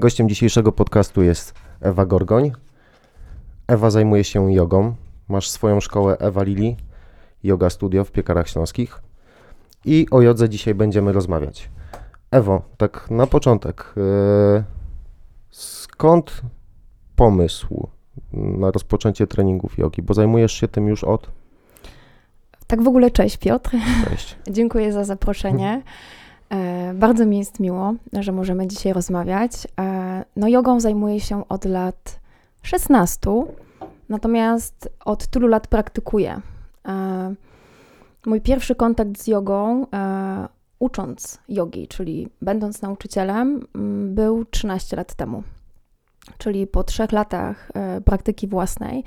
Gościem dzisiejszego podcastu jest Ewa Gorgoń. Ewa zajmuje się jogą. Masz swoją szkołę Ewa Lili, Yoga Studio w Piekarach Śląskich. I o jodze dzisiaj będziemy rozmawiać. Ewo, tak na początek, yy, skąd pomysł na rozpoczęcie treningów jogi? Bo zajmujesz się tym już od... Tak w ogóle cześć Piotr. Cześć. Dziękuję za zaproszenie. E, bardzo mi jest miło, że możemy dzisiaj rozmawiać. E, no, jogą zajmuję się od lat 16, natomiast od tylu lat praktykuję. E, mój pierwszy kontakt z jogą, ucząc jogi, czyli będąc nauczycielem, był 13 lat temu. Czyli po trzech latach praktyki własnej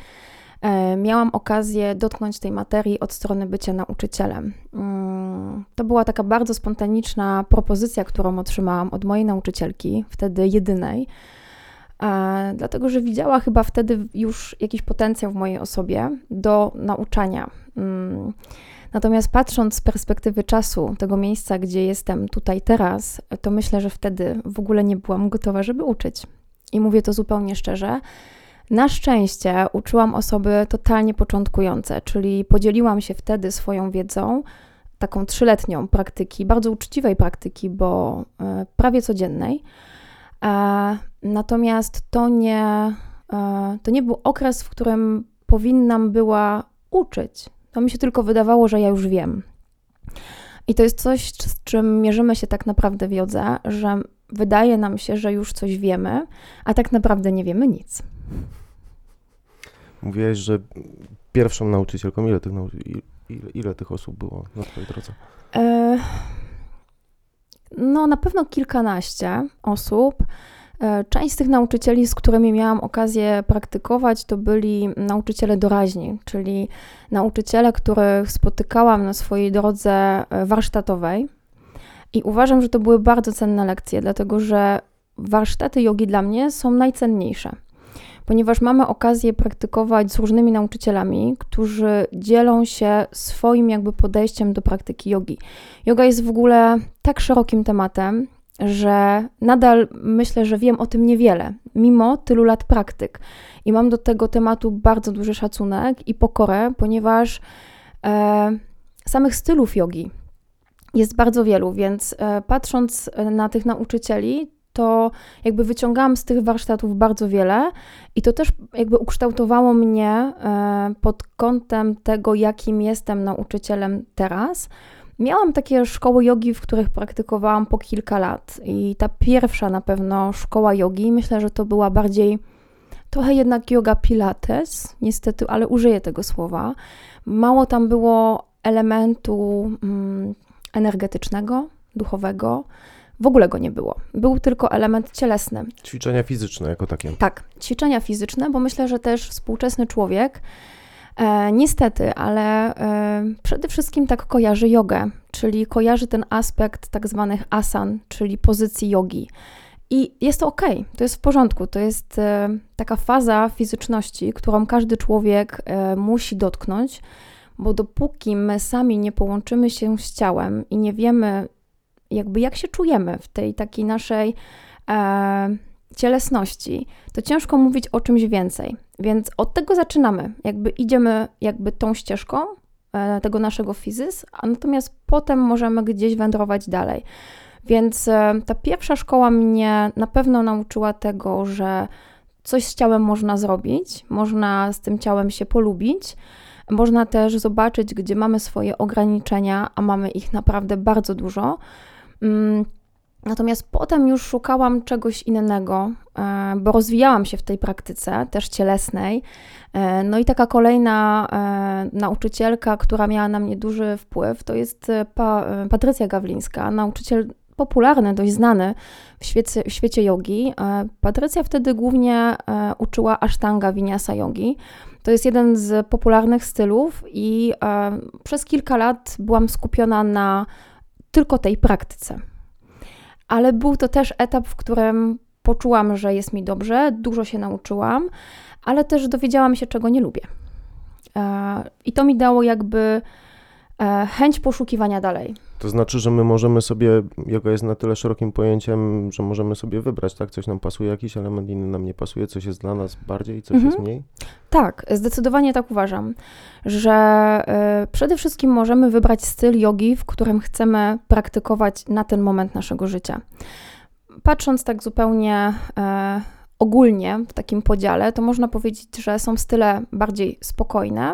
E, miałam okazję dotknąć tej materii od strony bycia nauczycielem. Mm, to była taka bardzo spontaniczna propozycja, którą otrzymałam od mojej nauczycielki, wtedy jedynej, e, dlatego że widziała chyba wtedy już jakiś potencjał w mojej osobie do nauczania. Natomiast patrząc z perspektywy czasu, tego miejsca, gdzie jestem tutaj teraz, to myślę, że wtedy w ogóle nie byłam gotowa, żeby uczyć. I mówię to zupełnie szczerze. Na szczęście uczyłam osoby totalnie początkujące, czyli podzieliłam się wtedy swoją wiedzą, taką trzyletnią praktyki, bardzo uczciwej praktyki, bo e, prawie codziennej. E, natomiast to nie, e, to nie był okres, w którym powinnam była uczyć. To mi się tylko wydawało, że ja już wiem. I to jest coś, z czym mierzymy się tak naprawdę w jodze, że wydaje nam się, że już coś wiemy, a tak naprawdę nie wiemy nic. Mówiłeś, że pierwszą nauczycielką, ile tych, ile, ile tych osób było na Twojej drodze? E, no, na pewno kilkanaście osób. E, część z tych nauczycieli, z którymi miałam okazję praktykować, to byli nauczyciele doraźni, czyli nauczyciele, których spotykałam na swojej drodze e, warsztatowej. I uważam, że to były bardzo cenne lekcje, dlatego że warsztaty jogi dla mnie są najcenniejsze ponieważ mamy okazję praktykować z różnymi nauczycielami, którzy dzielą się swoim jakby podejściem do praktyki jogi. Yoga jest w ogóle tak szerokim tematem, że nadal myślę, że wiem o tym niewiele, mimo tylu lat praktyk. I mam do tego tematu bardzo duży szacunek i pokorę, ponieważ e, samych stylów jogi jest bardzo wielu, więc e, patrząc na tych nauczycieli, to jakby wyciągałam z tych warsztatów bardzo wiele i to też jakby ukształtowało mnie e, pod kątem tego, jakim jestem nauczycielem teraz. Miałam takie szkoły jogi, w których praktykowałam po kilka lat i ta pierwsza na pewno szkoła jogi, myślę, że to była bardziej trochę jednak yoga pilates, niestety, ale użyję tego słowa. Mało tam było elementu mm, energetycznego, duchowego, w ogóle go nie było. Był tylko element cielesny. Ćwiczenia fizyczne jako takie. Tak, ćwiczenia fizyczne, bo myślę, że też współczesny człowiek e, niestety, ale e, przede wszystkim tak kojarzy jogę, czyli kojarzy ten aspekt tak zwanych asan, czyli pozycji jogi. I jest to ok, to jest w porządku. To jest e, taka faza fizyczności, którą każdy człowiek e, musi dotknąć, bo dopóki my sami nie połączymy się z ciałem i nie wiemy, jakby jak się czujemy w tej takiej naszej e, cielesności, to ciężko mówić o czymś więcej. Więc od tego zaczynamy. Jakby idziemy jakby tą ścieżką e, tego naszego fizys, a natomiast potem możemy gdzieś wędrować dalej. Więc e, ta pierwsza szkoła mnie na pewno nauczyła tego, że coś z ciałem można zrobić, można z tym ciałem się polubić. Można też zobaczyć, gdzie mamy swoje ograniczenia, a mamy ich naprawdę bardzo dużo, Mm, natomiast potem już szukałam czegoś innego, e, bo rozwijałam się w tej praktyce, też cielesnej. E, no i taka kolejna e, nauczycielka, która miała na mnie duży wpływ, to jest pa, Patrycja Gawlińska, nauczyciel popularny, dość znany w świecie, w świecie jogi. Patrycja wtedy głównie uczyła Ashtanga Vinyasa jogi. To jest jeden z popularnych stylów i przez kilka lat byłam skupiona na tylko tej praktyce. Ale był to też etap, w którym poczułam, że jest mi dobrze, dużo się nauczyłam, ale też dowiedziałam się, czego nie lubię. E, I to mi dało jakby e, chęć poszukiwania dalej. To znaczy, że my możemy sobie, yoga jest na tyle szerokim pojęciem, że możemy sobie wybrać, tak? Coś nam pasuje, jakiś element inny nam nie pasuje, coś jest dla nas bardziej, coś Mhm. jest mniej. Tak, zdecydowanie tak uważam, że e, przede wszystkim możemy wybrać styl jogi, w którym chcemy praktykować na ten moment naszego życia. Patrząc tak zupełnie e, ogólnie w takim podziale, to można powiedzieć, że są style bardziej spokojne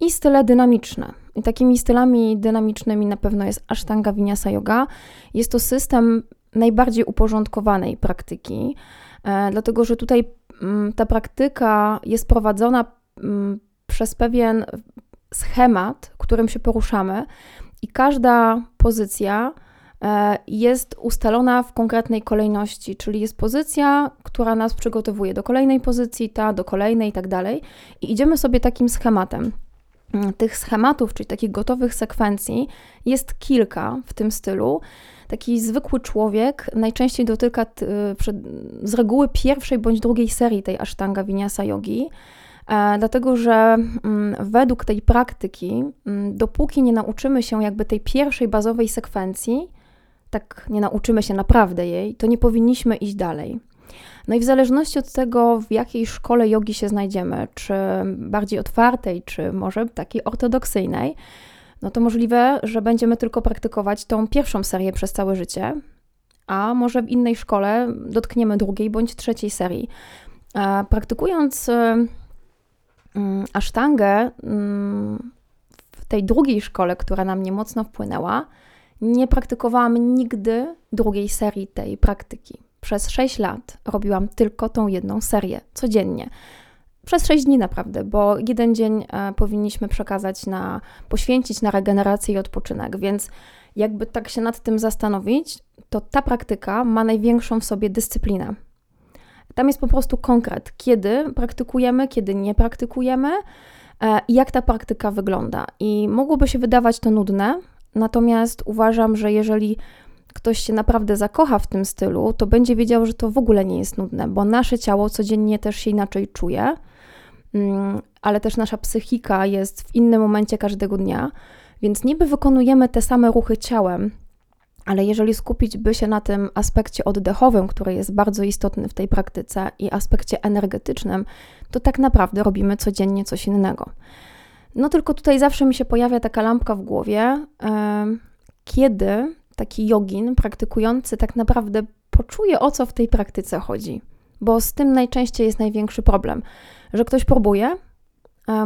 i style dynamiczne. I takimi stylami dynamicznymi na pewno jest Ashtanga Vinyasa Yoga. Jest to system najbardziej uporządkowanej praktyki, e, dlatego że tutaj mm, ta praktyka jest prowadzona mm, przez pewien schemat, którym się poruszamy, i każda pozycja e, jest ustalona w konkretnej kolejności, czyli jest pozycja, która nas przygotowuje do kolejnej pozycji, ta do kolejnej i tak dalej. I idziemy sobie takim schematem. Mm, Tych schematów, czyli takich gotowych sekwencji, jest kilka w tym stylu. Taki zwykły człowiek najczęściej dotyka t- y, przed, z reguły pierwszej bądź drugiej serii tej Ashtanga Vinyasa Yogi, e, dlatego że mm, według tej praktyki, mm, dopóki nie nauczymy się jakby tej pierwszej bazowej sekwencji, tak nie nauczymy się naprawdę jej, to nie powinniśmy iść dalej. No i w zależności od tego, w jakiej szkole jogi się znajdziemy, czy bardziej otwartej, czy może takiej ortodoksyjnej, no to możliwe, że będziemy tylko praktykować tą pierwszą serię przez całe życie, a może w innej szkole dotkniemy drugiej bądź trzeciej serii. Praktykując mm, asztangę mm, w tej drugiej szkole, która na mnie mocno wpłynęła, nie praktykowałam nigdy drugiej serii tej praktyki. Przez 6 lat robiłam tylko tą jedną serię codziennie. Przez 6 dni naprawdę, bo jeden dzień e, powinniśmy przekazać na, poświęcić na regenerację i odpoczynek, więc jakby tak się nad tym zastanowić, to ta praktyka ma największą w sobie dyscyplinę. Tam jest po prostu konkret, kiedy praktykujemy, kiedy nie praktykujemy e, i jak ta praktyka wygląda. I mogłoby się wydawać to nudne, natomiast uważam, że jeżeli ktoś się naprawdę zakocha w tym stylu, to będzie wiedział, że to w ogóle nie jest nudne, bo nasze ciało codziennie też się inaczej czuje, mm, ale też nasza psychika jest w innym momencie każdego dnia, więc niby wykonujemy te same ruchy ciałem, ale jeżeli skupić by się na tym aspekcie oddechowym, który jest bardzo istotny w tej praktyce, i aspekcie energetycznym, to tak naprawdę robimy codziennie coś innego. No tylko tutaj zawsze mi się pojawia taka lampka w głowie, kiedy taki jogin praktykujący tak naprawdę poczuje, o co w tej praktyce chodzi. Bo z tym najczęściej jest największy problem, że ktoś próbuje,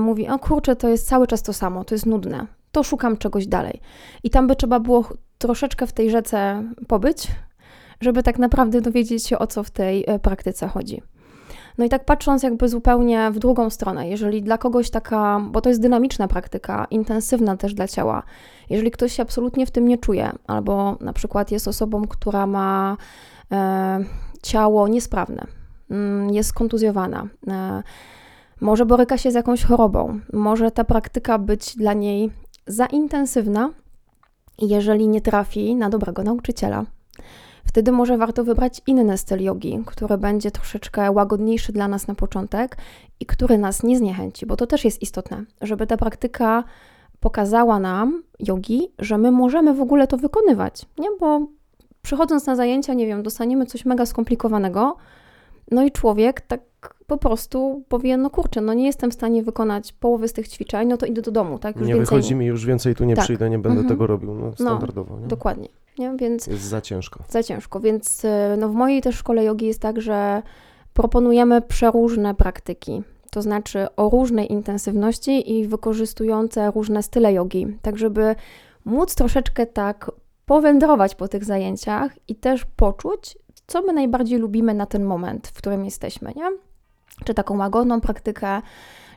mówi, o kurczę, to jest cały czas to samo, to jest nudne, to szukam czegoś dalej. I tam by trzeba było troszeczkę w tej rzece pobyć, żeby tak naprawdę dowiedzieć się, o co w tej e, praktyce chodzi. No i tak patrząc jakby zupełnie w drugą stronę, jeżeli dla kogoś taka, bo to jest dynamiczna praktyka, intensywna też dla ciała, jeżeli ktoś się absolutnie w tym nie czuje, albo na przykład jest osobą, która ma e, ciało niesprawne, mm, jest kontuzjowana, e, może boryka się z jakąś chorobą, może ta praktyka być dla niej za intensywna, jeżeli nie trafi na dobrego nauczyciela, wtedy może warto wybrać inny styl jogi, który będzie troszeczkę łagodniejszy dla nas na początek i który nas nie zniechęci, bo to też jest istotne, żeby ta praktyka pokazała nam, jogi, że my możemy w ogóle to wykonywać, nie? Bo przychodząc na zajęcia, nie wiem, dostaniemy coś mega skomplikowanego, no i człowiek tak po prostu powie, no kurczę, no nie jestem w stanie wykonać połowy z tych ćwiczeń, no to idę do domu, tak? Już nie więcej wychodzi mi, już więcej tu nie Tak. przyjdę, nie będę Mhm. tego robił, no standardowo, nie? Dokładnie, nie? Więc Jest za ciężko. za ciężko. Więc y, no, w mojej też szkole jogi jest tak, że proponujemy przeróżne praktyki. To znaczy o różnej intensywności i wykorzystujące różne style jogi, tak żeby móc troszeczkę tak powędrować po tych zajęciach i też poczuć, co my najbardziej lubimy na ten moment, w którym jesteśmy, nie? Czy taką łagodną praktykę,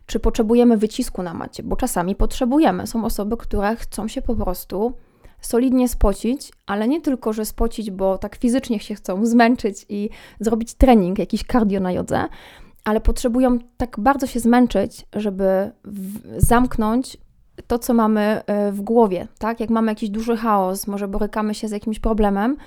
czy potrzebujemy wycisku na macie, bo czasami potrzebujemy. Są osoby, które chcą się po prostu solidnie spocić, ale nie tylko, że spocić, bo tak fizycznie się chcą zmęczyć i zrobić trening, jakiś cardio na jodze, ale potrzebują tak bardzo się zmęczyć, żeby zamknąć to, co mamy e, w głowie, tak? Jak mamy jakiś duży chaos, może borykamy się z jakimś problemem,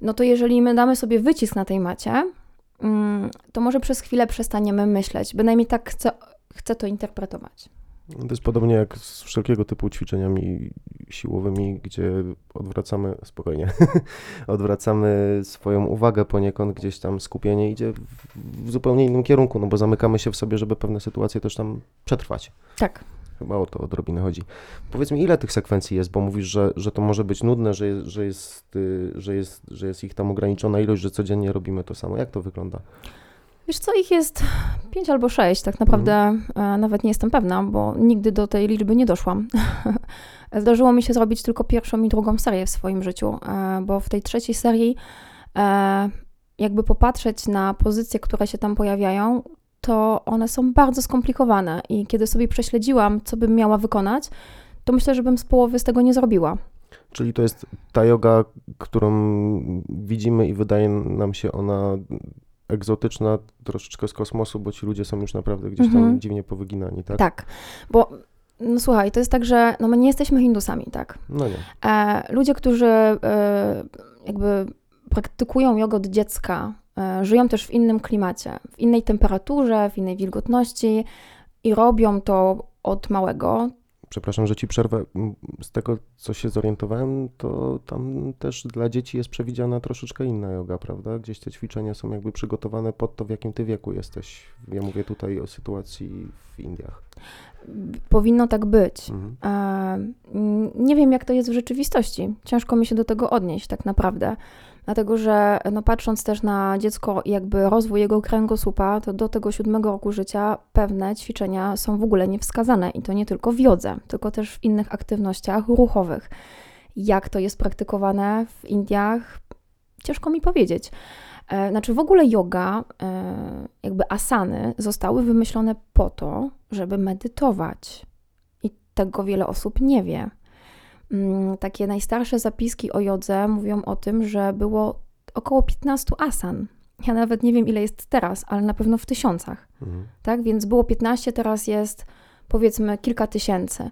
no to jeżeli my damy sobie wycisk na tej macie, mm, to może przez chwilę przestaniemy myśleć. Bynajmniej tak chcę, chcę to interpretować. To jest podobnie jak z wszelkiego typu ćwiczeniami siłowymi, gdzie odwracamy, spokojnie, odwracamy swoją uwagę poniekąd, gdzieś tam skupienie idzie w, zupełnie innym kierunku, no bo zamykamy się w sobie, żeby pewne sytuacje też tam przetrwać. Tak. Chyba o to odrobinę chodzi. Powiedz mi, ile tych sekwencji jest, bo mówisz, że, że to może być nudne, że, jest- że, jest, y, że, jest, że jest ich tam ograniczona ilość, że codziennie robimy to samo. Jak to wygląda? Wiesz co, ich jest pięć albo sześć, tak naprawdę e, nawet nie jestem pewna, bo nigdy do tej liczby nie doszłam. Zdarzyło mi się zrobić tylko pierwszą i drugą serię w swoim życiu, e, bo w tej trzeciej serii e, jakby popatrzeć na pozycje, które się tam pojawiają, to one są bardzo skomplikowane i kiedy sobie prześledziłam, co bym miała wykonać, to myślę, że bym z połowy z tego nie zrobiła. Czyli to jest ta yoga, którą widzimy i wydaje nam się ona egzotyczna troszeczkę z kosmosu, bo ci ludzie są już naprawdę gdzieś tam Mhm. dziwnie powyginani, tak? Tak, bo no słuchaj, to jest tak, że no my nie jesteśmy Hindusami, tak? No nie. E, ludzie, którzy e, jakby praktykują jogę od dziecka, e, żyją też w innym klimacie, w innej temperaturze, w innej wilgotności i robią to od małego. Przepraszam, że ci przerwę. Z tego, co się zorientowałem, to tam też dla dzieci jest przewidziana troszeczkę inna yoga, prawda? Gdzieś te ćwiczenia są jakby przygotowane pod to, w jakim ty wieku jesteś. Ja mówię tutaj o sytuacji w Indiach. Powinno tak być. Mhm. E, Nie wiem, jak to jest w rzeczywistości. Ciężko mi się do tego odnieść, tak naprawdę. Dlatego, że no, patrząc też na dziecko jakby rozwój jego kręgosłupa, to do tego siódmego roku życia pewne ćwiczenia są w ogóle niewskazane. I to nie tylko w jodze, tylko też w innych aktywnościach ruchowych. Jak to jest praktykowane w Indiach, ciężko mi powiedzieć. E, Znaczy, w ogóle yoga, e, jakby asany, zostały wymyślone po to, żeby medytować. I tego wiele osób nie wie. Mm, Takie najstarsze zapiski o jodze mówią o tym, że było około 15 asan. Ja nawet nie wiem, ile jest teraz, ale na pewno w tysiącach. Mhm. Tak, więc było 15, teraz jest powiedzmy kilka tysięcy.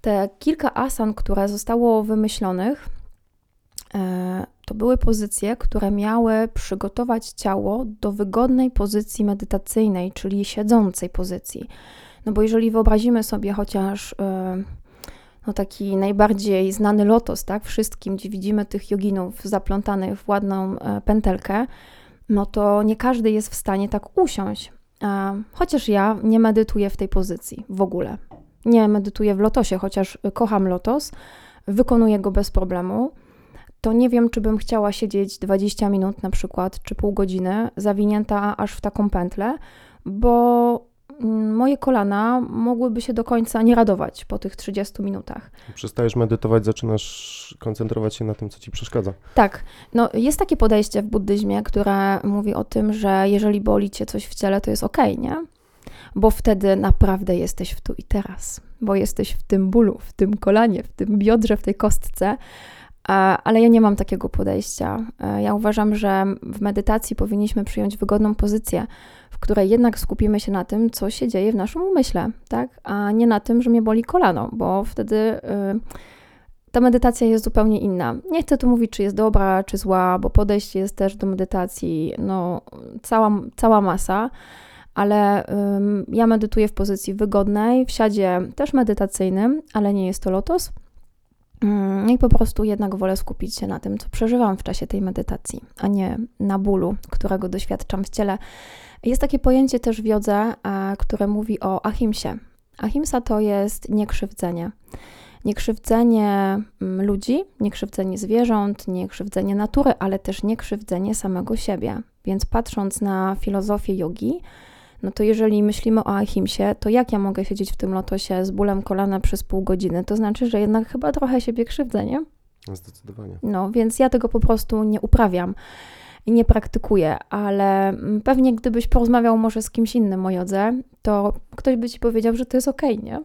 Te kilka asan, które zostało wymyślonych, e, to były pozycje, które miały przygotować ciało do wygodnej pozycji medytacyjnej, czyli siedzącej pozycji. No bo jeżeli wyobrazimy sobie chociaż e, no taki najbardziej znany lotos, tak, wszystkim, gdzie widzimy tych joginów zaplątanych w ładną e, pętelkę, no to nie każdy jest w stanie tak usiąść. E, Chociaż ja nie medytuję w tej pozycji w ogóle. Nie medytuję w lotosie, chociaż kocham lotos, wykonuję go bez problemu. To nie wiem, czy bym chciała siedzieć 20 minut na przykład, czy pół godziny, zawinięta aż w taką pętlę, bo moje kolana mogłyby się do końca nie radować po tych 30 minutach. Przestajesz medytować, zaczynasz koncentrować się na tym, co ci przeszkadza. Tak, no jest takie podejście w buddyzmie, które mówi o tym, że jeżeli boli cię coś w ciele, to jest okej, nie? Bo wtedy naprawdę jesteś w tu i teraz, bo jesteś w tym bólu, w tym kolanie, w tym biodrze, w tej kostce. Ale ja nie mam takiego podejścia. E, Ja uważam, że w medytacji powinniśmy przyjąć wygodną pozycję, której jednak skupimy się na tym, co się dzieje w naszym umyśle, tak? A nie na tym, że mnie boli kolano, bo wtedy y, ta medytacja jest zupełnie inna. Nie chcę tu mówić, czy jest dobra, czy zła, bo podejście jest też do medytacji, no, cała, cała masa, ale ja medytuję w pozycji wygodnej, w siadzie też medytacyjnym, ale nie jest to lotos. Ym, I po prostu jednak wolę skupić się na tym, co przeżywam w czasie tej medytacji, a nie na bólu, którego doświadczam w ciele. Jest takie pojęcie też w jodze, które mówi o ahimsie. Ahimsa to jest niekrzywdzenie niekrzywdzenie mm, ludzi, niekrzywdzenie zwierząt, niekrzywdzenie natury, ale też niekrzywdzenie samego siebie. Więc patrząc na filozofię jogi, no to jeżeli myślimy o ahimsie, to jak ja mogę siedzieć w tym lotosie z bólem kolana przez pół godziny? To znaczy, że jednak chyba trochę siebie krzywdzę, nie? Zdecydowanie. No, więc ja tego po prostu nie uprawiam i nie praktykuję, ale mm, pewnie gdybyś porozmawiał może z kimś innym o jodze, to ktoś by ci powiedział, że to jest okej, nie?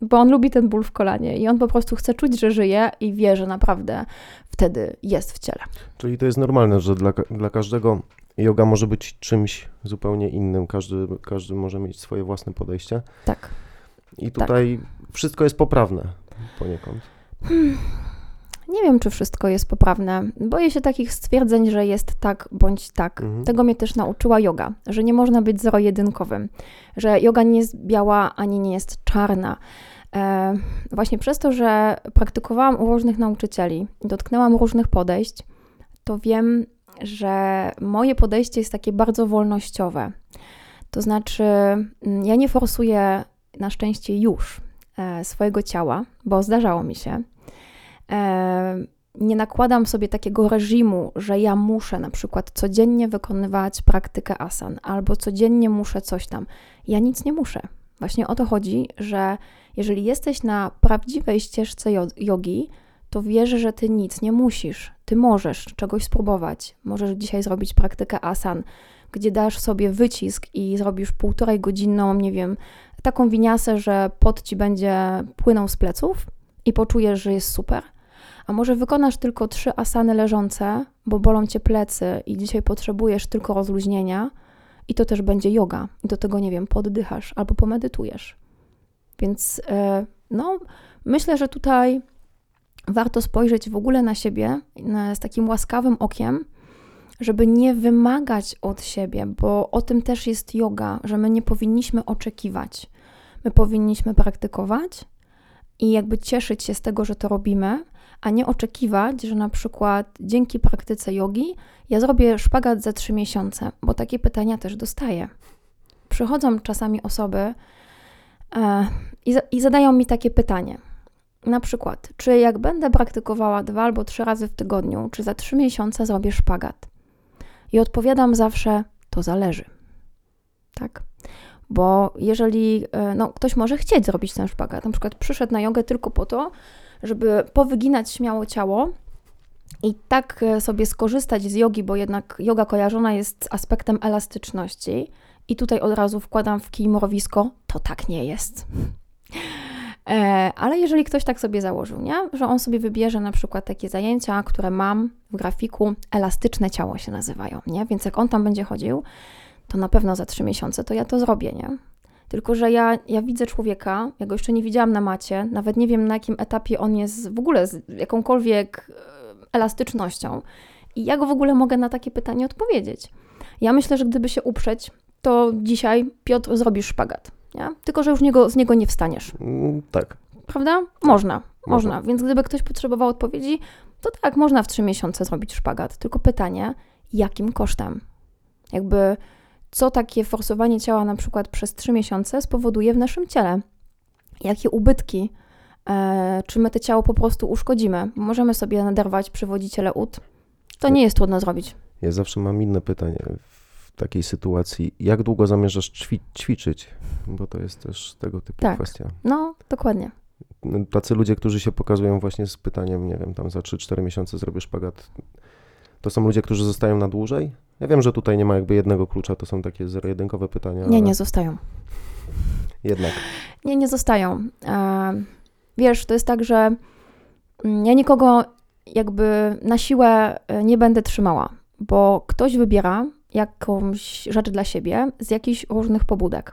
Bo on lubi ten ból w kolanie i on po prostu chce czuć, że żyje i wie, że naprawdę wtedy jest w ciele. Czyli to jest normalne, że dla, dla każdego yoga może być czymś zupełnie innym. Każdy, każdy może mieć swoje własne podejście. Tak. I tutaj wszystko jest poprawne poniekąd. Nie wiem, czy wszystko jest poprawne. Boję się takich stwierdzeń, że jest tak bądź tak. Mhm. Tego mnie też nauczyła yoga, że nie można być zero-jedynkowym, że yoga nie jest biała ani nie jest czarna. E, właśnie przez to, że praktykowałam u różnych nauczycieli, dotknęłam różnych podejść, to wiem, że moje podejście jest takie bardzo wolnościowe. To znaczy, mm, ja nie forsuję na szczęście już e, swojego ciała, bo zdarzało mi się. E, nie nakładam sobie takiego reżimu, że ja muszę na przykład codziennie wykonywać praktykę asan albo codziennie muszę coś tam. Ja nic nie muszę. Właśnie o to chodzi, że jeżeli jesteś na prawdziwej ścieżce jo- jogi, to wiesz, że ty nic nie musisz. Ty możesz czegoś spróbować. Możesz dzisiaj zrobić praktykę asan, gdzie dasz sobie wycisk i zrobisz półtorej godzinną, nie wiem, taką winiasę, że pot ci będzie płynął z pleców i poczujesz, że jest super. A może wykonasz tylko trzy asany leżące, bo bolą cię plecy i dzisiaj potrzebujesz tylko rozluźnienia i to też będzie yoga. I do tego, nie wiem, poddychasz albo pomedytujesz. Więc e, no, myślę, że tutaj warto spojrzeć w ogóle na siebie z takim łaskawym okiem, żeby nie wymagać od siebie, bo o tym też jest yoga, że my nie powinniśmy oczekiwać. My powinniśmy praktykować i jakby cieszyć się z tego, że to robimy, a nie oczekiwać, że na przykład dzięki praktyce jogi ja zrobię szpagat za trzy miesiące, bo takie pytania też dostaję. Przychodzą czasami osoby e, i, i zadają mi takie pytanie. Na przykład, czy jak będę praktykowała dwa albo trzy razy w tygodniu, czy za trzy miesiące zrobię szpagat? I odpowiadam zawsze, to zależy. Tak? Bo jeżeli e, no, ktoś może chcieć zrobić ten szpagat, na przykład przyszedł na jogę tylko po to, żeby powyginać śmiało ciało i tak e, sobie skorzystać z jogi, bo jednak yoga kojarzona jest z aspektem elastyczności. I tutaj od razu wkładam w kij mrowisko, to tak nie jest. E, Ale jeżeli ktoś tak sobie założył, nie? że on sobie wybierze na przykład takie zajęcia, które mam w grafiku, elastyczne ciało się nazywają, nie? więc jak on tam będzie chodził, to na pewno za trzy miesiące to ja to zrobię, nie? Tylko, że ja, ja widzę człowieka, ja go jeszcze nie widziałam na macie, nawet nie wiem na jakim etapie on jest w ogóle z jakąkolwiek e, elastycznością. I jak w ogóle mogę na takie pytanie odpowiedzieć? Ja myślę, że gdyby się uprzeć, to dzisiaj Piotr zrobisz szpagat. Nie? Tylko, że już niego, z niego nie wstaniesz. Mm, Tak. Prawda? Można, Można. można. Więc gdyby ktoś potrzebował odpowiedzi, to tak, można w trzy miesiące zrobić szpagat. Tylko pytanie, jakim kosztem? Jakby, co takie forsowanie ciała na przykład przez trzy miesiące spowoduje w naszym ciele? Jakie ubytki? E, czy my to ciało po prostu uszkodzimy? Możemy sobie naderwać przywodziciele ud. To nie jest trudno zrobić. Ja zawsze mam inne pytanie w takiej sytuacji. Jak długo zamierzasz ćwi- ćwiczyć? Bo to jest też tego typu Tak. kwestia. No, dokładnie. Tacy ludzie, którzy się pokazują właśnie z pytaniem, nie wiem, tam za 3-4 miesiące zrobię szpagat, to są ludzie, którzy zostają na dłużej? Ja wiem, że tutaj nie ma jakby jednego klucza, to są takie zero-jedynkowe pytania, Nie, ale nie zostają. jednak. Nie, nie zostają. E, wiesz, to jest tak, że mm, ja nikogo jakby na siłę e, nie będę trzymała, bo ktoś wybiera jakąś rzecz dla siebie z jakichś różnych pobudek.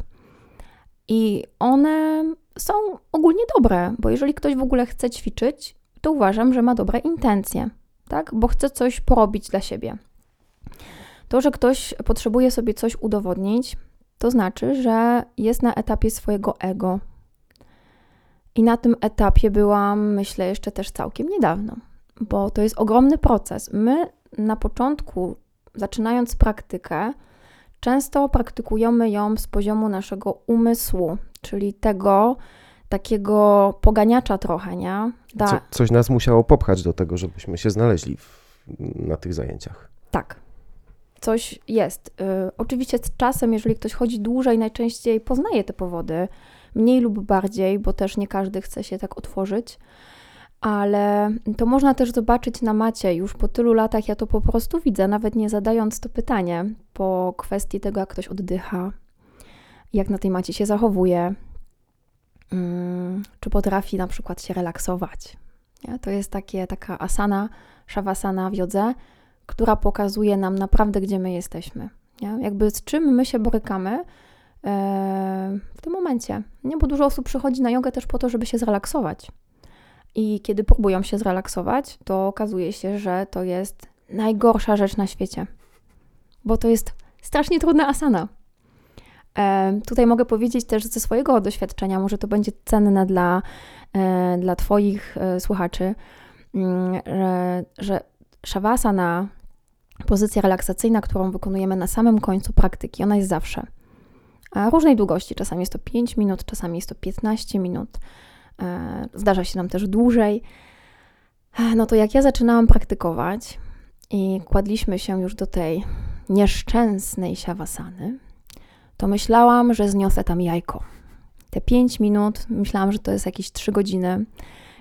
I one są ogólnie dobre, bo jeżeli ktoś w ogóle chce ćwiczyć, to uważam, że ma dobre intencje, tak? Bo chce coś porobić dla siebie. To, że ktoś potrzebuje sobie coś udowodnić, to znaczy, że jest na etapie swojego ego. I na tym etapie byłam, myślę, jeszcze też całkiem niedawno, bo to jest ogromny proces. My na początku, zaczynając praktykę, często praktykujemy ją z poziomu naszego umysłu, czyli tego takiego poganiacza trochę, nie? Da, Co, coś nas musiało popchać do tego, żebyśmy się znaleźli w, na tych zajęciach. Tak. Coś jest. Y, oczywiście z czasem, jeżeli ktoś chodzi dłużej, najczęściej poznaje te powody, mniej lub bardziej, bo też nie każdy chce się tak otworzyć, ale to można też zobaczyć na macie. Już po tylu latach ja to po prostu widzę, nawet nie zadając to pytanie, po kwestii tego, jak ktoś oddycha, jak na tej macie się zachowuje, czy potrafi na przykład się relaksować. Nie? To jest takie, taka asana, shavasana w jodze, która pokazuje nam naprawdę, gdzie my jesteśmy. Nie? Jakby z czym my się borykamy e, w tym momencie. Nie? Bo dużo osób przychodzi na jogę też po to, żeby się zrelaksować. I kiedy próbują się zrelaksować, to okazuje się, że to jest najgorsza rzecz na świecie, bo to jest strasznie trudna asana. Tutaj mogę powiedzieć też ze swojego doświadczenia, może to będzie cenne dla, e, dla Twoich e, słuchaczy, mm, że, że shavasana, pozycja relaksacyjna, którą wykonujemy na samym końcu praktyki, ona jest zawsze. Różnej długości, czasami jest to 5 minut, czasami jest to 15 minut, e, zdarza się nam też dłużej. No to jak ja zaczynałam praktykować i kładliśmy się już do tej nieszczęsnej siawasany, to myślałam, że zniosę tam jajko. Te 5 minut, myślałam, że to jest jakieś 3 godziny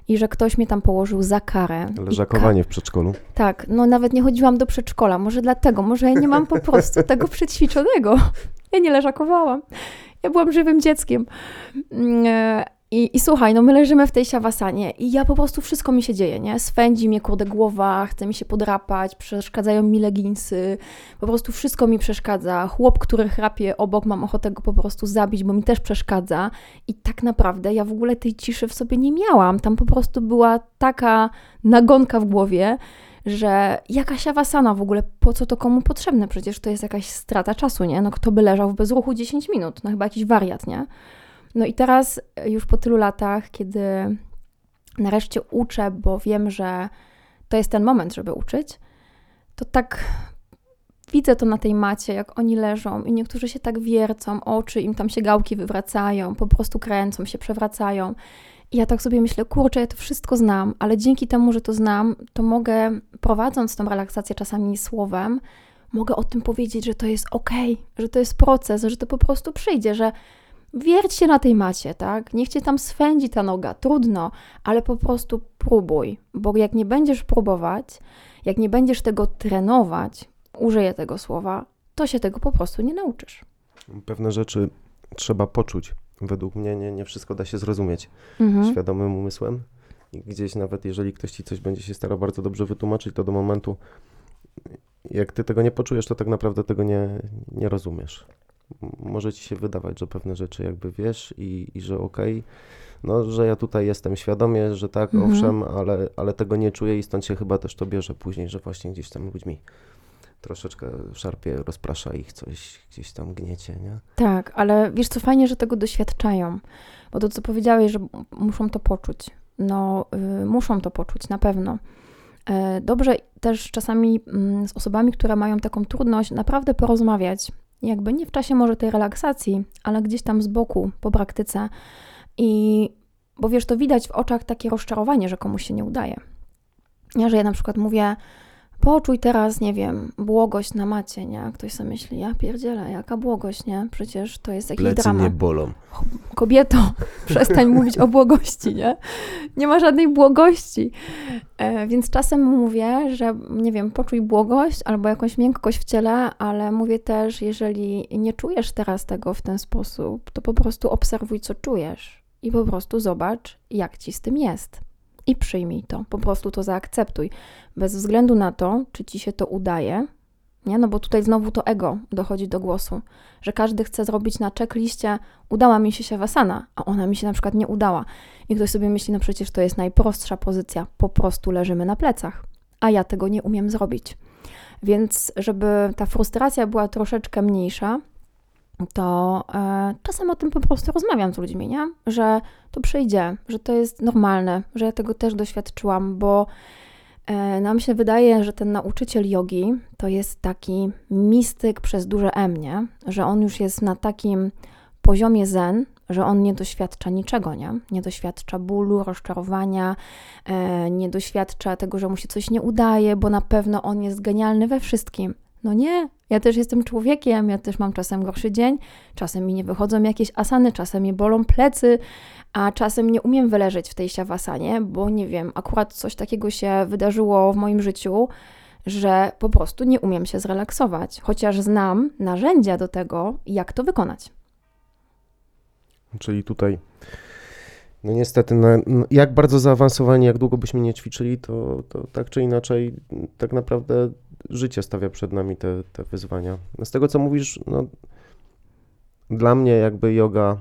i że ktoś mnie tam położył za karę. Leżakowanie w przedszkolu. tak, no nawet nie chodziłam do przedszkola, może dlatego, może ja nie mam po prostu tego przećwiczonego. Ja nie leżakowałam. Ja byłam żywym dzieckiem. I, I słuchaj, no my leżymy w tej siawasanie i ja po prostu wszystko mi się dzieje, nie? Swędzi mnie kurde głowa, chce mi się podrapać, przeszkadzają mi leginsy, po prostu wszystko mi przeszkadza. Chłop, który chrapie obok, mam ochotę go po prostu zabić, bo mi też przeszkadza. I tak naprawdę ja w ogóle tej ciszy w sobie nie miałam. Tam po prostu była taka nagonka w głowie, że jaka siawasana w ogóle, po co to komu potrzebne? Przecież to jest jakaś strata czasu, nie? No kto by leżał w bezruchu 10 minut? No chyba jakiś wariat, nie? No i teraz e, już po tylu latach, kiedy nareszcie uczę, bo wiem, że to jest ten moment, żeby uczyć, to tak widzę to na tej macie, jak oni leżą i niektórzy się tak wiercą, oczy im tam się gałki wywracają, po prostu kręcą się, przewracają. I ja tak sobie myślę, kurczę, ja to wszystko znam, ale dzięki temu, że to znam, to mogę, prowadząc tą relaksację czasami słowem, mogę o tym powiedzieć, że to jest ok, że to jest proces, że to po prostu przyjdzie, że wierć się na tej macie, tak? Niech cię tam swędzi ta noga, trudno, ale po prostu próbuj, bo jak nie będziesz próbować, jak nie będziesz tego trenować, użyję tego słowa, to się tego po prostu nie nauczysz. Pewne rzeczy trzeba poczuć. Według mnie nie, nie wszystko da się zrozumieć Mhm. świadomym umysłem. I gdzieś nawet jeżeli ktoś ci coś będzie się starał bardzo dobrze wytłumaczyć, to do momentu, jak ty tego nie poczujesz, to tak naprawdę tego nie, nie rozumiesz. Może ci się wydawać, że pewne rzeczy jakby wiesz i, i że okej, no, że ja tutaj jestem świadomie, że tak, Mhm. owszem, ale, ale tego nie czuję i stąd się chyba też to bierze później, że właśnie gdzieś tam ludźmi troszeczkę szarpie, rozprasza ich coś, gdzieś tam gniecie, nie? Tak, ale wiesz co, fajnie, że tego doświadczają, bo to, co powiedziałeś, że muszą to poczuć. No, y, muszą to poczuć, na pewno. E, Dobrze też czasami mm, z osobami, które mają taką trudność, naprawdę porozmawiać. Jakby nie w czasie może tej relaksacji, ale gdzieś tam z boku, po praktyce. I, bo wiesz, to widać w oczach takie rozczarowanie, że komuś się nie udaje. Ja, że ja na przykład mówię, poczuj teraz, nie wiem, błogość na macie, nie? Ktoś sobie myśli, ja pierdzielę, jaka błogość, nie? Przecież to jest jakiś Plecy dramat. nie bolą. Kobieto, przestań mówić o błogości, nie? Nie ma żadnej błogości. E, więc czasem mówię, że nie wiem, poczuj błogość albo jakąś miękkość w ciele, ale mówię też, jeżeli nie czujesz teraz tego w ten sposób, to po prostu obserwuj, co czujesz i po prostu zobacz, jak ci z tym jest. I przyjmij to, po prostu to zaakceptuj. Bez względu na to, czy ci się to udaje, nie? No bo tutaj znowu to ego dochodzi do głosu, że każdy chce zrobić na checkliście, udała mi się siawasana, a ona mi się na przykład nie udała. I ktoś sobie myśli, no przecież to jest najprostsza pozycja, po prostu leżymy na plecach, a ja tego nie umiem zrobić. Więc żeby ta frustracja była troszeczkę mniejsza, to e, czasem o tym po prostu rozmawiam z ludźmi, nie? Że to przyjdzie, że to jest normalne, że ja tego też doświadczyłam, bo e, nam się wydaje, że ten nauczyciel jogi to jest taki mistyk przez duże M, nie? Że on już jest na takim poziomie zen, że on nie doświadcza niczego, nie? Nie doświadcza bólu, rozczarowania, e, nie doświadcza tego, że mu się coś nie udaje, bo na pewno on jest genialny we wszystkim. No nie, ja też jestem człowiekiem, ja też mam czasem gorszy dzień, czasem mi nie wychodzą jakieś asany, czasem mnie bolą plecy, a czasem nie umiem wyleżeć w tej siawasanie, bo nie wiem, akurat coś takiego się wydarzyło w moim życiu, że po prostu nie umiem się zrelaksować, chociaż znam narzędzia do tego, jak to wykonać. Czyli tutaj, no niestety, na, n- jak bardzo zaawansowani, jak długo byśmy nie ćwiczyli, to, to tak czy inaczej, tak naprawdę życie stawia przed nami te, te wyzwania. Z tego, co mówisz, no, dla mnie jakby yoga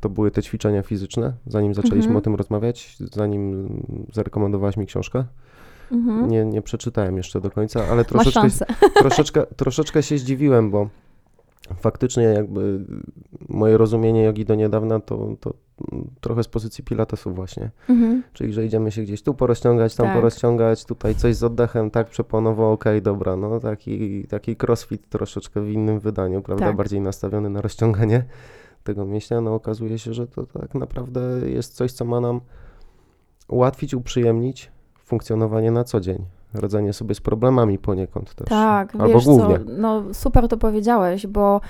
to były te ćwiczenia fizyczne, zanim zaczęliśmy Mhm. o tym rozmawiać, zanim zarekomendowałaś mi książkę. Mhm. Nie, nie przeczytałem jeszcze do końca, ale troszeczkę, troszeczkę, troszeczkę się zdziwiłem, bo faktycznie jakby moje rozumienie jogi do niedawna to, to trochę z pozycji pilatesu właśnie. Mhm. Czyli, że idziemy się gdzieś tu porozciągać, tam Tak. porozciągać, tutaj coś z oddechem, tak przeponowo, okej, dobra, no taki, taki crossfit troszeczkę w innym wydaniu, prawda, Tak. bardziej nastawiony na rozciąganie tego mięśnia, no okazuje się, że to tak naprawdę jest coś, co ma nam ułatwić, uprzyjemnić funkcjonowanie na co dzień, radzenie sobie z problemami poniekąd też. Tak, Albo wiesz głównie. co, no super to powiedziałeś, bo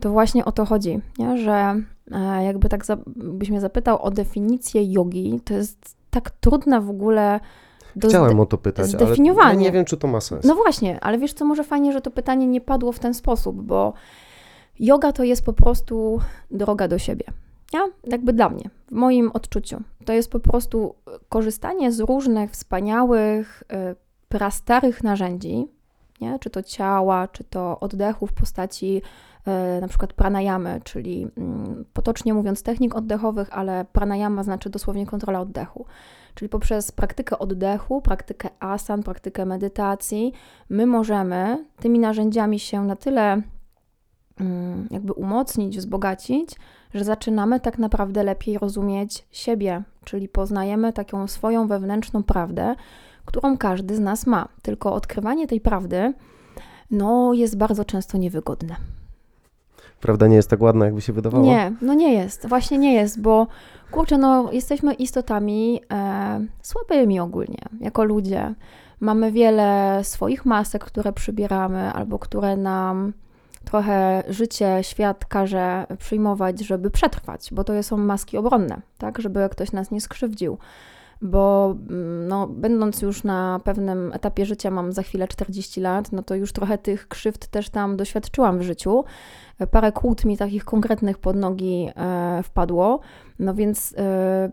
to właśnie o to chodzi, nie? że e, jakby tak za, byś mnie zapytał o definicję jogi, to jest tak trudne w ogóle do Chciałem o to pytać, ale nie wiem, czy to ma sens. No właśnie, ale wiesz co, może fajnie, że to pytanie nie padło w ten sposób, bo yoga to jest po prostu droga do siebie. Ja? Jakby dla mnie, w moim odczuciu. To jest po prostu korzystanie z różnych wspaniałych, y, prastarych narzędzi, nie? czy to ciała, czy to oddechu w postaci y, na przykład pranayamy, czyli mm, potocznie mówiąc technik oddechowych, ale pranayama znaczy dosłownie kontrola oddechu. Czyli poprzez praktykę oddechu, praktykę asan, praktykę medytacji, my możemy tymi narzędziami się na tyle mm, jakby umocnić, wzbogacić, że zaczynamy tak naprawdę lepiej rozumieć siebie, czyli poznajemy taką swoją wewnętrzną prawdę, którą każdy z nas ma. Tylko odkrywanie tej prawdy no, jest bardzo często niewygodne. Prawda nie jest tak ładna, jakby się wydawało? Nie, no nie jest, właśnie nie jest, bo kurczę, no jesteśmy istotami e, słabymi ogólnie, jako ludzie. Mamy wiele swoich masek, które przybieramy, albo które nam trochę życie, świat każe przyjmować, żeby przetrwać, bo to są maski obronne, tak, żeby ktoś nas nie skrzywdził. Bo mm, no, będąc już na pewnym etapie życia, mam za chwilę 40 lat, no to już trochę tych krzywd też tam doświadczyłam w życiu parę kłód mi takich konkretnych pod nogi e, wpadło, no więc e,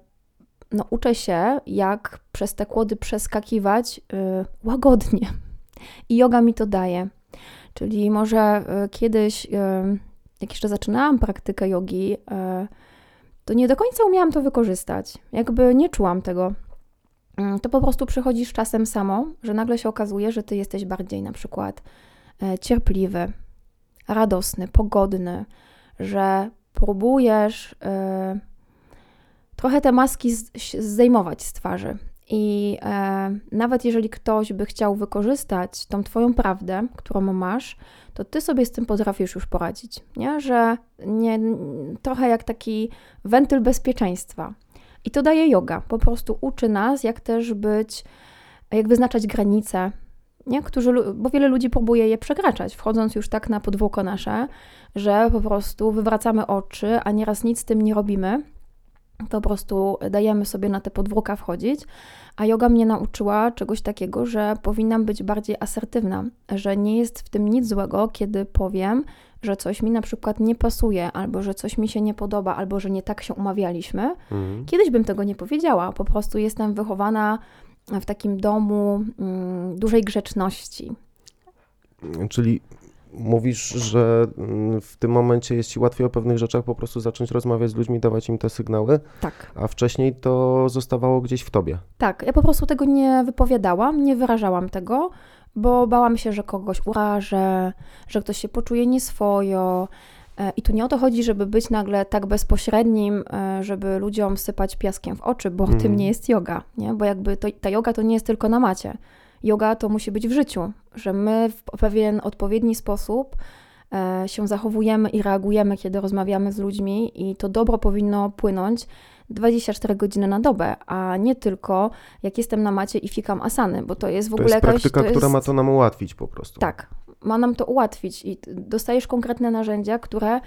no, uczę się, jak przez te kłody przeskakiwać e, łagodnie. I yoga mi to daje. Czyli może e, kiedyś, e, jak jeszcze zaczynałam praktykę jogi, e, to nie do końca umiałam to wykorzystać. Jakby nie czułam tego. Mm, To po prostu przychodzi z czasem samo, że nagle się okazuje, że ty jesteś bardziej na przykład e, cierpliwy, radosny, pogodny, że próbujesz y, trochę te maski zdejmować z twarzy. I e, nawet jeżeli ktoś by chciał wykorzystać tą Twoją prawdę, którą masz, to Ty sobie z tym potrafisz już poradzić, nie? Że nie, trochę jak taki wentyl bezpieczeństwa. I to daje yoga. Po prostu uczy nas, jak też być, jak wyznaczać granice, nie? Którzy, bo wiele ludzi próbuje je przekraczać, wchodząc już tak na podwórko nasze, że po prostu wywracamy oczy, a nieraz nic z tym nie robimy. Po prostu dajemy sobie na te podwórka wchodzić. A yoga mnie nauczyła czegoś takiego, że powinnam być bardziej asertywna, że nie jest w tym nic złego, kiedy powiem, że coś mi na przykład nie pasuje, albo że coś mi się nie podoba, albo że nie tak się umawialiśmy. Mhm. Kiedyś bym tego nie powiedziała, po prostu jestem wychowana w takim domu mm, dużej grzeczności. Czyli mówisz, że mm, w tym momencie jest ci łatwiej o pewnych rzeczach po prostu zacząć rozmawiać z ludźmi, dawać im te sygnały, Tak. a wcześniej to zostawało gdzieś w tobie. Tak, ja po prostu tego nie wypowiadałam, nie wyrażałam tego, bo bałam się, że kogoś urażę, że ktoś się poczuje nieswojo. E, I tu nie o to chodzi, żeby być nagle tak bezpośrednim, e, żeby ludziom sypać piaskiem w oczy, bo Mhm. tym nie jest yoga, nie? Bo jakby to, ta yoga to nie jest tylko na macie. Yoga to musi być w życiu, że my w pewien odpowiedni sposób e, się zachowujemy i reagujemy, kiedy rozmawiamy z ludźmi i to dobro powinno płynąć 24 godziny na dobę, a nie tylko jak jestem na macie i fikam asany, bo to jest w To ogóle jest jakaś... praktyka, to która jest... ma to nam ułatwić po prostu. Tak, ma nam to ułatwić i dostajesz konkretne narzędzia, które,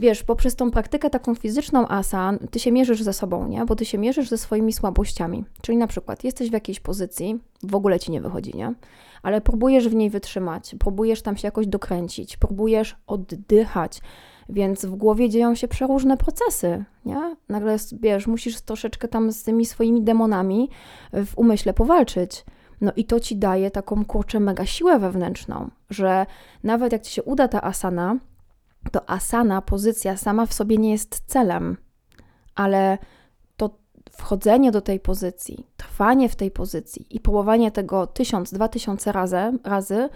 wiesz, poprzez tą praktykę taką fizyczną asan, ty się mierzysz ze sobą, nie? Bo ty się mierzysz ze swoimi słabościami. Czyli na przykład jesteś w jakiejś pozycji, w ogóle ci nie wychodzi, nie? Ale próbujesz w niej wytrzymać, próbujesz tam się jakoś dokręcić, próbujesz oddychać, więc w głowie dzieją się przeróżne procesy, nie? Nagle, wiesz, musisz troszeczkę tam z tymi swoimi demonami w umyśle powalczyć. No i to ci daje taką kurczę mega siłę wewnętrzną, że nawet jak ci się uda ta asana, to asana, pozycja sama w sobie nie jest celem. ale to wchodzenie do tej pozycji, trwanie w tej pozycji i próbowanie tego tysiąc, dwa tysiące razy, razy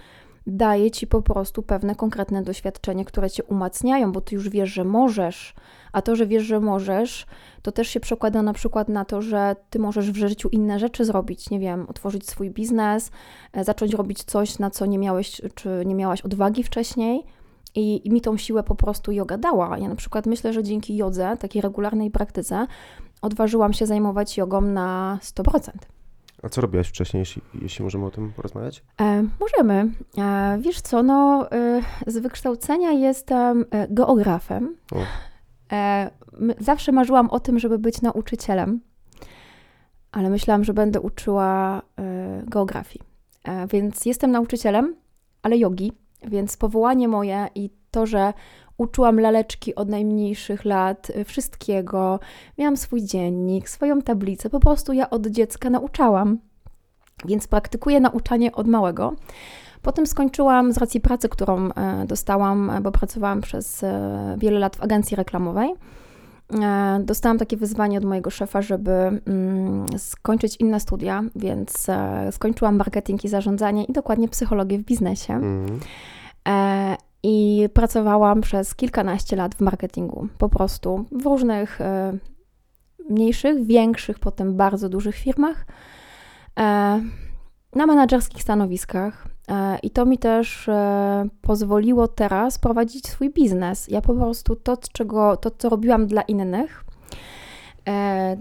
daje ci po prostu pewne konkretne doświadczenie, które cię umacniają, bo ty już wiesz, że możesz, a to, że wiesz, że możesz, to też się przekłada na przykład na to, że ty możesz w życiu inne rzeczy zrobić, nie wiem, otworzyć swój biznes, e, zacząć robić coś, na co nie miałeś, czy nie miałaś odwagi wcześniej. I, I mi tą siłę po prostu yoga dała. Ja na przykład myślę, że dzięki jodze, takiej regularnej praktyce, odważyłam się zajmować jogą na 100%. A co robiłaś wcześniej, jeśli, jeśli możemy o tym porozmawiać? E, możemy. E, wiesz co, no e, z wykształcenia jestem e, geografem. E, my- zawsze marzyłam o tym, żeby być nauczycielem, ale myślałam, że będę uczyła e, geografii. Więc jestem nauczycielem, ale jogi, więc powołanie moje i to, że uczyłam laleczki od najmniejszych lat wszystkiego, miałam swój dziennik, swoją tablicę, po prostu ja od dziecka nauczałam. Więc praktykuję nauczanie od małego. Potem skończyłam z racji pracy, którą e, dostałam, bo pracowałam przez e, wiele lat w agencji reklamowej. E, Dostałam takie wyzwanie od mojego szefa, żeby mm, skończyć inne studia, więc e, skończyłam marketing i zarządzanie i dokładnie psychologię w biznesie. Mhm. E, I pracowałam przez kilkanaście lat w marketingu, po prostu w różnych mniejszych, większych, potem bardzo dużych firmach, na menedżerskich stanowiskach. E, I to mi też e, pozwoliło teraz prowadzić swój biznes. Ja po prostu to, czego, to co robiłam dla innych, e,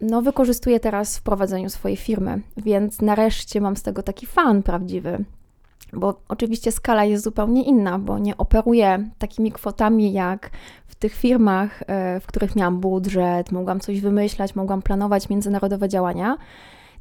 no, wykorzystuję teraz w prowadzeniu swojej firmy, więc nareszcie mam z tego taki fan prawdziwy. Bo oczywiście skala jest zupełnie inna, bo nie operuję takimi kwotami jak w tych firmach, w których miałam budżet, mogłam coś wymyślać, mogłam planować międzynarodowe działania.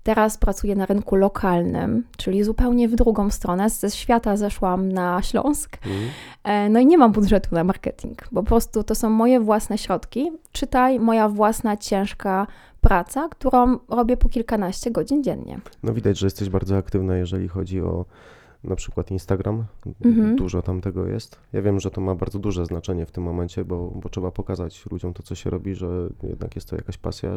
Teraz pracuję na rynku lokalnym, czyli zupełnie w drugą stronę. Ze świata zeszłam na Śląsk. Mhm. E, No i nie mam budżetu na marketing, bo po prostu to są moje własne środki. Czytaj, moja własna ciężka praca, którą robię po kilkanaście godzin dziennie. No widać, że jesteś bardzo aktywna, jeżeli chodzi o na przykład Instagram. Mhm. Dużo tam tego jest. Ja wiem, że to ma bardzo duże znaczenie w tym momencie, bo, bo trzeba pokazać ludziom to, co się robi, że jednak jest to jakaś pasja,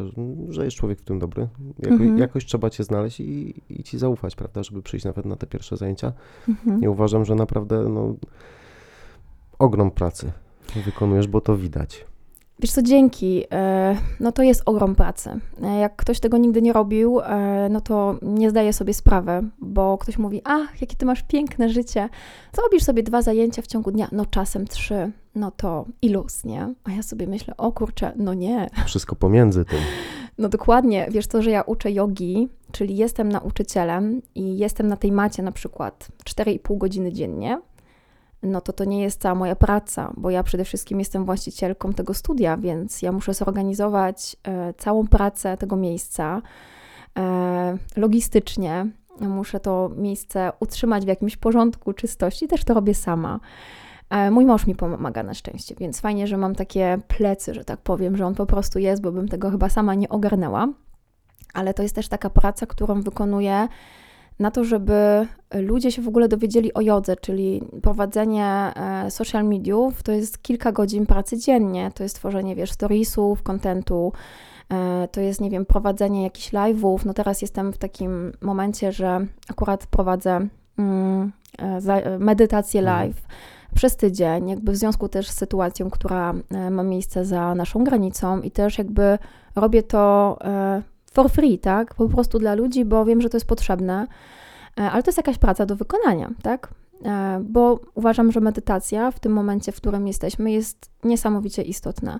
że- jest człowiek w tym dobry. Jako, Mhm. Jakoś trzeba cię znaleźć i, i ci zaufać, prawda, żeby przyjść nawet na te pierwsze zajęcia. Mhm. Ja uważam, że naprawdę no, ogrom pracy wykonujesz, bo to widać. Wiesz co, dzięki. E, No to jest ogrom pracy. E, Jak ktoś tego nigdy nie robił, e, no to nie zdaje sobie sprawy, bo ktoś mówi, ach, jakie ty masz piękne życie. Zrobisz sobie dwa zajęcia w ciągu dnia, no czasem trzy, no to iluz, nie? A ja sobie myślę, o kurczę, no nie. Wszystko pomiędzy tym. No dokładnie, wiesz to, że ja uczę jogi, czyli jestem nauczycielem i jestem na tej macie na przykład 4,5 godziny dziennie, no to to nie jest cała moja praca, bo ja przede wszystkim jestem właścicielką tego studia, więc ja muszę zorganizować e, całą pracę tego miejsca e, logistycznie. Muszę to miejsce utrzymać w jakimś porządku, czystości, też to robię sama. E, Mój mąż mi pomaga na szczęście, więc fajnie, że mam takie plecy, że tak powiem, że on po prostu jest, bo bym tego chyba sama nie ogarnęła. Ale to jest też taka praca, którą wykonuję na to, żeby ludzie się w ogóle dowiedzieli o jodze, czyli prowadzenie e, social mediów to jest kilka godzin pracy dziennie. To jest tworzenie, wiesz, storiesów, kontentu, e, to jest, nie wiem, prowadzenie jakichś live'ów. No teraz jestem w takim momencie, że akurat prowadzę mm, e, medytację Mhm. live przez tydzień, jakby w związku też z sytuacją, która ma miejsce za naszą granicą i też jakby robię to for free, tak? Po prostu dla ludzi, bo wiem, że to jest potrzebne, E, ale to jest jakaś praca do wykonania, tak? E, Bo uważam, że medytacja w tym momencie, w którym jesteśmy, jest niesamowicie istotna.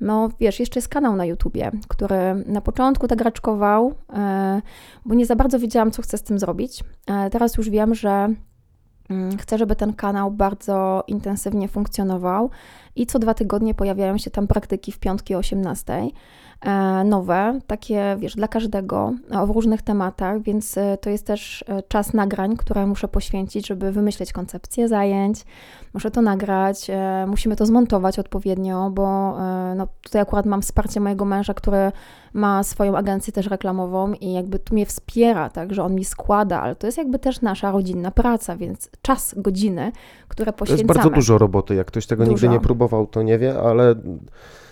No wiesz, jeszcze jest kanał na YouTubie, który na początku tak raczkował, e, bo nie za bardzo wiedziałam, co chcę z tym zrobić. Teraz już wiem, że mm, chcę, żeby ten kanał bardzo intensywnie funkcjonował i co dwa tygodnie pojawiają się tam praktyki w piątki o 18 e, nowe, takie wiesz, dla każdego w różnych tematach, więc e, to jest też e, czas nagrań, które muszę poświęcić, żeby wymyśleć koncepcję zajęć. Muszę to nagrać, musimy to zmontować odpowiednio, bo no, tutaj akurat mam wsparcie mojego męża, który ma swoją agencję też reklamową i jakby tu mnie wspiera, tak, że on mi składa, ale to jest jakby też nasza rodzinna praca, więc czas, godziny, które To poświęcamy. jest bardzo dużo roboty. Jak ktoś tego nigdy Dużo. nie próbował, to nie wie, ale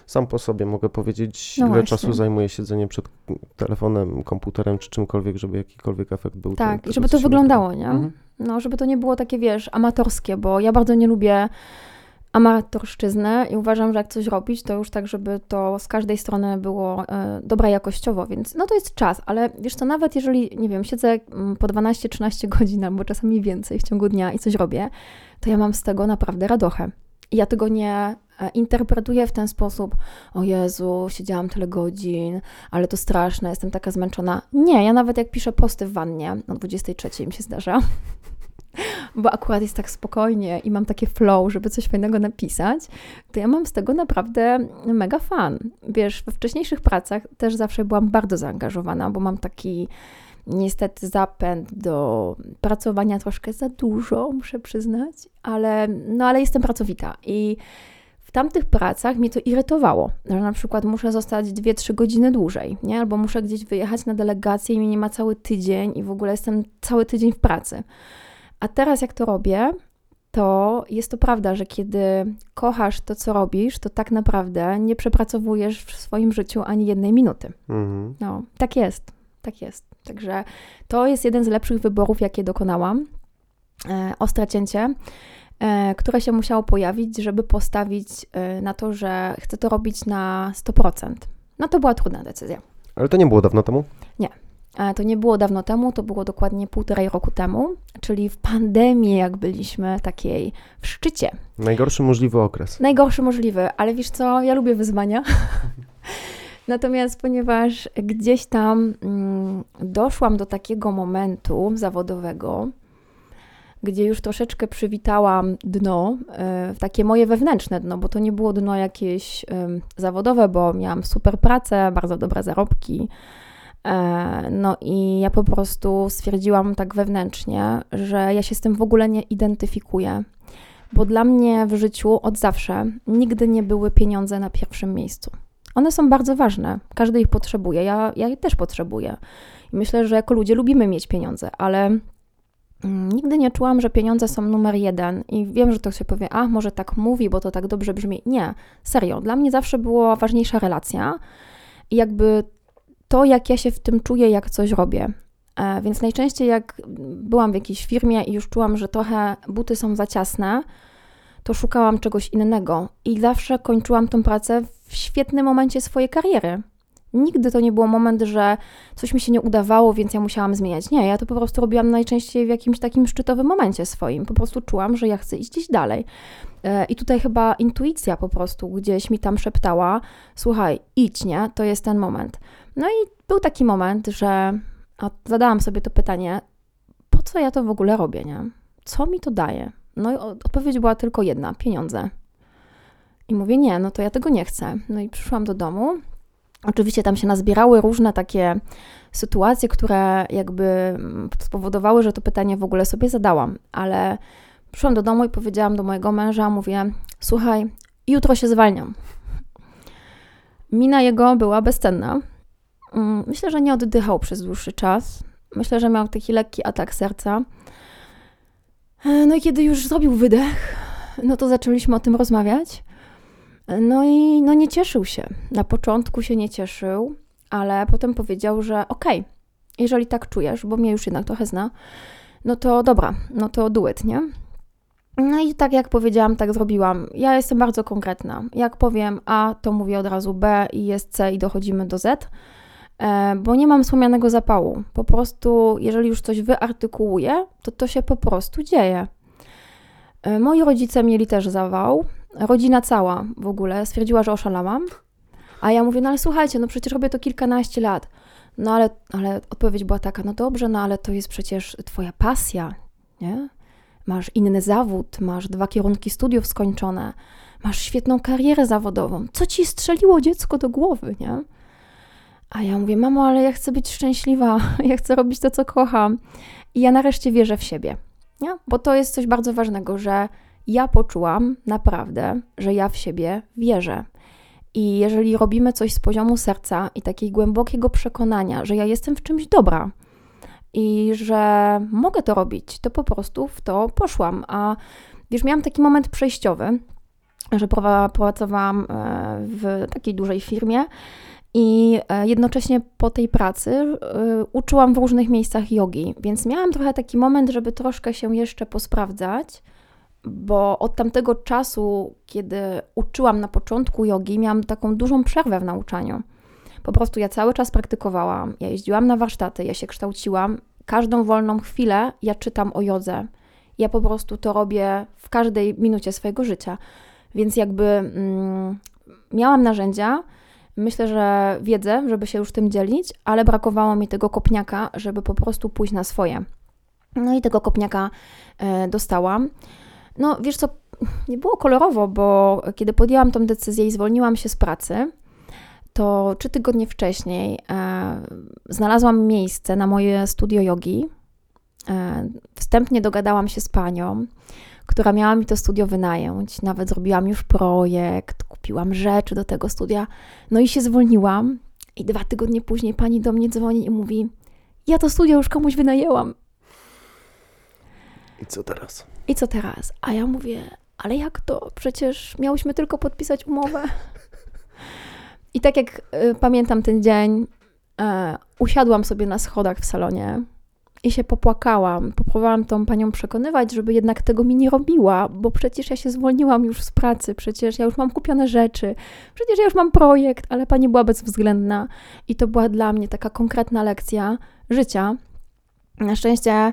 sam po sobie mogę powiedzieć, No ile właśnie. czasu zajmuje siedzenie przed telefonem, komputerem czy czymkolwiek, żeby jakikolwiek efekt był. Tak, i żeby to wyglądało, nie? Mhm. No, żeby to nie było takie, wiesz, amatorskie, bo ja bardzo nie lubię amatorszczyzny i uważam, że jak coś robić, to już tak, żeby to z każdej strony było e, dobra jakościowo, więc no to jest czas, ale wiesz co, nawet jeżeli, nie wiem, siedzę mm, po 12-13 godzin albo czasami więcej w ciągu dnia i coś robię, to ja mam z tego naprawdę radochę. Ja tego nie e, interpretuję w ten sposób, o Jezu, siedziałam tyle godzin, ale to straszne, jestem taka zmęczona. Nie, ja nawet jak piszę posty w wannie, o 23 mi się zdarza, bo akurat jest tak spokojnie i mam takie flow, żeby coś fajnego napisać, to ja mam z tego naprawdę mega fan. Wiesz, we wcześniejszych pracach też zawsze byłam bardzo zaangażowana, bo mam taki niestety zapęd do pracowania troszkę za dużo, muszę przyznać, ale, no, ale jestem pracowita i w tamtych pracach mnie to irytowało, że na przykład muszę zostać 2-3 godziny dłużej, nie? albo muszę gdzieś wyjechać na delegację i mnie nie ma cały tydzień i w ogóle jestem cały tydzień w pracy. A teraz jak to robię, to jest to prawda, że kiedy kochasz to, co robisz, to tak naprawdę nie przepracowujesz w swoim życiu ani jednej minuty. Mhm. No, tak jest, tak jest. Także to jest jeden z lepszych wyborów, jakie dokonałam. E, ostre cięcie, e, które się musiało pojawić, żeby postawić e, na to, że chcę to robić na 100%. No to była trudna decyzja. Ale to nie było dawno temu? E, To nie było dawno temu, to było dokładnie półtorej roku temu, czyli w pandemii, jak byliśmy takiej w szczycie. Najgorszy możliwy okres. Najgorszy możliwy, ale wiesz co, ja lubię wyzwania. Natomiast ponieważ gdzieś tam mm, doszłam do takiego momentu zawodowego, gdzie już troszeczkę przywitałam dno, e, takie moje wewnętrzne dno, bo to nie było dno jakieś zawodowe, bo miałam super pracę, bardzo dobre zarobki. E, No i ja po prostu stwierdziłam tak wewnętrznie, że ja się z tym w ogóle nie identyfikuję, bo dla mnie w życiu od zawsze nigdy nie były pieniądze na pierwszym miejscu. One są bardzo ważne, każdy ich potrzebuje, ja, ja je też potrzebuję. I myślę, że jako ludzie lubimy mieć pieniądze, ale mm, nigdy nie czułam, że pieniądze są numer jeden. I wiem, że to się powie, a może tak mówi, bo to tak dobrze brzmi. Nie, serio, dla mnie zawsze była ważniejsza relacja i jakby to, jak ja się w tym czuję, jak coś robię. E, Więc najczęściej, jak byłam w jakiejś firmie i już czułam, że trochę buty są za ciasne, to szukałam czegoś innego i zawsze kończyłam tą pracę w świetnym momencie swojej kariery. Nigdy to nie było moment, że coś mi się nie udawało, więc ja musiałam zmieniać. Nie, ja to po prostu robiłam najczęściej w jakimś takim szczytowym momencie swoim. Po prostu czułam, że ja chcę iść gdzieś dalej. E, I tutaj chyba intuicja po prostu gdzieś mi tam szeptała: Słuchaj, idź, nie? To jest ten moment. No i był taki moment, że zadałam sobie to pytanie: po co ja to w ogóle robię, nie? Co mi to daje? No i odpowiedź była tylko jedna: pieniądze. I mówię: Nie, no to ja tego nie chcę. No i przyszłam do domu. Oczywiście tam się nazbierały różne takie sytuacje, które jakby mm, spowodowały, że to pytanie w ogóle sobie zadałam, ale przyszłam do domu i powiedziałam do mojego męża: Mówię, słuchaj, jutro się zwalniam. Mina jego była bezcenna. Mm, Myślę, że nie oddychał przez dłuższy czas. Myślę, że miał taki lekki atak serca. E, No i kiedy już zrobił wydech, no to zaczęliśmy o tym rozmawiać. No i no nie cieszył się. Na początku się nie cieszył, ale potem powiedział, że okej, jeżeli tak czujesz, bo mnie już jednak trochę zna, no to dobra, no to do it, nie? No i tak jak powiedziałam, tak zrobiłam. Ja jestem bardzo konkretna. Jak powiem A, to mówię od razu B i jest C i dochodzimy do Z, e, bo nie mam słomianego zapału. Po prostu, jeżeli już coś wyartykułuję, to to się po prostu dzieje. E, Moi rodzice mieli też zawał. Rodzina cała w ogóle stwierdziła, że oszalałam. A ja mówię, no ale słuchajcie, no przecież robię to kilkanaście lat. No ale, ale odpowiedź była taka, no dobrze, no ale to jest przecież twoja pasja, nie? Masz inny zawód, masz dwa kierunki studiów skończone, masz świetną karierę zawodową. Co ci strzeliło dziecko do głowy, nie? A ja mówię, mamo, ale ja chcę być szczęśliwa, ja chcę robić to, co kocham. I ja nareszcie wierzę w siebie, nie? Bo to jest coś bardzo ważnego, że ja poczułam naprawdę, że ja w siebie wierzę. I jeżeli robimy coś z poziomu serca i takiego głębokiego przekonania, że ja jestem w czymś dobra i że mogę to robić, to po prostu w to poszłam. A wiesz, miałam taki moment przejściowy, że pracowałam e, w takiej dużej firmie i e, jednocześnie po tej pracy e, uczyłam w różnych miejscach jogi, więc miałam trochę taki moment, żeby troszkę się jeszcze posprawdzać, bo od tamtego czasu, kiedy uczyłam na początku jogi, miałam taką dużą przerwę w nauczaniu. Po prostu ja cały czas praktykowałam, ja jeździłam na warsztaty, ja się kształciłam. Każdą wolną chwilę ja czytam o jodze. Ja po prostu to robię w każdej minucie swojego życia. Więc jakby mm, miałam narzędzia, myślę, że wiedzę, żeby się już tym dzielić, ale brakowało mi tego kopniaka, żeby po prostu pójść na swoje. No i tego kopniaka e, dostałam. No wiesz co, nie było kolorowo, bo kiedy podjęłam tą decyzję i zwolniłam się z pracy, to trzy tygodnie wcześniej e, znalazłam miejsce na moje studio jogi. E, wstępnie dogadałam się z panią, która miała mi to studio wynająć. Nawet zrobiłam już projekt, kupiłam rzeczy do tego studia. No i się zwolniłam. I dwa tygodnie później pani do mnie dzwoni i mówi: Ja to studio już komuś wynajęłam. I co teraz? I co teraz? A ja mówię: Ale jak to? Przecież miałyśmy tylko podpisać umowę. I tak jak y, pamiętam ten dzień, y, usiadłam sobie na schodach w salonie i się popłakałam. Próbowałam tą panią przekonywać, żeby jednak tego mi nie robiła, bo przecież ja się zwolniłam już z pracy, przecież ja już mam kupione rzeczy, przecież ja już mam projekt, ale pani była bezwzględna i to była dla mnie taka konkretna lekcja życia. Na szczęście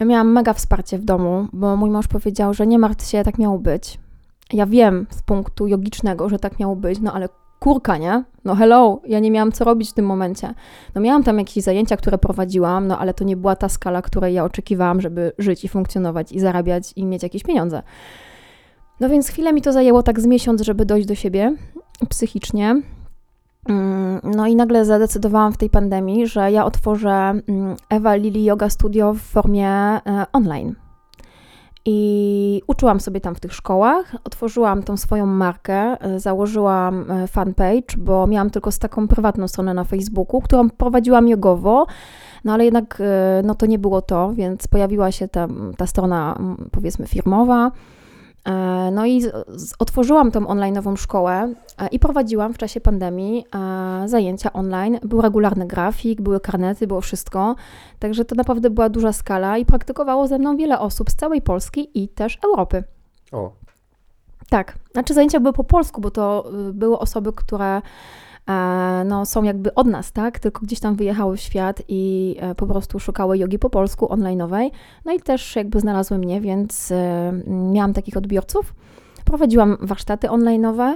miałam mega wsparcie w domu, bo mój mąż powiedział, że nie martw się, tak miało być. Ja wiem z punktu jogicznego, że tak miało być, no ale kurka, nie? No hello, ja nie miałam co robić w tym momencie. No miałam tam jakieś zajęcia, które prowadziłam, no ale to nie była ta skala, której ja oczekiwałam, żeby żyć i funkcjonować i zarabiać i mieć jakieś pieniądze. No więc chwilę mi to zajęło tak z miesiąc, żeby dojść do siebie psychicznie. Mm, No i nagle zadecydowałam w tej pandemii, że ja otworzę mm, Ewa Lili Yoga Studio w formie e, online. I uczyłam sobie tam w tych szkołach, otworzyłam tą swoją markę, e, założyłam e, fanpage, bo miałam tylko taką prywatną stronę na Facebooku, którą prowadziłam jogowo, no ale jednak e, no to nie było to, więc pojawiła się ta, ta strona mm, powiedzmy firmowa. E, No i otworzyłam tą online'ową szkołę e, i prowadziłam w czasie pandemii e, zajęcia online. Był regularny grafik, były karnety, było wszystko. Także to naprawdę była duża skala i praktykowało ze mną wiele osób z całej Polski i też Europy. O, Tak, znaczy zajęcia były po polsku, bo to y, były osoby, które no, są jakby od nas, tak? Tylko gdzieś tam wyjechały w świat i e, po prostu szukały jogi po polsku, online'owej. No i też jakby znalazły mnie, więc e, miałam takich odbiorców. Prowadziłam warsztaty online'owe.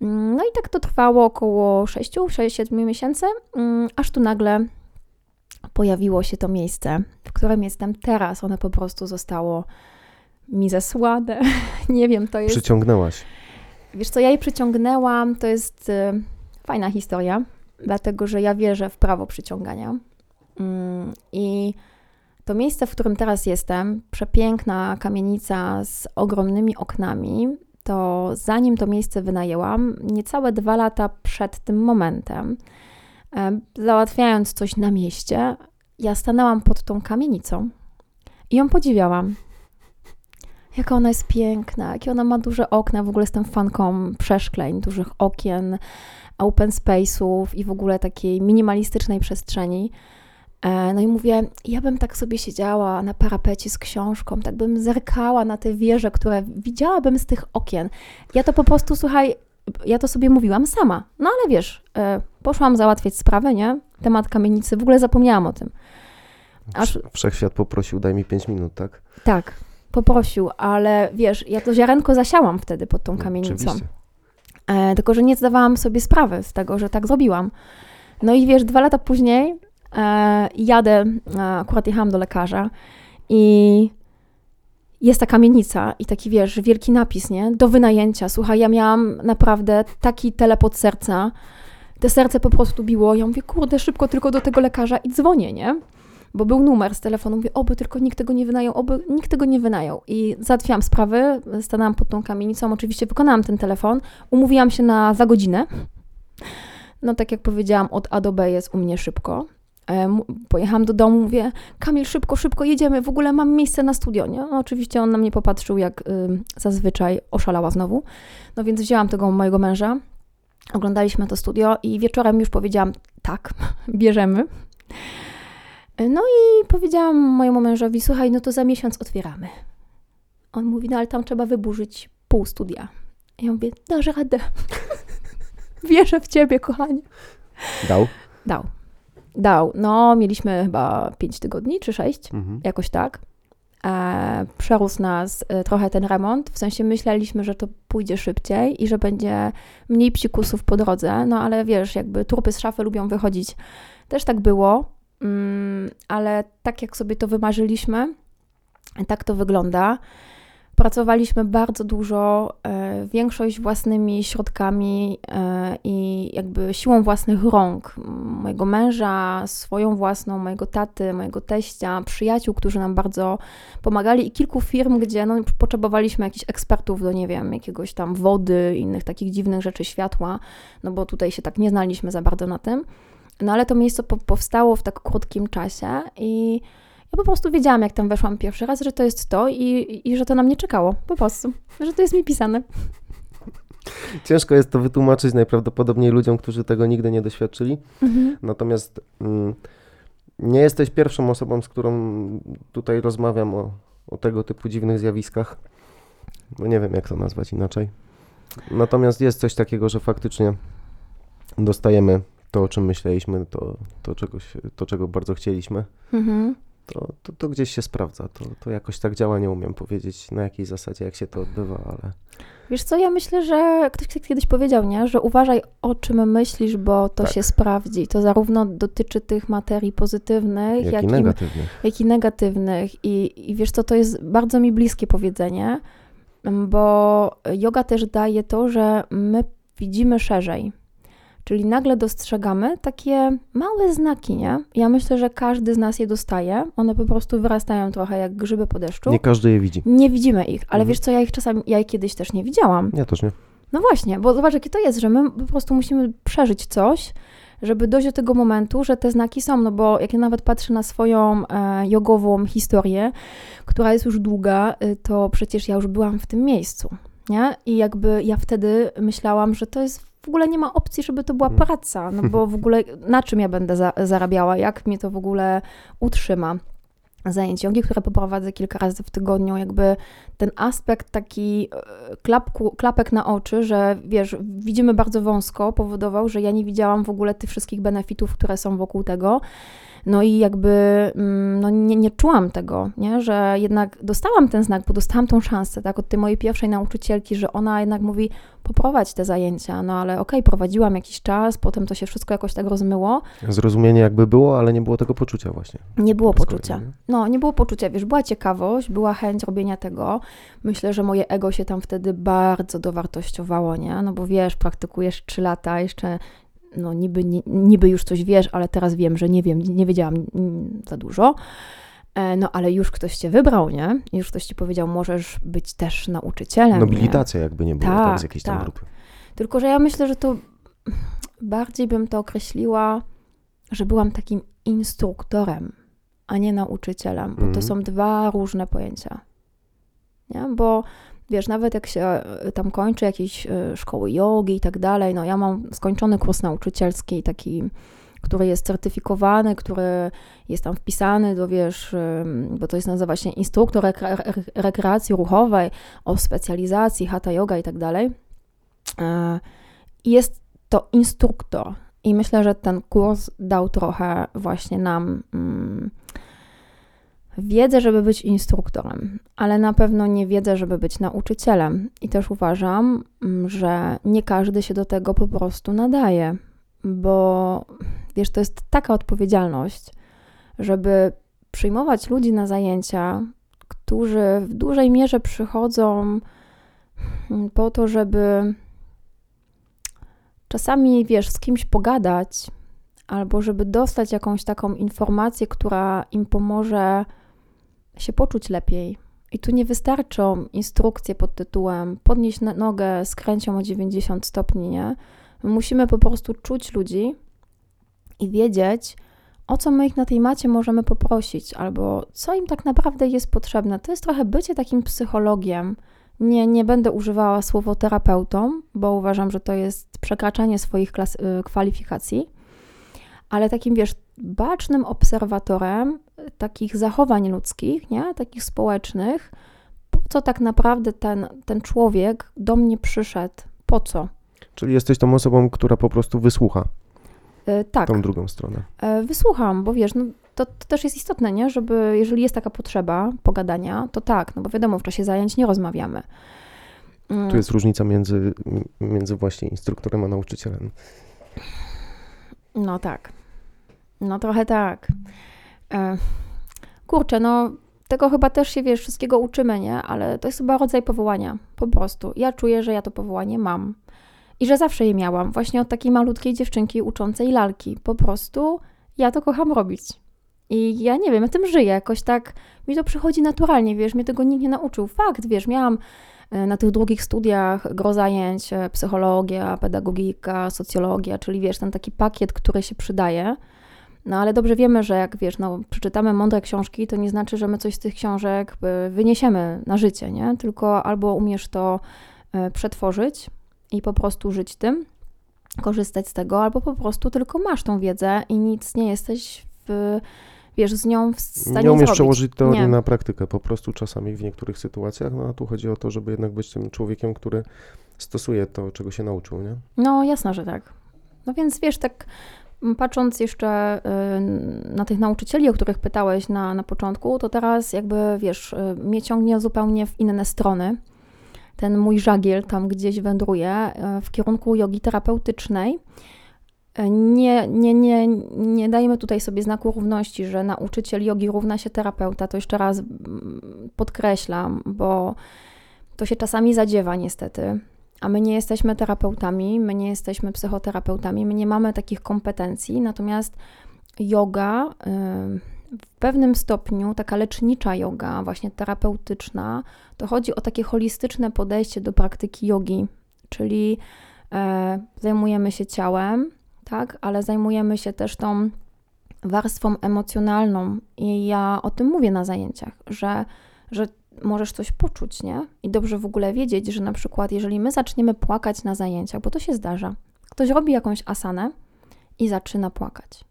Mm, No i tak to trwało około 6-7 miesięcy, mm, aż tu nagle pojawiło się to miejsce, w którym jestem teraz. One po prostu zostało mi zesłane. Nie wiem, to jest. przyciągnęłaś. Wiesz co, ja jej przyciągnęłam, to jest fajna historia, dlatego że ja wierzę w prawo przyciągania. Mm, I to miejsce, w którym teraz jestem, przepiękna kamienica z ogromnymi oknami, to zanim to miejsce wynajęłam, niecałe dwa lata przed tym momentem, załatwiając coś na mieście, ja stanęłam pod tą kamienicą i ją podziwiałam. Jaka ona jest piękna, jakie ona ma duże okna. W ogóle jestem fanką przeszkleń, dużych okien, open space'ów i w ogóle takiej minimalistycznej przestrzeni. E, No i mówię, ja bym tak sobie siedziała na parapecie z książką, tak bym zerkała na te wieże, które widziałabym z tych okien. Ja to po prostu, słuchaj, ja to sobie mówiłam sama. No ale wiesz, e, poszłam załatwiać sprawę, nie? Temat kamienicy, w ogóle zapomniałam o tym. Aż- Wszechświat poprosił, daj mi 5 minut, tak? Tak, poprosił, ale wiesz, ja to ziarenko zasiałam wtedy pod tą kamienicą. Oczywiście. E, tylko, że nie zdawałam sobie sprawy z tego, że tak zrobiłam. No i wiesz, dwa lata później e, jadę, e, akurat jechałam do lekarza i jest ta kamienica i taki, wiesz, wielki napis, nie? Do wynajęcia. Słuchaj, ja miałam naprawdę taki telepot serca. Te serce po prostu biło. Ja mówię, kurde, szybko tylko do tego lekarza i dzwonię, nie? Bo był numer z telefonu. Mówię, oby tylko nikt tego nie wynajął, oby nikt tego nie wynajął. I załatwiłam sprawy, stanęłam pod tą kamienicą, oczywiście wykonałam ten telefon, umówiłam się na za godzinę. No tak jak powiedziałam, od A do B jest u mnie szybko. Pojechałam do domu, mówię, Kamil, szybko, szybko, jedziemy, w ogóle mam miejsce na studio, nie? No, oczywiście on na mnie popatrzył, jak ym, zazwyczaj oszalała znowu. No więc wzięłam tego mojego męża, oglądaliśmy to studio i wieczorem już powiedziałam, tak, bierzemy. No i powiedziałam mojemu mężowi, słuchaj, no to za miesiąc otwieramy. On mówi, no ale tam trzeba wyburzyć pół studia. Ja mówię, dasz radę. Wierzę w ciebie, kochanie. Dał? Dał. Dał. No, mieliśmy chyba 5 tygodni czy 6, Mhm. jakoś tak. E, przerósł nas e, trochę ten remont, w sensie myśleliśmy, że to pójdzie szybciej i że będzie mniej psikusów po drodze, no ale wiesz, jakby trupy z szafy lubią wychodzić. Też tak było, ale tak jak sobie to wymarzyliśmy, tak to wygląda. Pracowaliśmy bardzo dużo, e, większość własnymi środkami e, i jakby siłą własnych rąk. Mojego męża, swoją własną, mojego taty, mojego teścia, przyjaciół, którzy nam bardzo pomagali i kilku firm, gdzie no, potrzebowaliśmy jakichś ekspertów do, nie wiem, jakiegoś tam wody, innych takich dziwnych rzeczy, światła, no bo tutaj się tak nie znaliśmy za bardzo na tym. No ale to miejsce po, powstało w tak krótkim czasie i ja po prostu wiedziałam, jak tam weszłam pierwszy raz, że to jest to i, i że to na mnie czekało. Po prostu. Że to jest mi pisane. Ciężko jest to wytłumaczyć najprawdopodobniej ludziom, którzy tego nigdy nie doświadczyli. Natomiast mm, nie jesteś pierwszą osobą, z którą tutaj rozmawiam o, o tego typu dziwnych zjawiskach. No nie wiem, jak to nazwać inaczej. Natomiast jest coś takiego, że faktycznie dostajemy to, o czym myśleliśmy, to, to, czegoś, to czego bardzo chcieliśmy. Mhm. To, to, to gdzieś się sprawdza. To, to jakoś tak działa, nie umiem powiedzieć na jakiej zasadzie, jak się to odbywa, ale Wiesz co, ja myślę, że ktoś kiedyś powiedział, nie? że uważaj o czym myślisz, bo to Tak. się sprawdzi. To zarówno dotyczy tych materii pozytywnych, jak, jak, i negatywnych. jak i negatywnych. I, I wiesz co, to jest bardzo mi bliskie powiedzenie, bo yoga też daje to, że my widzimy szerzej. Czyli nagle dostrzegamy takie małe znaki, nie? Ja myślę, że każdy z nas je dostaje. One po prostu wyrastają trochę jak grzyby po deszczu. Nie każdy je widzi. Nie widzimy ich, ale Mhm. wiesz co, ja ich czasami, ja ich kiedyś też nie widziałam. Ja też nie. No właśnie, bo zobacz, jakie to jest, że my po prostu musimy przeżyć coś, żeby dojść do tego momentu, że te znaki są. No bo jak ja nawet patrzę na swoją e, jogową historię, która jest już długa, y, to przecież ja już byłam w tym miejscu. Nie? I jakby ja wtedy myślałam, że to jest w ogóle nie ma opcji, żeby to była Mhm. praca, no bo w ogóle na czym ja będę za, zarabiała, jak mnie to w ogóle utrzyma. Zajęć jogi, które poprowadzę kilka razy w tygodniu, jakby ten aspekt taki e, klapku, klapek na oczy, że wiesz, widzimy bardzo wąsko, powodował, że ja nie widziałam w ogóle tych wszystkich benefitów, które są wokół tego. No i jakby mm, no nie, nie czułam tego, nie? że jednak dostałam ten znak, bo dostałam tą szansę, tak, od tej mojej pierwszej nauczycielki, że ona jednak mówi, poprowadź te zajęcia, no ale okej, prowadziłam jakiś czas, potem to się wszystko jakoś tak rozmyło, Zrozumienie jakby było, ale nie było tego poczucia właśnie. nie było poczucia. nie? No, nie było poczucia, wiesz, była ciekawość, była chęć robienia tego. Myślę, że moje ego się tam wtedy bardzo dowartościowało, nie? No bo wiesz, praktykujesz trzy lata, jeszcze no niby, ni- niby już coś wiesz, ale teraz wiem, że nie wiem, nie wiedziałam mm, za dużo. E, No, ale już ktoś cię wybrał, nie? Już ktoś ci powiedział, możesz być też nauczycielem. nie? Nobilitacja jakby nie było, tak, Tak, z jakiejś tam tak. grupy. Tylko, że ja myślę, że to bardziej bym to określiła, że byłam takim instruktorem, a nie nauczycielem, bo to Mhm. są dwa różne pojęcia. Nie? Bo wiesz, nawet jak się e, tam kończy jakieś e, szkoły jogi i tak dalej, no ja mam skończony kurs nauczycielski, taki, który jest certyfikowany, który jest tam wpisany do, wiesz, bo to jest nazywa się instruktor rekre- re- rekreacji ruchowej, o specjalizacji, hatha yoga i tak dalej. E, Jest to instruktor i myślę, że ten kurs dał trochę właśnie nam mm, wiedzę, żeby być instruktorem, ale na pewno nie wiedzę, żeby być nauczycielem. I też uważam, mm, że nie każdy się do tego po prostu nadaje, bo wiesz, to jest taka odpowiedzialność, żeby przyjmować ludzi na zajęcia, którzy w dużej mierze przychodzą mm, po to, żeby czasami, wiesz, z kimś pogadać, albo żeby dostać jakąś taką informację, która im pomoże się poczuć lepiej. I tu nie wystarczą instrukcje pod tytułem podnieść nogę, skręć ją o 90 stopni, nie? My musimy po prostu czuć ludzi i wiedzieć, o co my ich na tej macie możemy poprosić, albo co im tak naprawdę jest potrzebne. To jest trochę bycie takim psychologiem. Nie, nie będę używała słowo terapeutą, bo uważam, że to jest przekraczanie swoich klas- y, kwalifikacji, ale takim, wiesz, bacznym obserwatorem takich zachowań ludzkich, nie? takich społecznych, po co tak naprawdę ten, ten człowiek do mnie przyszedł, po co? Czyli jesteś tą osobą, która po prostu wysłucha Y, tak. tą drugą stronę. E, Wysłucham, bo wiesz, no, to, to też jest istotne, nie? Żeby, jeżeli jest taka potrzeba pogadania, to tak, no bo wiadomo, w czasie zajęć nie rozmawiamy. Mm, Tu jest różnica między, między właśnie instruktorem a nauczycielem. No tak. No trochę tak. E, kurczę, no tego chyba też się, wiesz, wszystkiego uczymy, nie? Ale to jest chyba rodzaj powołania, po prostu. Ja czuję, że ja to powołanie mam. I że zawsze je miałam, właśnie od takiej malutkiej dziewczynki uczącej lalki. Po prostu ja to kocham robić. I ja nie wiem, ja tym żyję, jakoś tak mi to przychodzi naturalnie, wiesz, mnie tego nikt nie nauczył. Fakt, wiesz, miałam e, na tych drugich studiach gro zajęć, e, psychologia, pedagogika, socjologia, czyli wiesz, ten taki pakiet, który się przydaje. No ale dobrze wiemy, że jak wiesz, no, przeczytamy mądre książki, to nie znaczy, że my coś z tych książek e, wyniesiemy na życie, nie? Tylko albo umiesz to e, przetworzyć i po prostu żyć tym, korzystać z tego, albo po prostu tylko masz tą wiedzę i nic nie jesteś w, wiesz, z nią w stanie Nie umiesz przełożyć teorii Nie. na praktykę, po prostu czasami w niektórych sytuacjach, no a tu chodzi o to, żeby jednak być tym człowiekiem, który stosuje to, czego się nauczył, nie? No, jasne, że tak. No więc wiesz, tak patrząc jeszcze y, na tych nauczycieli, o których pytałeś na, na początku, to teraz jakby, wiesz, y, mnie ciągnie zupełnie w inne strony. Ten mój żagiel tam gdzieś wędruje y, w kierunku jogi terapeutycznej. Nie, nie, nie, nie dajmy tutaj sobie znaku równości, że nauczyciel jogi równa się terapeuta. To jeszcze raz podkreślam, bo to się czasami zadziewa niestety. A my nie jesteśmy terapeutami, my nie jesteśmy psychoterapeutami, my nie mamy takich kompetencji, natomiast yoga w pewnym stopniu, taka lecznicza yoga, właśnie terapeutyczna, to chodzi o takie holistyczne podejście do praktyki jogi, czyli e, zajmujemy się ciałem, tak, ale zajmujemy się też tą warstwą emocjonalną. I ja o tym mówię na zajęciach, że, że możesz coś poczuć, nie? I dobrze w ogóle wiedzieć, że na przykład, jeżeli my zaczniemy płakać na zajęciach, bo to się zdarza, ktoś robi jakąś asanę i zaczyna płakać.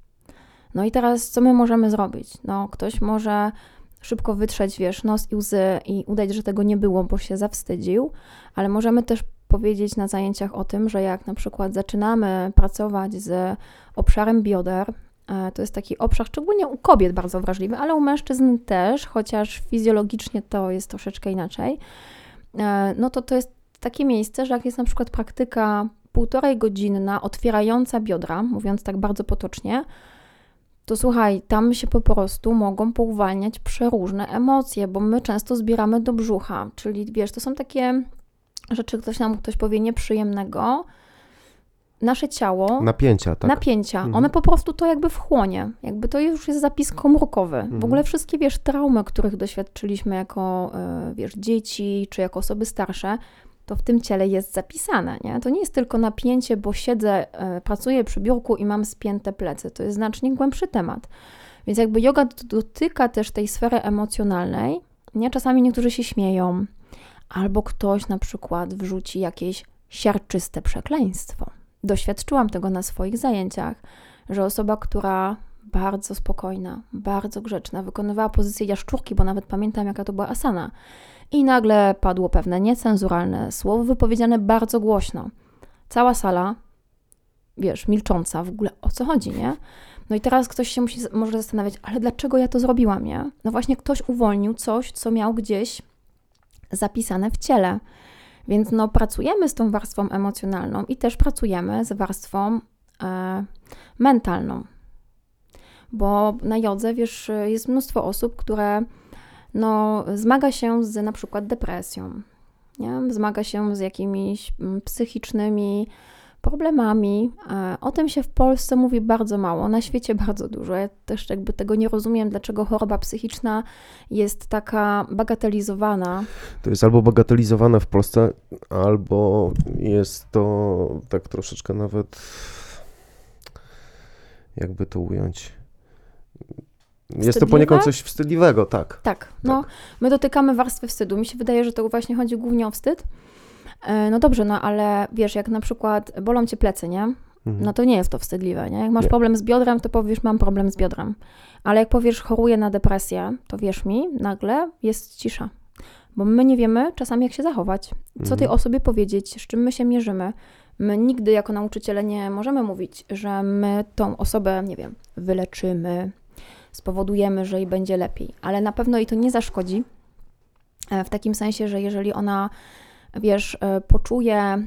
No i teraz, co my możemy zrobić? No, ktoś może szybko wytrzeć, wiesz, nos i łzy i udać, że tego nie było, bo się zawstydził, ale możemy też powiedzieć na zajęciach o tym, że jak na przykład zaczynamy pracować z obszarem bioder, To jest taki obszar, szczególnie u kobiet bardzo wrażliwy, ale u mężczyzn też, chociaż fizjologicznie to jest troszeczkę inaczej. E, No to to jest takie miejsce, że jak jest na przykład praktyka półtorej godzinna, otwierająca biodra, mówiąc tak bardzo potocznie, to słuchaj, tam się po prostu mogą pouwalniać przeróżne emocje, bo my często zbieramy do brzucha, czyli wiesz, to są takie rzeczy, ktoś nam ktoś powie nieprzyjemnego. Nasze ciało Napięcia, tak? napięcia. Mhm. One po prostu to jakby wchłonie. Jakby to już jest zapis komórkowy. Mhm. W ogóle wszystkie, wiesz, traumy, których doświadczyliśmy jako, e, wiesz, dzieci czy jako osoby starsze, to w tym ciele jest zapisane, nie? To nie jest tylko napięcie, bo siedzę, e, pracuję przy biurku i mam spięte plecy. To jest znacznie głębszy temat. Więc jakby yoga dotyka też tej sfery emocjonalnej, nie? Czasami niektórzy się śmieją, albo ktoś na przykład wrzuci jakieś siarczyste przekleństwo. Doświadczyłam tego na swoich zajęciach, że osoba, która bardzo spokojna, bardzo grzeczna, wykonywała pozycję jaszczurki, bo nawet pamiętam, jaka to była asana, i nagle padło pewne niecenzuralne słowo wypowiedziane bardzo głośno. Cała sala, wiesz, milcząca, w ogóle o co chodzi, nie? No i teraz ktoś się musi, może zastanawiać, ale dlaczego ja to zrobiłam, nie? No właśnie ktoś uwolnił coś, co miał gdzieś zapisane w ciele. Więc no, pracujemy z tą warstwą emocjonalną i też pracujemy z warstwą e, mentalną. Bo na jodze, wiesz, jest mnóstwo osób, które no, zmaga się z na przykład depresją, nie? zmaga się z jakimiś mm, psychicznymi problemami. E, O tym się w Polsce mówi bardzo mało, na świecie bardzo dużo. Ja też jakby tego nie rozumiem, dlaczego choroba psychiczna jest taka bagatelizowana. To jest albo bagatelizowane w Polsce, albo jest to tak troszeczkę nawet, jakby to ująć, Jest to Wstydliwe? poniekąd coś wstydliwego, tak. Tak, no, my dotykamy warstwy wstydu. Mi się wydaje, że to właśnie chodzi głównie o wstyd. E, No dobrze, no ale wiesz, jak na przykład bolą cię plecy, nie? Mhm. No to nie jest to wstydliwe, nie? Jak masz Nie. problem z biodrem, to powiesz, mam problem z biodrem. Ale jak powiesz, choruję na depresję, to wierz mi, nagle jest cisza. Bo my nie wiemy czasami, jak się zachować. Co tej Mhm. osobie powiedzieć, z czym my się mierzymy. My nigdy jako nauczyciele nie możemy mówić, że my tą osobę, nie wiem, wyleczymy, spowodujemy, że jej będzie lepiej, ale na pewno jej to nie zaszkodzi. e, W takim sensie, że jeżeli ona, wiesz, e, poczuje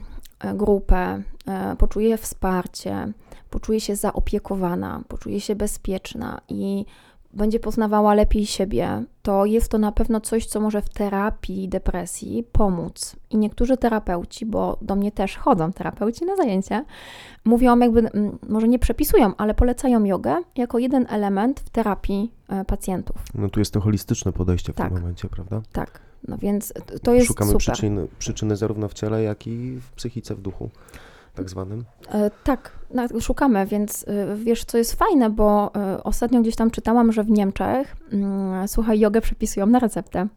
grupę, e, poczuje wsparcie, poczuje się zaopiekowana, poczuje się bezpieczna i będzie poznawała lepiej siebie, to jest to na pewno coś, co może w terapii depresji pomóc. I niektórzy terapeuci, bo do mnie też chodzą terapeuci na zajęcia, mówią jakby, może nie przepisują, ale polecają jogę jako jeden element w terapii e, pacjentów. No tu jest to holistyczne podejście w Tak. tym momencie, prawda? Tak, no więc to jest Szukamy super. przyczyny, przyczyny zarówno w ciele, jak i w psychice, w duchu tak zwanym. E, Tak, szukamy, więc e, wiesz, co jest fajne, bo e, ostatnio gdzieś tam czytałam, że w Niemczech, mm, słuchaj, jogę przepisują na receptę.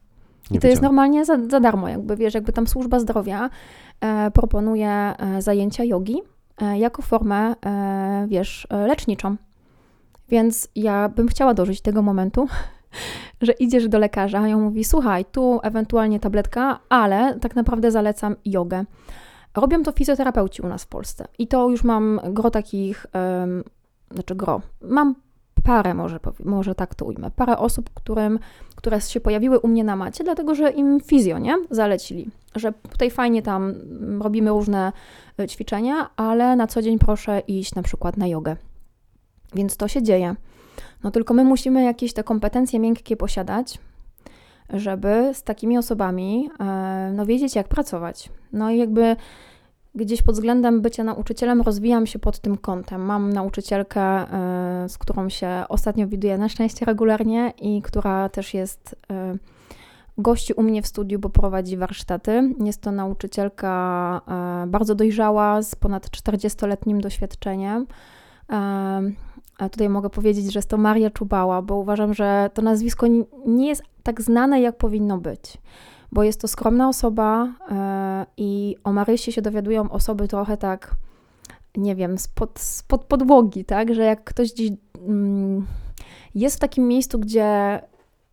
I Nie to jest normalnie za, za darmo, jakby wiesz, jakby tam służba zdrowia proponuje zajęcia jogi jako formę, wiesz, leczniczą. Więc ja bym chciała dożyć tego momentu, że idziesz do lekarza i on mówi, słuchaj, tu ewentualnie tabletka, ale tak naprawdę zalecam jogę. Robią to fizjoterapeuci u nas w Polsce. I to już mam gro takich, znaczy gro, mam parę, może, może tak to ujmę, parę osób, którym, które się pojawiły u mnie na macie, dlatego że im fizjo, nie? Zalecili, że tutaj fajnie tam robimy różne y, ćwiczenia, ale na co dzień proszę iść na przykład na jogę. Więc to się dzieje. No tylko my musimy jakieś te kompetencje miękkie posiadać, żeby z takimi osobami e, no, wiedzieć, jak pracować. No i jakby gdzieś pod względem bycia nauczycielem rozwijam się pod tym kątem. Mam nauczycielkę, e, z którą się ostatnio widuję na szczęście regularnie i która też jest e, gości u mnie w studiu, bo prowadzi warsztaty. Jest to nauczycielka bardzo dojrzała, z ponad 40-letnim doświadczeniem. Tutaj mogę powiedzieć, że jest to Maria Czubała, bo uważam, że to nazwisko ni- nie jest tak znane, jak powinno być. Bo jest to skromna osoba e, i o Marysi się dowiadują osoby trochę tak, nie wiem, spod, spod podłogi, tak? Że jak ktoś gdzieś mm, jest w takim miejscu, gdzie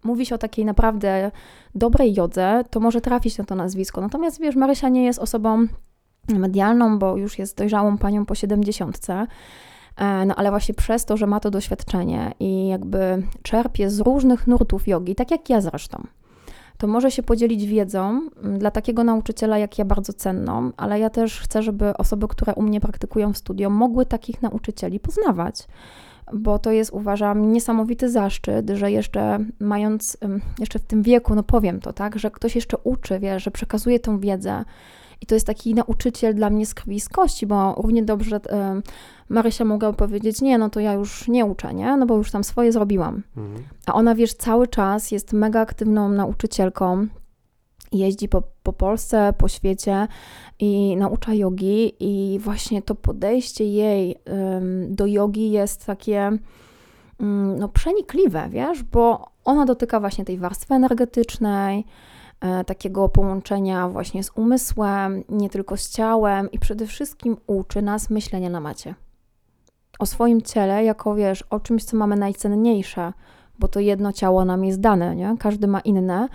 mówi się o takiej naprawdę dobrej jodze, to może trafić na to nazwisko. Natomiast wiesz, Marysia nie jest osobą medialną, bo już jest dojrzałą panią po 70. E, No ale właśnie przez to, że ma to doświadczenie i jakby czerpie z różnych nurtów jogi, tak jak ja zresztą, to może się podzielić wiedzą dla takiego nauczyciela jak ja bardzo cenną, ale ja też chcę, żeby osoby, które u mnie praktykują w studium, mogły takich nauczycieli poznawać. Bo to jest, uważam, niesamowity zaszczyt, że jeszcze mając, jeszcze w tym wieku, no powiem to, tak, że ktoś jeszcze uczy, wie, że przekazuje tą wiedzę, i to jest taki nauczyciel dla mnie z krwi i z kości, bo równie dobrze y, Marysia mogła powiedzieć, nie, no to ja już nie uczę, nie? No bo już tam swoje zrobiłam. Mhm. A ona, wiesz, cały czas jest mega aktywną nauczycielką. Jeździ po, po Polsce, po świecie i naucza jogi i właśnie to podejście jej ym, do jogi jest takie ym, no przenikliwe, wiesz, bo ona dotyka właśnie tej warstwy energetycznej, e, takiego połączenia właśnie z umysłem, nie tylko z ciałem i przede wszystkim uczy nas myślenia na macie. O swoim ciele jako, wiesz, o czymś, co mamy najcenniejsze, bo to jedno ciało nam jest dane, nie? Każdy ma inne,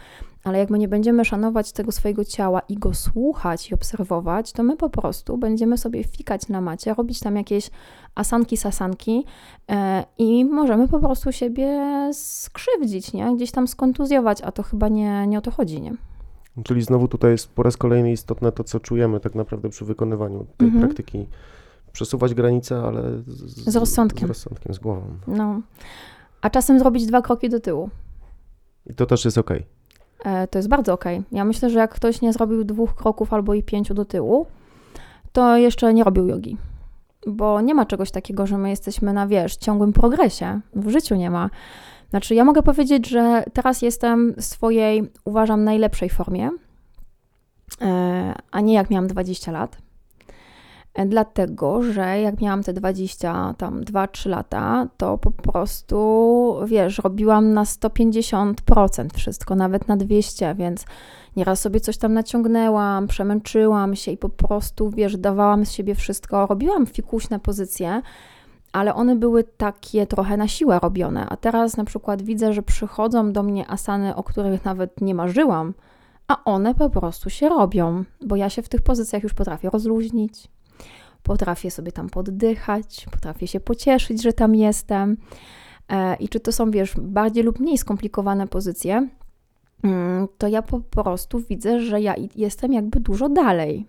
ale jak my nie będziemy szanować tego swojego ciała i go słuchać i obserwować, to my po prostu będziemy sobie fikać na macie, robić tam jakieś asanki, sasanki e, i możemy po prostu siebie skrzywdzić, nie? Gdzieś tam skontuzjować, a to chyba nie, nie o to chodzi, nie? Czyli znowu tutaj jest po raz kolejny istotne to, co czujemy tak naprawdę przy wykonywaniu tej Mhm. praktyki. Przesuwać granice, ale z, Z rozsądkiem. Z rozsądkiem, z głową. No. A czasem zrobić dwa kroki do tyłu. I to też jest okej. E, to jest bardzo okej. Ja myślę, że jak ktoś nie zrobił dwóch kroków albo i pięciu do tyłu, to jeszcze nie robił jogi. Bo nie ma czegoś takiego, że my jesteśmy na, wiesz, ciągłym progresie. W życiu nie ma. Znaczy, ja mogę powiedzieć, że teraz jestem w swojej, uważam, najlepszej formie, e, a nie jak miałam 20 lat. Dlatego, że jak miałam te 20, tam 2-3 lata, to po prostu, wiesz, robiłam na 150% wszystko, nawet na 200, więc nieraz sobie coś tam naciągnęłam, przemęczyłam się i po prostu, wiesz, dawałam z siebie wszystko. Robiłam fikuśne pozycje, ale one były takie trochę na siłę robione. A teraz na przykład widzę, że przychodzą do mnie asany, o których nawet nie marzyłam, a one po prostu się robią, bo ja się w tych pozycjach już potrafię rozluźnić, potrafię sobie tam poddychać, potrafię się pocieszyć, że tam jestem. E, I czy to są, wiesz, bardziej lub mniej skomplikowane pozycje, mm, to ja po prostu widzę, że ja jestem jakby dużo dalej.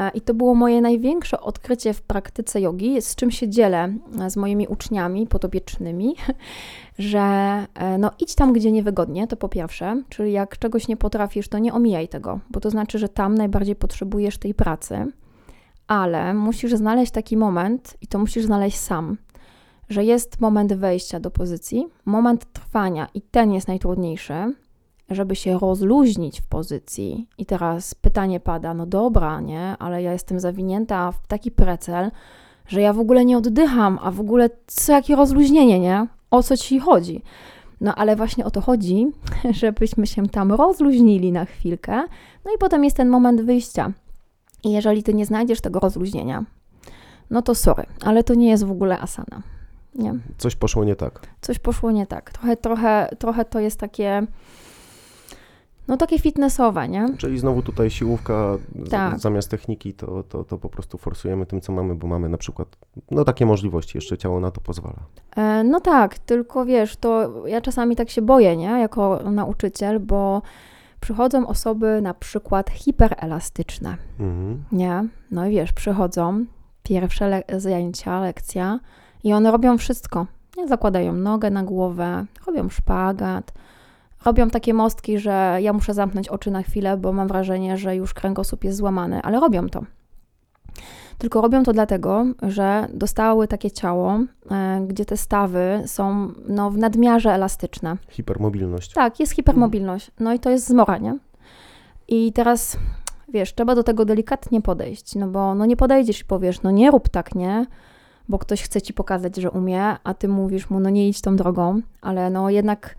E, I to było moje największe odkrycie w praktyce jogi, z czym się dzielę e, z moimi uczniami podopiecznymi, że no idź tam, gdzie niewygodnie, to po pierwsze, czyli jak czegoś nie potrafisz, to nie omijaj tego, bo to znaczy, że tam najbardziej potrzebujesz tej pracy, ale musisz znaleźć taki moment i to musisz znaleźć sam, że jest moment wejścia do pozycji, moment trwania i ten jest najtrudniejszy, żeby się rozluźnić w pozycji. I teraz pytanie pada, no dobra, nie, ale ja jestem zawinięta w taki precel, że ja w ogóle nie oddycham, a w ogóle co jakie rozluźnienie, nie? O co ci chodzi? No ale właśnie o to chodzi, żebyśmy się tam rozluźnili na chwilkę, no i potem jest ten moment wyjścia. I jeżeli ty nie znajdziesz tego rozluźnienia, no to sorry, ale to nie jest w ogóle asana. Nie? Coś poszło nie tak. Coś poszło nie tak. Trochę, trochę, trochę to jest takie, no takie fitnessowe, nie? Czyli znowu tutaj siłówka Tak. zamiast techniki, to, to, to po prostu forsujemy tym, co mamy, bo mamy na przykład no takie możliwości, jeszcze ciało na to pozwala. E, No tak, tylko wiesz, to ja czasami tak się boję, nie, jako nauczyciel, bo przychodzą osoby na przykład hiperelastyczne, Mhm. nie? No i wiesz, przychodzą, pierwsze le- zajęcia, lekcja i one robią wszystko. Nie zakładają nogę na głowę, robią szpagat, robią takie mostki, że ja muszę zamknąć oczy na chwilę, bo mam wrażenie, że już kręgosłup jest złamany, ale robią to. Tylko robią to dlatego, że dostały takie ciało, e, gdzie te stawy są no, w nadmiarze elastyczne. Hipermobilność. Tak, jest hipermobilność. No i to jest zmora, nie? I teraz, wiesz, trzeba do tego delikatnie podejść, no bo no nie podejdziesz i powiesz, no nie rób tak, nie? Bo ktoś chce ci pokazać, że umie, a ty mówisz mu, no nie idź tą drogą, ale no jednak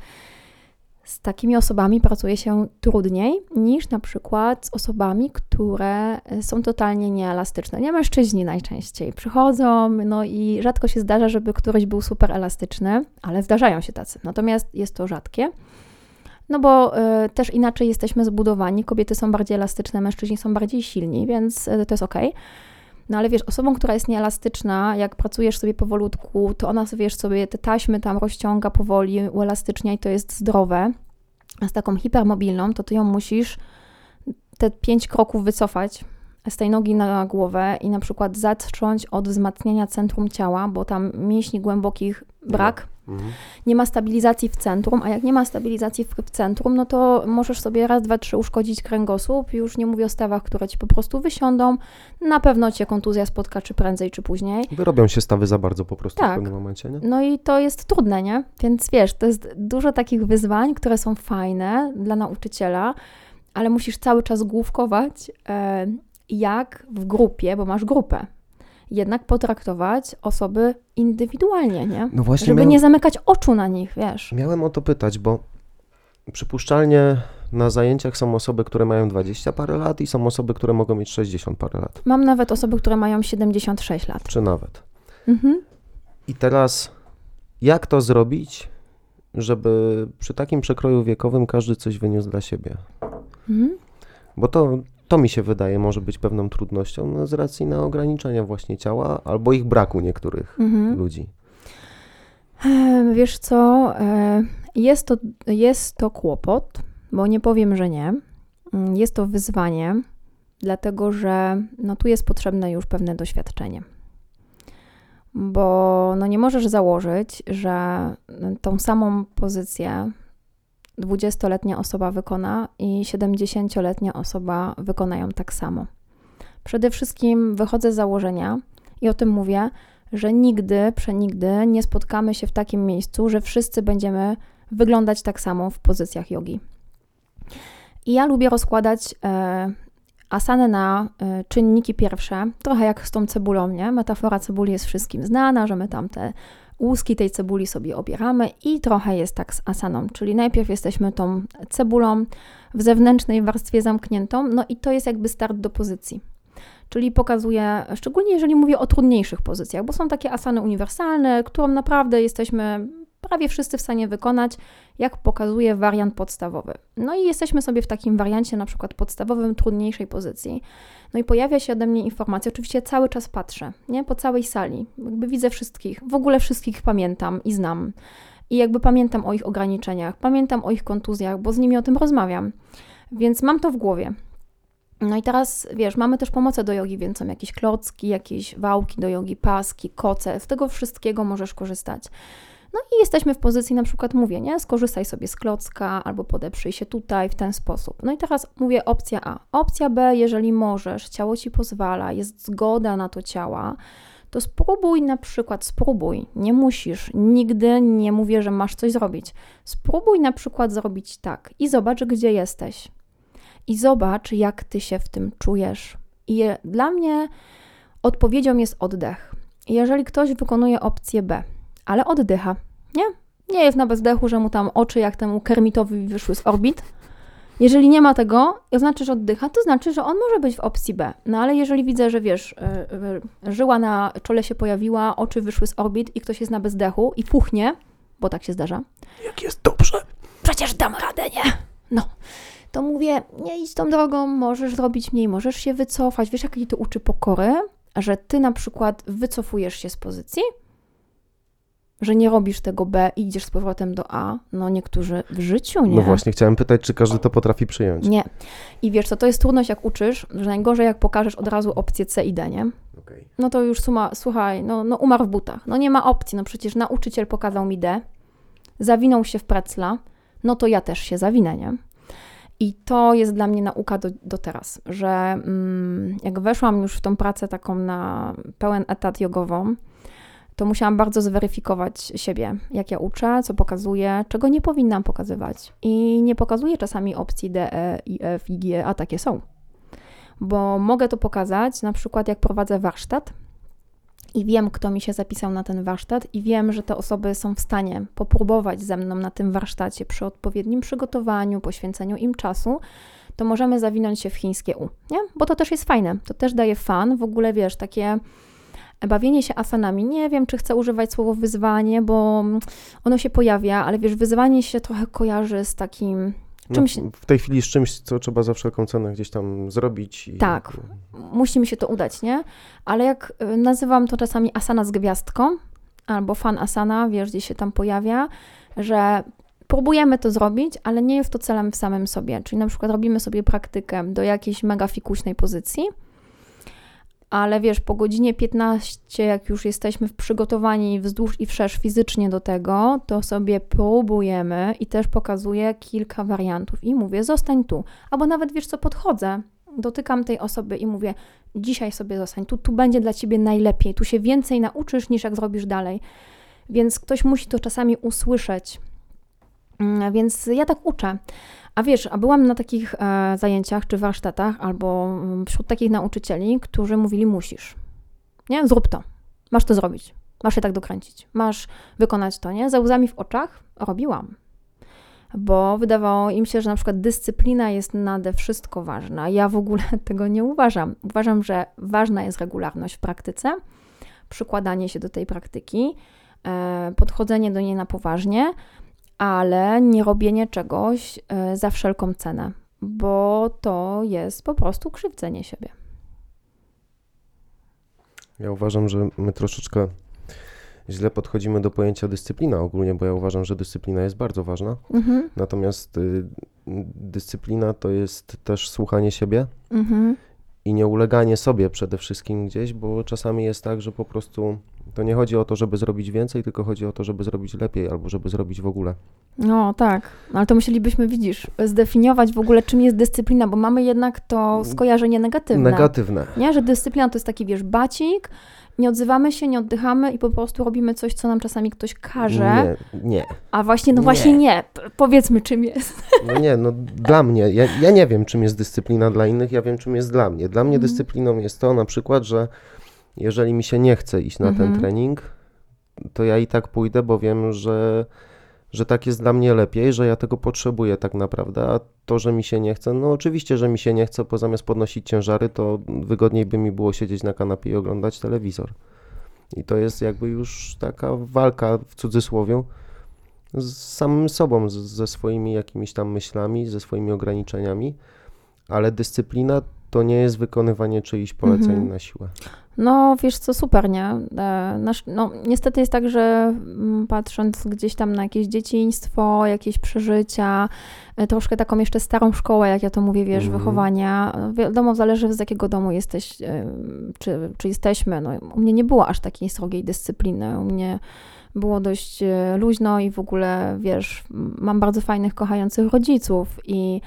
z takimi osobami pracuje się trudniej niż na przykład z osobami, które są totalnie nieelastyczne. Nie mężczyźni najczęściej przychodzą, no i rzadko się zdarza, żeby któryś był super elastyczny, ale zdarzają się tacy. Natomiast jest to rzadkie. No bo y, też inaczej jesteśmy zbudowani. Kobiety są bardziej elastyczne, mężczyźni są bardziej silni, więc y, to jest ok. No ale wiesz, osobą, która jest nieelastyczna, jak pracujesz sobie powolutku, to ona wiesz sobie te taśmy tam rozciąga powoli, uelastycznia i to jest zdrowe. A z taką hipermobilną, to ty ją musisz te pięć kroków wycofać z tej nogi na głowę i na przykład zacząć od wzmacniania centrum ciała, bo tam mięśni głębokich brak Mhm. nie ma stabilizacji w centrum, a jak nie ma stabilizacji w, w centrum, no to możesz sobie raz, dwa, trzy uszkodzić kręgosłup. Już nie mówię o stawach, które ci po prostu wysiądą. Na pewno cię kontuzja spotka, czy prędzej, czy później. Wyrobią się stawy za bardzo po prostu Tak. w pewnym momencie, nie? No i to jest trudne, nie? Więc wiesz, to jest dużo takich wyzwań, które są fajne dla nauczyciela, ale musisz cały czas główkować, e, jak w grupie, bo masz grupę, jednak potraktować osoby indywidualnie, nie? No właśnie Żeby miałem, nie zamykać oczu na nich, wiesz. miałem o to pytać, bo przypuszczalnie na zajęciach są osoby, które mają 20 parę lat i są osoby, które mogą mieć 60 parę lat, Mam nawet osoby, które mają 76 lat. czy nawet. Mhm. I teraz jak to zrobić, żeby przy takim przekroju wiekowym każdy coś wyniósł dla siebie? Mhm. Bo to, to mi się wydaje może być pewną trudnością no, z racji na ograniczenia właśnie ciała albo ich braku niektórych Mhm. ludzi. Wiesz co, jest to, jest to kłopot, bo nie powiem, że nie. Mm, Jest to wyzwanie, dlatego że no, tu jest potrzebne już pewne doświadczenie. Bo no, nie możesz założyć, że tą samą pozycję 20-letnia osoba wykona i 70-letnia osoba wykonają tak samo. Przede wszystkim wychodzę z założenia i o tym mówię, że nigdy, przenigdy nie spotkamy się w takim miejscu, że wszyscy będziemy wyglądać tak samo w pozycjach jogi. I ja lubię rozkładać e, na y, czynniki pierwsze, trochę jak z tą cebulą, nie? Metafora cebuli jest wszystkim znana, że my tam te łuski tej cebuli sobie obieramy i trochę jest tak z asaną, czyli najpierw jesteśmy tą cebulą w zewnętrznej warstwie zamkniętą, no i to jest jakby start do pozycji. Czyli pokazuje, szczególnie jeżeli mówię o trudniejszych pozycjach, bo są takie asany uniwersalne, którą naprawdę jesteśmy prawie wszyscy w stanie wykonać, jak pokazuje wariant podstawowy. No i jesteśmy sobie w takim wariancie, na przykład podstawowym, trudniejszej pozycji. No i pojawia się ode mnie informacja, oczywiście cały czas patrzę, nie? Po całej sali, jakby widzę wszystkich, w ogóle wszystkich pamiętam i znam. I jakby pamiętam o ich ograniczeniach, pamiętam o ich kontuzjach, bo z nimi o tym rozmawiam. Więc mam to w głowie. No i teraz, wiesz, mamy też pomoce do jogi, więc są jakieś klocki, jakieś wałki do jogi, paski, koce, z tego wszystkiego możesz korzystać. No i jesteśmy w pozycji, na przykład mówię, nie, skorzystaj sobie z klocka albo podeprzyj się tutaj w ten sposób. No i teraz mówię opcja A. Opcja B, jeżeli możesz, ciało Ci pozwala, jest zgoda na to ciała, to spróbuj na przykład, spróbuj, nie musisz, nigdy nie mówię, że masz coś zrobić. Spróbuj na przykład zrobić tak i zobacz, gdzie jesteś. I zobacz, jak Ty się w tym czujesz. I dla mnie odpowiedzią jest oddech. Jeżeli ktoś wykonuje opcję B, ale oddycha, nie? Nie jest na bezdechu, że mu tam oczy jak temu Kermitowi wyszły z orbit. Jeżeli nie ma tego, to znaczy, że oddycha, to znaczy, że on może być w opcji B. No ale jeżeli widzę, że wiesz, yy, yy, żyła na czole się pojawiła, oczy wyszły z orbit i ktoś jest na bezdechu i puchnie, bo tak się zdarza, Jak jest dobrze. przecież dam radę, nie? No, to mówię, nie idź tą drogą, możesz zrobić mniej, możesz się wycofać. Wiesz, jakiej to uczy pokory? Że ty na przykład wycofujesz się z pozycji, że nie robisz tego B i idziesz z powrotem do A. No niektórzy w życiu nie. No właśnie, chciałem pytać, czy każdy to potrafi przyjąć. Nie. I wiesz co, to jest trudność jak uczysz, że najgorzej jak pokażesz od razu opcję C i D, nie? No to już suma, słuchaj, no, no umarł w butach. No nie ma opcji, no przecież nauczyciel pokazał mi D, zawinął się w precla, no to ja też się zawinę, nie? I to jest dla mnie nauka do, do teraz, że mm, jak weszłam już w tą pracę taką na pełen etat jogową, to musiałam bardzo zweryfikować siebie, jak ja uczę, co pokazuję, czego nie powinnam pokazywać. I nie pokazuję czasami opcji D, E, I, F, I, G, a takie są bo mogę to pokazać, na przykład jak prowadzę warsztat i wiem, kto mi się zapisał na ten warsztat, i wiem, że te osoby są w stanie popróbować ze mną na tym warsztacie przy odpowiednim przygotowaniu, poświęceniu im czasu, to możemy zawinąć się w chińskie U, nie? Bo to też jest fajne, to też daje fan, w ogóle wiesz, takie bawienie się asanami. Nie wiem, czy chcę używać słowa wyzwanie, bo ono się pojawia, ale wiesz, wyzwanie się trochę kojarzy z takim No, czymś, w tej chwili z czymś, co trzeba za wszelką cenę gdzieś tam zrobić. I, Tak. musi mi się to udać, nie? Ale jak y, nazywam to czasami asana z gwiazdką, albo fan asana, wiesz, gdzie się tam pojawia, że próbujemy to zrobić, ale nie jest to celem w samym sobie. Czyli na przykład robimy sobie praktykę do jakiejś mega fikuśnej pozycji, ale wiesz, po godzinie 15, jak już jesteśmy przygotowani wzdłuż i wszerz fizycznie do tego, to sobie próbujemy i też pokazuję kilka wariantów i mówię, zostań tu. Albo nawet wiesz co, podchodzę, dotykam tej osoby i mówię, dzisiaj sobie zostań, tu, tu będzie dla ciebie najlepiej, tu się więcej nauczysz niż jak zrobisz dalej. Więc ktoś musi to czasami usłyszeć. Mm, Więc ja tak uczę. A wiesz, a byłam na takich e, zajęciach czy warsztatach, albo mm, wśród takich nauczycieli, którzy mówili: musisz. Nie, zrób to. Masz to zrobić. Masz się tak dokręcić. Masz wykonać to, nie? Za łzami w oczach robiłam. Bo wydawało im się, że na przykład dyscyplina jest nade wszystko ważna. Ja w ogóle tego nie uważam. Uważam, że ważna jest regularność w praktyce, przykładanie się do tej praktyki, e, podchodzenie do niej na poważnie, ale nie robienie czegoś e, za wszelką cenę, bo to jest po prostu krzywdzenie siebie. Ja uważam, że my troszeczkę źle podchodzimy do pojęcia dyscyplina ogólnie, bo ja uważam, że dyscyplina jest bardzo ważna. Mhm, Natomiast y, dyscyplina to jest też słuchanie siebie mhm. i nie uleganie sobie przede wszystkim gdzieś, bo czasami jest tak, że po prostu to nie chodzi o to, żeby zrobić więcej, tylko chodzi o to, żeby zrobić lepiej albo żeby zrobić w ogóle. No tak, ale to musielibyśmy, widzisz, zdefiniować w ogóle, czym jest dyscyplina, bo mamy jednak to skojarzenie negatywne. Negatywne. Nie, że dyscyplina to jest taki, wiesz, bacik nie odzywamy się, nie oddychamy i po prostu robimy coś, co nam czasami ktoś każe. Nie, nie. A właśnie, no Nie. właśnie nie. P- Powiedzmy, czym jest. No nie, no dla mnie, ja, ja nie wiem, czym jest dyscyplina dla innych, ja wiem, czym jest dla mnie. Dla mnie Mhm. dyscypliną jest to na przykład, że jeżeli mi się nie chce iść na Mhm. ten trening, to ja i tak pójdę, bo wiem, że, że tak jest dla mnie lepiej, że ja tego potrzebuję tak naprawdę, a to, że mi się nie chce, no oczywiście, że mi się nie chce, bo zamiast podnosić ciężary, to wygodniej by mi było siedzieć na kanapie i oglądać telewizor. I to jest jakby już taka walka w cudzysłowie z samym sobą, z, ze swoimi jakimiś tam myślami, ze swoimi ograniczeniami, ale dyscyplina to nie jest wykonywanie czyichś poleceń Mhm. na siłę. No, wiesz co, super, nie? E, Nasz, no, niestety jest tak, że mm, patrząc gdzieś tam na jakieś dzieciństwo, jakieś przeżycia, e, troszkę taką jeszcze starą szkołę, jak ja to mówię, wiesz, Mhm. wychowania. Wiadomo, zależy z jakiego domu jesteś, e, czy, czy jesteśmy. No, u mnie nie było aż takiej srogiej dyscypliny. U mnie było dość luźno i w ogóle, wiesz, mam bardzo fajnych, kochających rodziców i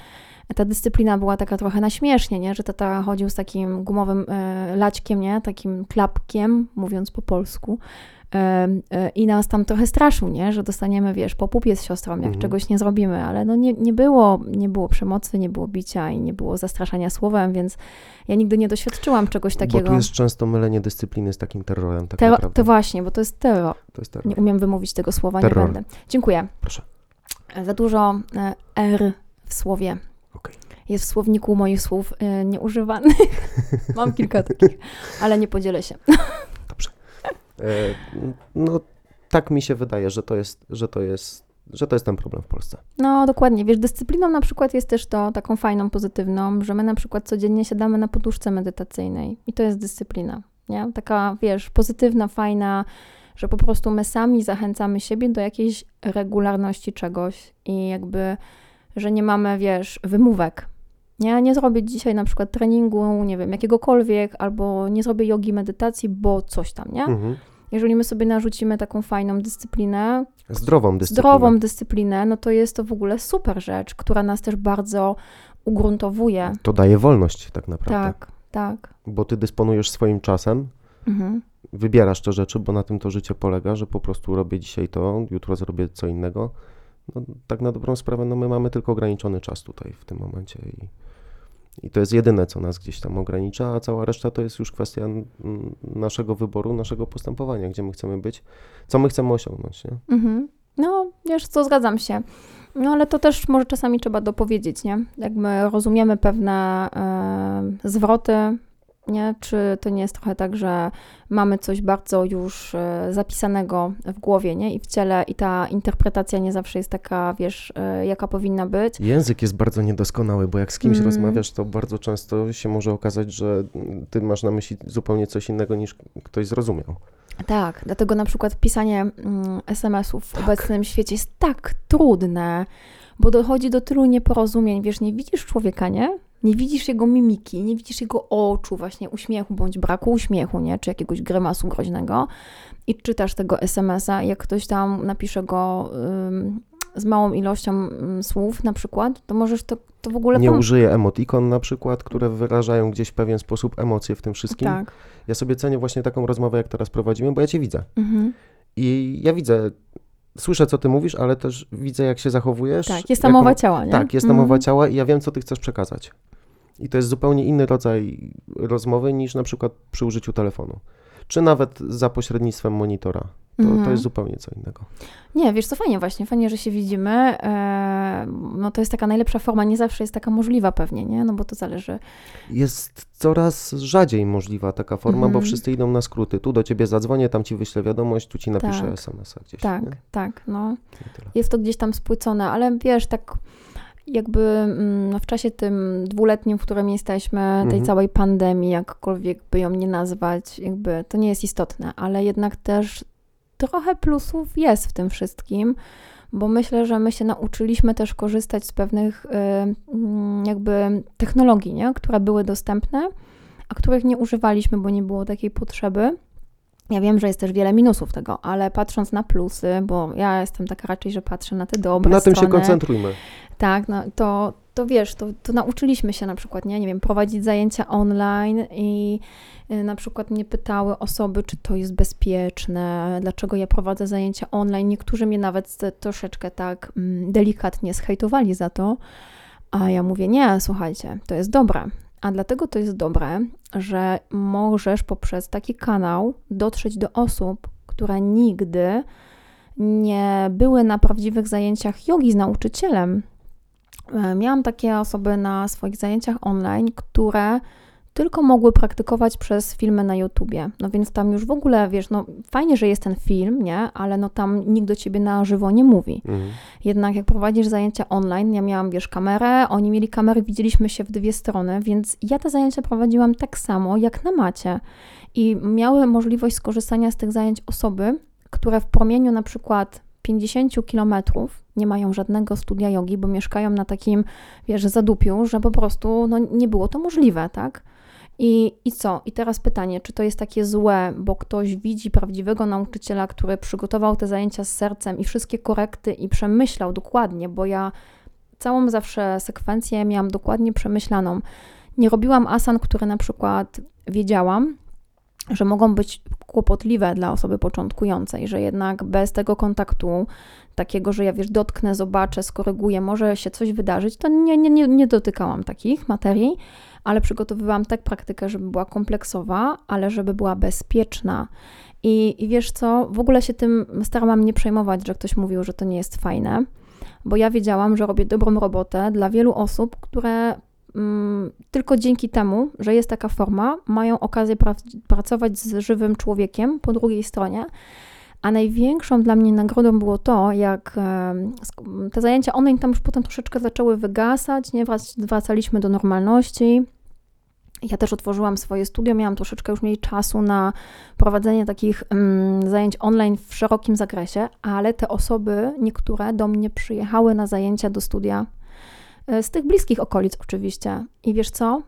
ta dyscyplina była taka trochę na śmiesznie, nie? że tata chodził z takim gumowym e, laćkiem, nie? takim klapkiem, mówiąc po polsku. E, e, I nas tam trochę straszył, nie? że dostaniemy, wiesz, po pupie z siostrą, jak Mhm. czegoś nie zrobimy, ale no nie, nie, było, nie było przemocy, nie było bicia i nie było zastraszania słowem, więc ja nigdy nie doświadczyłam czegoś Bo takiego. tu jest często mylenie dyscypliny z takim terrorem, tak naprawdę. to właśnie, bo to jest terror. To jest terror. Nie umiem wymówić tego słowa, Terror. nie będę. Dziękuję. Proszę. Za dużo e, R w słowie. Okej. Jest w słowniku moich słów e, nieużywanych. Mam kilka takich, ale nie podzielę się. Dobrze. E, no tak mi się wydaje, że to jest, że to jest, że to jest ten problem w Polsce. No dokładnie, wiesz, dyscypliną na przykład jest też to taką fajną, pozytywną, że my na przykład codziennie siadamy na poduszce medytacyjnej i to jest dyscyplina, nie? Taka, wiesz, pozytywna, fajna, że po prostu my sami zachęcamy siebie do jakiejś regularności czegoś i jakby, że nie mamy, wiesz, wymówek. Nie, nie zrobię dzisiaj na przykład treningu, nie wiem, jakiegokolwiek, albo nie zrobię jogi, medytacji, bo coś tam, nie? Mhm. Jeżeli my sobie narzucimy taką fajną dyscyplinę, Zdrową dyscyplinę. zdrową dyscyplinę, no to jest to w ogóle super rzecz, która nas też bardzo ugruntowuje. To daje wolność tak naprawdę. Tak, tak. Bo ty dysponujesz swoim czasem, Mhm. wybierasz te rzeczy, bo na tym to życie polega, że po prostu robię dzisiaj to, jutro zrobię co innego. No, tak na dobrą sprawę, no my mamy tylko ograniczony czas tutaj w tym momencie i, i to jest jedyne, co nas gdzieś tam ogranicza, a cała reszta to jest już kwestia mm, naszego wyboru, naszego postępowania, gdzie my chcemy być, co my chcemy osiągnąć, nie? Mhm. No, wiesz co, zgadzam się. No ale to też może czasami trzeba dopowiedzieć, nie? Jak my rozumiemy pewne e, zwroty, nie? Czy to nie jest trochę tak, że mamy coś bardzo już e, zapisanego w głowie, nie? I w ciele i ta interpretacja nie zawsze jest taka, wiesz, e, jaka powinna być. Język jest bardzo niedoskonały, bo jak z kimś Mm. rozmawiasz, to bardzo często się może okazać, że mm, ty masz na myśli zupełnie coś innego niż ktoś zrozumiał. Tak, dlatego na przykład pisanie mm, SMS-ów w obecnym świecie jest tak trudne, bo dochodzi do tylu nieporozumień. Wiesz, nie widzisz człowieka, nie? Nie widzisz jego mimiki, nie widzisz jego oczu, właśnie uśmiechu bądź braku uśmiechu, nie? Czy jakiegoś grymasu groźnego. I czytasz tego SMS-a, jak ktoś tam napisze go ym, z małą ilością ym, słów na przykład, to możesz to, to w ogóle... Nie użyję emotikon na przykład, które wyrażają gdzieś w pewien sposób emocje w tym wszystkim. Tak. Ja sobie cenię właśnie taką rozmowę, jak teraz prowadzimy, bo ja cię widzę. Mhm. I ja widzę, słyszę, co ty mówisz, ale też widzę, jak się zachowujesz. Tak, jest ta mowa ciała, nie? Tak, jest ta Mhm. mowa ciała i ja wiem, co ty chcesz przekazać. I to jest zupełnie inny rodzaj rozmowy niż na przykład przy użyciu telefonu. Czy nawet za pośrednictwem monitora. To, to Mhm. jest zupełnie co innego. Nie, wiesz co, fajnie właśnie, fajnie, że się widzimy. E, no to jest taka najlepsza forma, nie zawsze jest taka możliwa pewnie, nie? No bo to zależy. Jest coraz rzadziej możliwa taka forma, bo Mhm. wszyscy idą na skróty. Tu do ciebie zadzwonię, tam ci wyślę wiadomość, tu ci napiszę Tak. SMS-a gdzieś. Tak, Nie? tak, no. Jest to gdzieś tam spłycone, ale wiesz, tak jakby mm, no w czasie tym dwuletnim, w którym jesteśmy, tej Mhm. całej pandemii, jakkolwiek by ją nie nazwać, jakby to nie jest istotne, ale jednak też trochę plusów jest w tym wszystkim, bo myślę, że my się nauczyliśmy też korzystać z pewnych y, mm, jakby technologii, nie? które były dostępne, a których nie używaliśmy, bo nie było takiej potrzeby. Ja wiem, że jest też wiele minusów tego, ale patrząc na plusy, bo ja jestem taka raczej, że patrzę na te dobre Na tym się strony, koncentrujmy. tak, no to, to wiesz, to, to nauczyliśmy się na przykład, nie, nie wiem, prowadzić zajęcia online i y, na przykład mnie pytały osoby, czy to jest bezpieczne, dlaczego ja prowadzę zajęcia online. Niektórzy mnie nawet troszeczkę tak mm, delikatnie zhejtowali za to, a ja mówię, nie, słuchajcie, to jest dobre. A dlatego to jest dobre, że możesz poprzez taki kanał dotrzeć do osób, które nigdy nie były na prawdziwych zajęciach jogi z nauczycielem. E, Miałam takie osoby na swoich zajęciach online, które tylko mogły praktykować przez filmy na YouTubie. No więc tam już w ogóle, wiesz, no fajnie, że jest ten film, nie? Ale no tam nikt do ciebie na żywo nie mówi. Mhm. Jednak jak prowadzisz zajęcia online, ja miałam, wiesz, kamerę, oni mieli kamery, widzieliśmy się w dwie strony, więc ja te zajęcia prowadziłam tak samo jak na macie. I miały możliwość skorzystania z tych zajęć osoby, które w promieniu na przykład 50 kilometrów nie mają żadnego studia jogi, bo mieszkają na takim, wiesz, zadupiu, że po prostu no, nie było to możliwe, tak? I, I co? I teraz pytanie, czy to jest takie złe, bo ktoś widzi prawdziwego nauczyciela, który przygotował te zajęcia z sercem i wszystkie korekty i przemyślał dokładnie, bo ja całą zawsze sekwencję miałam dokładnie przemyślaną. Nie robiłam asan, które na przykład wiedziałam, że mogą być kłopotliwe dla osoby początkującej, że jednak bez tego kontaktu, takiego, że ja wiesz, dotknę, zobaczę, skoryguję, może się coś wydarzyć, to nie, nie, nie, nie dotykałam takich materii, ale przygotowywałam tak praktykę, żeby była kompleksowa, ale żeby była bezpieczna. I, I wiesz co, w ogóle się tym starałam nie przejmować, że ktoś mówił, że to nie jest fajne, bo ja wiedziałam, że robię dobrą robotę dla wielu osób, które mm, tylko dzięki temu, że jest taka forma, mają okazję pra- pracować z żywym człowiekiem po drugiej stronie. A największą dla mnie nagrodą było to, jak te zajęcia online tam już potem troszeczkę zaczęły wygasać, nie Wrac- wracaliśmy do normalności. Ja też otworzyłam swoje studio, miałam troszeczkę już mniej czasu na prowadzenie takich mm, zajęć online w szerokim zakresie, ale te osoby, niektóre do mnie przyjechały na zajęcia do studia e, z tych bliskich okolic oczywiście. I wiesz co?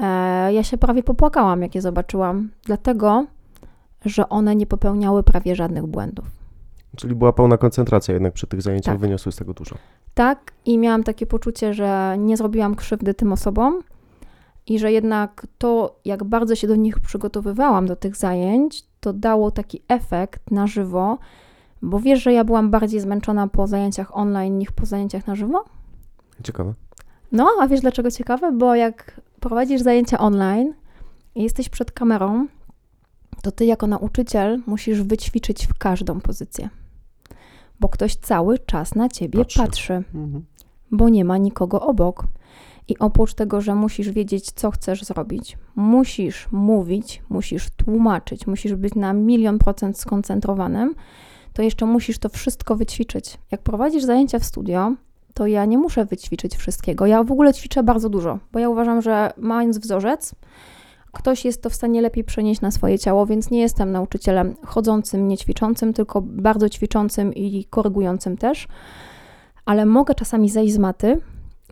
E, ja się prawie popłakałam, jak je zobaczyłam, dlatego, że one nie popełniały prawie żadnych błędów. Czyli była pełna koncentracja jednak przy tych zajęciach, Tak. wyniosły z tego dużo. Tak, i miałam takie poczucie, że nie zrobiłam krzywdy tym osobom i że jednak to, jak bardzo się do nich przygotowywałam, do tych zajęć, to dało taki efekt na żywo, bo wiesz, że ja byłam bardziej zmęczona po zajęciach online niż po zajęciach na żywo? Ciekawe. No, a wiesz dlaczego ciekawe? Bo jak prowadzisz zajęcia online i jesteś przed kamerą, to ty jako nauczyciel musisz wyćwiczyć w każdą pozycję. Bo ktoś cały czas na ciebie Patrzy. patrzy Mhm. bo nie ma nikogo obok. I oprócz tego, że musisz wiedzieć, co chcesz zrobić, musisz mówić, musisz tłumaczyć, musisz być na milion procent skoncentrowanym, to jeszcze musisz to wszystko wyćwiczyć. Jak prowadzisz zajęcia w studio, to ja nie muszę wyćwiczyć wszystkiego. Ja w ogóle ćwiczę bardzo dużo, bo ja uważam, że mając wzorzec, ktoś jest to w stanie lepiej przenieść na swoje ciało, więc nie jestem nauczycielem chodzącym, nie ćwiczącym, tylko bardzo ćwiczącym i korygującym też ale mogę czasami zejść z maty,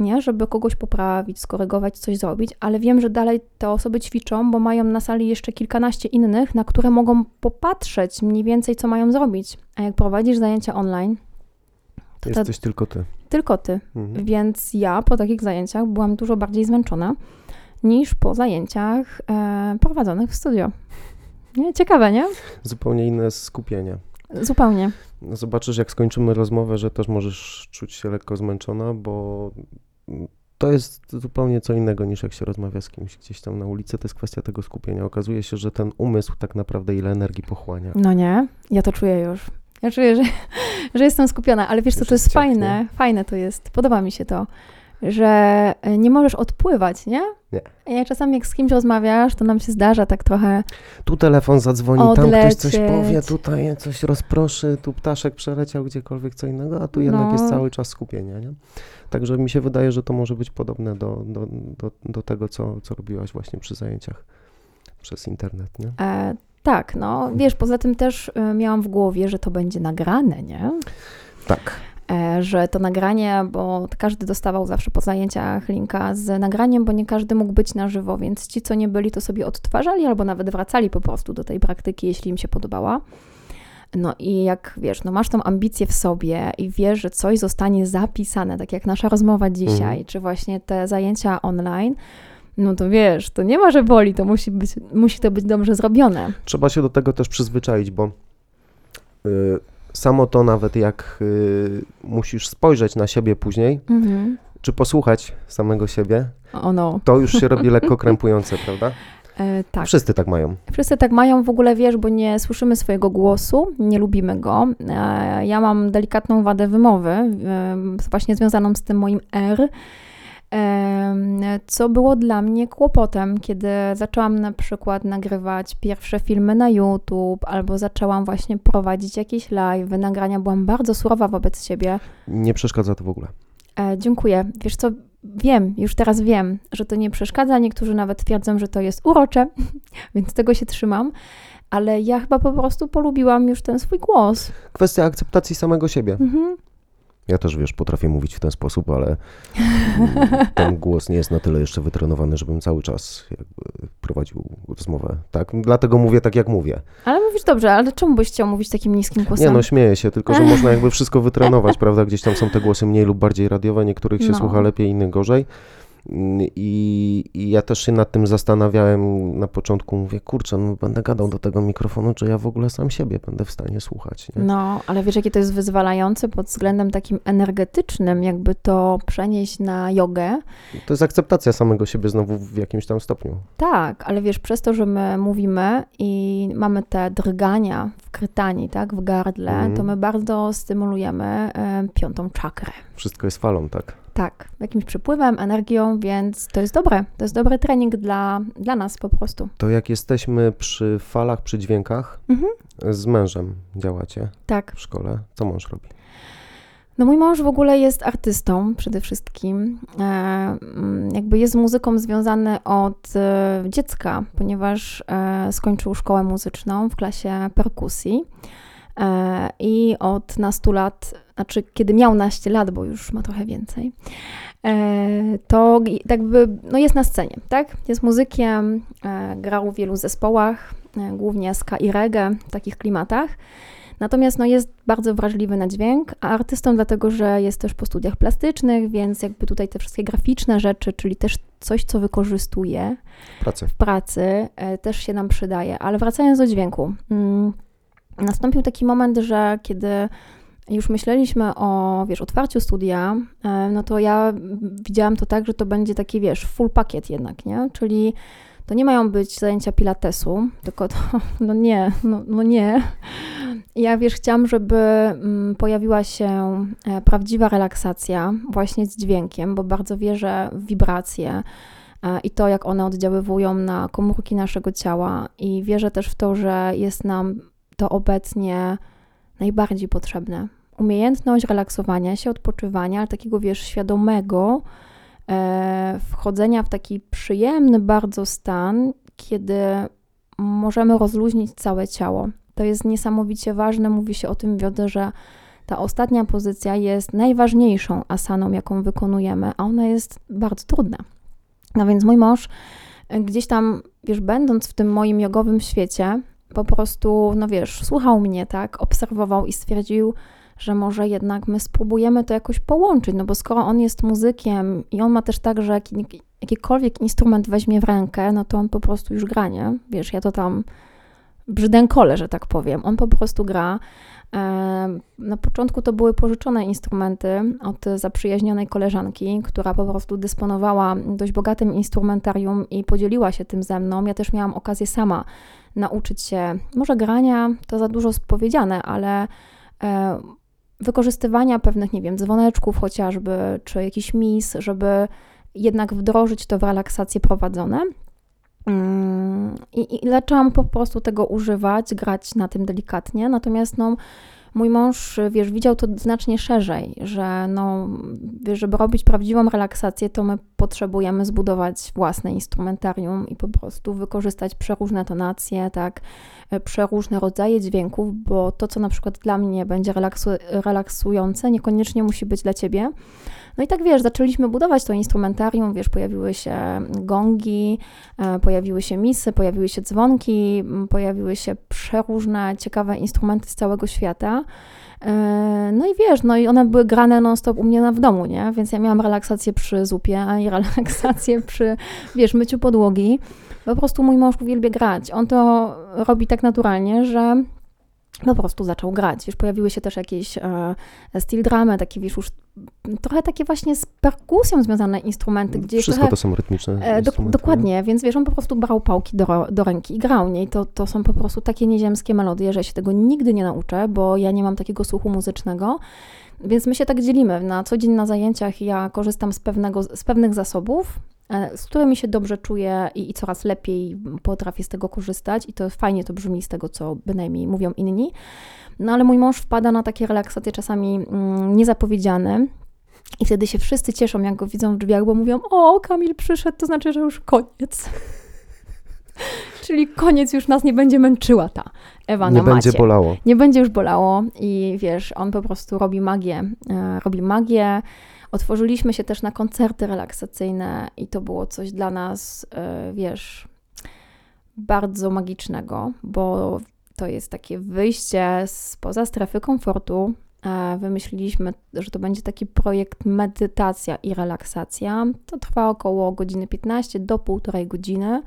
nie, żeby kogoś poprawić, skorygować, coś zrobić, ale wiem, że dalej te osoby ćwiczą, bo mają na sali jeszcze kilkanaście innych, na które mogą popatrzeć mniej więcej, co mają zrobić. A jak prowadzisz zajęcia online, to Jesteś tylko ty. tylko ty. Mhm. Więc ja po takich zajęciach byłam dużo bardziej zmęczona niż po zajęciach e, prowadzonych w studio. Nie? Ciekawe, nie? Zupełnie inne skupienie. Zupełnie. Zobaczysz, jak skończymy rozmowę, że też możesz czuć się lekko zmęczona, bo to jest zupełnie co innego niż jak się rozmawia z kimś gdzieś tam na ulicy. To jest kwestia tego skupienia. Okazuje się, że ten umysł tak naprawdę ile energii pochłania. No nie, ja to czuję już. Ja czuję, że, że jestem skupiona, ale wiesz co, to jest fajne, fajne to jest, podoba mi się to, że e, nie możesz odpływać, nie? Nie. Ja czasami jak z kimś rozmawiasz, to nam się zdarza tak trochę, Tu telefon zadzwoni, tam ktoś coś Odlecieć. powie, tutaj coś rozproszy, tu ptaszek przeleciał gdziekolwiek co innego, a tu jednak No. jest cały czas skupienie, nie? Także mi się wydaje, że to może być podobne do, do, do, do tego, co, co robiłaś właśnie przy zajęciach przez internet, nie? e, tak, no, wiesz, poza tym też e, miałam w głowie, że to będzie nagrane, nie? Tak. E, że to nagranie, bo każdy dostawał zawsze po zajęciach linka z nagraniem, bo nie każdy mógł być na żywo, więc ci, co nie byli, to sobie odtwarzali albo nawet wracali po prostu do tej praktyki, jeśli im się podobała. No i jak wiesz, no masz tą ambicję w sobie i wiesz, że coś zostanie zapisane, tak jak nasza rozmowa dzisiaj, Mhm. czy właśnie te zajęcia online, no to wiesz, to nie ma, że boli, to musi, być, musi to być dobrze zrobione. Trzeba się do tego też przyzwyczaić, bo y, samo to nawet jak y, musisz spojrzeć na siebie później, Mhm. czy posłuchać samego siebie, O no, to już się robi lekko krępujące, prawda? e, tak. Wszyscy tak mają. Wszyscy tak mają w ogóle, wiesz, bo nie słyszymy swojego głosu, nie lubimy go. E, Ja mam delikatną wadę wymowy, e, właśnie związaną z tym moim R, co było dla mnie kłopotem, kiedy zaczęłam na przykład nagrywać pierwsze filmy na YouTube, albo zaczęłam właśnie prowadzić jakieś live, nagrania. Byłam bardzo surowa wobec siebie. Nie przeszkadza to w ogóle. E, dziękuję. Wiesz co, wiem, już teraz wiem, że to nie przeszkadza. Niektórzy nawet twierdzą, że to jest urocze, więc tego się trzymam. Ale ja chyba po prostu polubiłam już ten swój głos. Kwestia akceptacji samego siebie. Mhm. Ja też, wiesz, potrafię mówić w ten sposób, ale ten głos nie jest na tyle jeszcze wytrenowany, żebym cały czas prowadził rozmowę. Tak, dlatego mówię tak, jak mówię. Ale mówisz dobrze, ale czemu byś chciał mówić takim niskim głosem? Nie no, śmieję się, tylko że można jakby wszystko wytrenować, prawda? Gdzieś tam są te głosy mniej lub bardziej radiowe, niektórych się No. słucha lepiej, innych gorzej. Mm, I, I ja też się nad tym zastanawiałem na początku. Mówię, kurczę, no będę gadał do tego mikrofonu, czy ja w ogóle sam siebie będę w stanie słuchać. Nie? No, ale wiesz, jakie to jest wyzwalające pod względem takim energetycznym, jakby to przenieść na jogę. To jest akceptacja samego siebie znowu w jakimś tam stopniu. Tak, ale wiesz, przez to, że my mówimy i mamy te drgania w krytanii, tak, w gardle, Mhm. to my bardzo stymulujemy e, piątą czakrę. Wszystko jest falą, tak? Tak, jakimś przepływem, energią, więc to jest dobre. To jest dobry trening dla, dla nas po prostu. To jak jesteśmy przy falach, przy dźwiękach, Mhm. z mężem działacie Tak. w szkole, co mąż robi? No mój mąż w ogóle jest artystą przede wszystkim. E, mm, jakby jest muzyką związany od e, dziecka, ponieważ e, skończył szkołę muzyczną w klasie perkusji. E, I od nastu lat, znaczy kiedy miał naście lat, bo już ma trochę więcej, e, to g- jakby no jest na scenie, tak? Jest muzykiem, e, grał w wielu zespołach, głównie ska i reggae, w takich klimatach. Natomiast no, jest bardzo wrażliwy na dźwięk, a artystą dlatego, że jest też po studiach plastycznych, więc jakby tutaj te wszystkie graficzne rzeczy, czyli też coś, co wykorzystuje Pracę. w pracy, też się nam przydaje. Ale wracając do dźwięku, mm, nastąpił taki moment, że kiedy już myśleliśmy o, wiesz, otwarciu studia, e, no to ja widziałam to tak, że to będzie taki, wiesz, full pakiet jednak, nie? Czyli to nie mają być zajęcia pilatesu, tylko to, no nie, no, no nie. Ja, wiesz, chciałam, żeby mm, pojawiła się e, prawdziwa relaksacja właśnie z dźwiękiem, bo bardzo wierzę w wibracje e, i to, jak one oddziaływują na komórki naszego ciała i wierzę też w to, że jest nam to obecnie najbardziej potrzebne. Umiejętność relaksowania się, odpoczywania, ale takiego, wiesz, świadomego e, wchodzenia w taki przyjemny bardzo stan, kiedy możemy rozluźnić całe ciało. To jest niesamowicie ważne. Mówi się o tym w jodze, że ta ostatnia pozycja jest najważniejszą asaną, jaką wykonujemy, a ona jest bardzo trudna. No więc mój mąż e, gdzieś tam, wiesz, będąc w tym moim jogowym świecie, po prostu, no wiesz, słuchał mnie, tak, obserwował i stwierdził, że może jednak my spróbujemy to jakoś połączyć, no bo skoro on jest muzykiem i on ma też tak, że jaki, jakikolwiek instrument weźmie w rękę, no to on po prostu już gra, nie? Wiesz, ja to tam brzdękole, że tak powiem. On po prostu gra. E, Na początku to były pożyczone instrumenty od zaprzyjaźnionej koleżanki, która po prostu dysponowała dość bogatym instrumentarium i podzieliła się tym ze mną. Ja też miałam okazję sama nauczyć się, może grania, to za dużo powiedziane, ale e, wykorzystywania pewnych, nie wiem, dzwoneczków chociażby, czy jakiś mis, żeby jednak wdrożyć to w relaksacje prowadzone. Mm, I, I zaczęłam po prostu tego używać, grać na tym delikatnie. Natomiast no, mój mąż, wiesz, widział to znacznie szerzej, że no, wiesz, żeby robić prawdziwą relaksację, to my potrzebujemy zbudować własne instrumentarium i po prostu wykorzystać przeróżne tonacje, tak, e, przeróżne rodzaje dźwięków, bo to, co na przykład dla mnie będzie relaksu- relaksujące, niekoniecznie musi być dla ciebie. No i tak wiesz, zaczęliśmy budować to instrumentarium, wiesz, pojawiły się gongi, e, pojawiły się misy, pojawiły się dzwonki, pojawiły się przeróżne ciekawe instrumenty z całego świata. E, No i wiesz, no i one były grane non-stop u mnie na, w domu, nie? Więc ja miałam relaksację przy zupie i relaksację przy, wiesz, myciu podłogi. Po prostu mój mąż uwielbia grać. On to robi tak naturalnie, że po prostu zaczął grać. Już pojawiły się też jakieś e, steel dramy, takie wiesz, już trochę takie właśnie z perkusją związane instrumenty, gdzie Wszystko trochę, to są rytmiczne e, do, dokładnie, więc wiesz, on po prostu brał pałki do, do ręki i grał, nie? I to, to są po prostu takie nieziemskie melodie, że ja się tego nigdy nie nauczę, bo ja nie mam takiego słuchu muzycznego. Więc my się tak dzielimy. Na co dzień na zajęciach ja korzystam z, pewnego, z pewnych zasobów, z którymi się dobrze czuję i, i coraz lepiej potrafię z tego korzystać. I to fajnie to brzmi z tego, co bynajmniej mówią inni. No ale mój mąż wpada na takie relaksacje czasami mm, niezapowiedziane. I wtedy się wszyscy cieszą, jak go widzą w drzwiach, bo mówią: O, Kamil przyszedł, to znaczy, że już koniec. Czyli koniec, już nas nie będzie męczyła ta Ewa Nie na będzie macie bolało. nie będzie już bolało i wiesz, on po prostu robi magię. E, robi magię. Otworzyliśmy się też na koncerty relaksacyjne i to było coś dla nas, e, wiesz, bardzo magicznego, bo to jest takie wyjście spoza strefy komfortu. E, Wymyśliliśmy, że to będzie taki projekt medytacja i relaksacja. To trwa około godziny 15 do półtorej godziny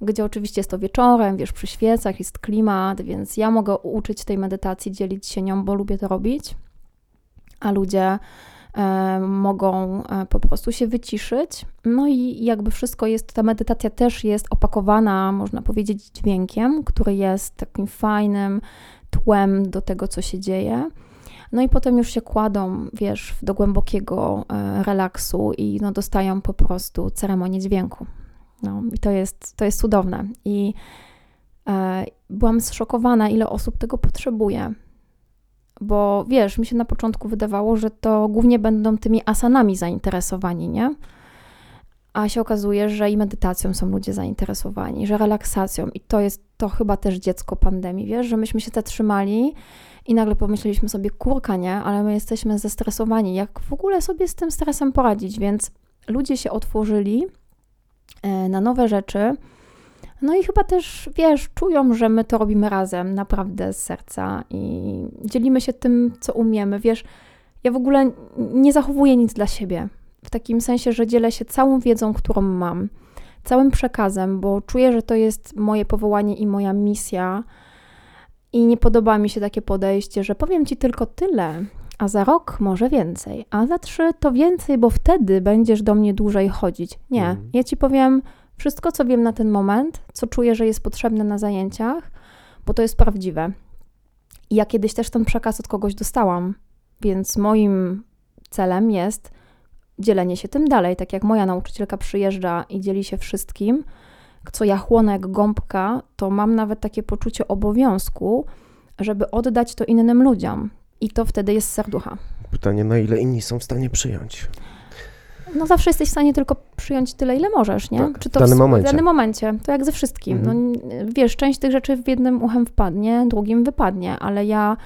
gdzie oczywiście jest to wieczorem, wiesz, przy świecach, jest klimat, więc ja mogę uczyć tej medytacji, dzielić się nią, bo lubię to robić, a ludzie mogą e, po prostu się wyciszyć. No i jakby wszystko jest, ta medytacja też jest opakowana, można powiedzieć, dźwiękiem, który jest takim fajnym tłem do tego, co się dzieje. No i potem już się kładą, wiesz, do głębokiego e, relaksu i no, dostają po prostu ceremonię dźwięku. No i to jest, to jest cudowne. I e, byłam zszokowana, ile osób tego potrzebuje. Bo wiesz, mi się na początku wydawało, że to głównie będą tymi asanami zainteresowani, nie? A się okazuje, że i medytacją są ludzie zainteresowani, że relaksacją. I to jest to chyba też dziecko pandemii, wiesz, że myśmy się zatrzymali i nagle pomyśleliśmy sobie, kurka, nie, ale my jesteśmy zestresowani. Jak w ogóle sobie z tym stresem poradzić? Więc ludzie się otworzyli e, na nowe rzeczy. No i chyba też, wiesz, czują, że my to robimy razem, naprawdę z serca i dzielimy się tym, co umiemy. Wiesz, ja w ogóle nie zachowuję nic dla siebie. W takim sensie, że dzielę się całą wiedzą, którą mam, całym przekazem, bo czuję, że to jest moje powołanie i moja misja. I nie podoba mi się takie podejście, że powiem ci tylko tyle, a za rok może więcej, a za trzy to więcej, bo wtedy będziesz do mnie dłużej chodzić. Nie, Mhm. ja ci powiem wszystko, co wiem na ten moment, co czuję, że jest potrzebne na zajęciach, bo to jest prawdziwe. I ja kiedyś też ten przekaz od kogoś dostałam, więc moim celem jest dzielenie się tym dalej. Tak jak moja nauczycielka przyjeżdża i dzieli się wszystkim, co ja chłonę jak gąbka, to mam nawet takie poczucie obowiązku, żeby oddać to innym ludziom. I to wtedy jest serducha. Pytanie, na ile inni są w stanie przyjąć. No zawsze jesteś w stanie tylko przyjąć tyle, ile możesz, nie? Tak, Czy w to danym w, momencie. W danym momencie. To jak ze wszystkim. Mhm. No, wiesz, część tych rzeczy w jednym uchem wpadnie, drugim wypadnie, ale ja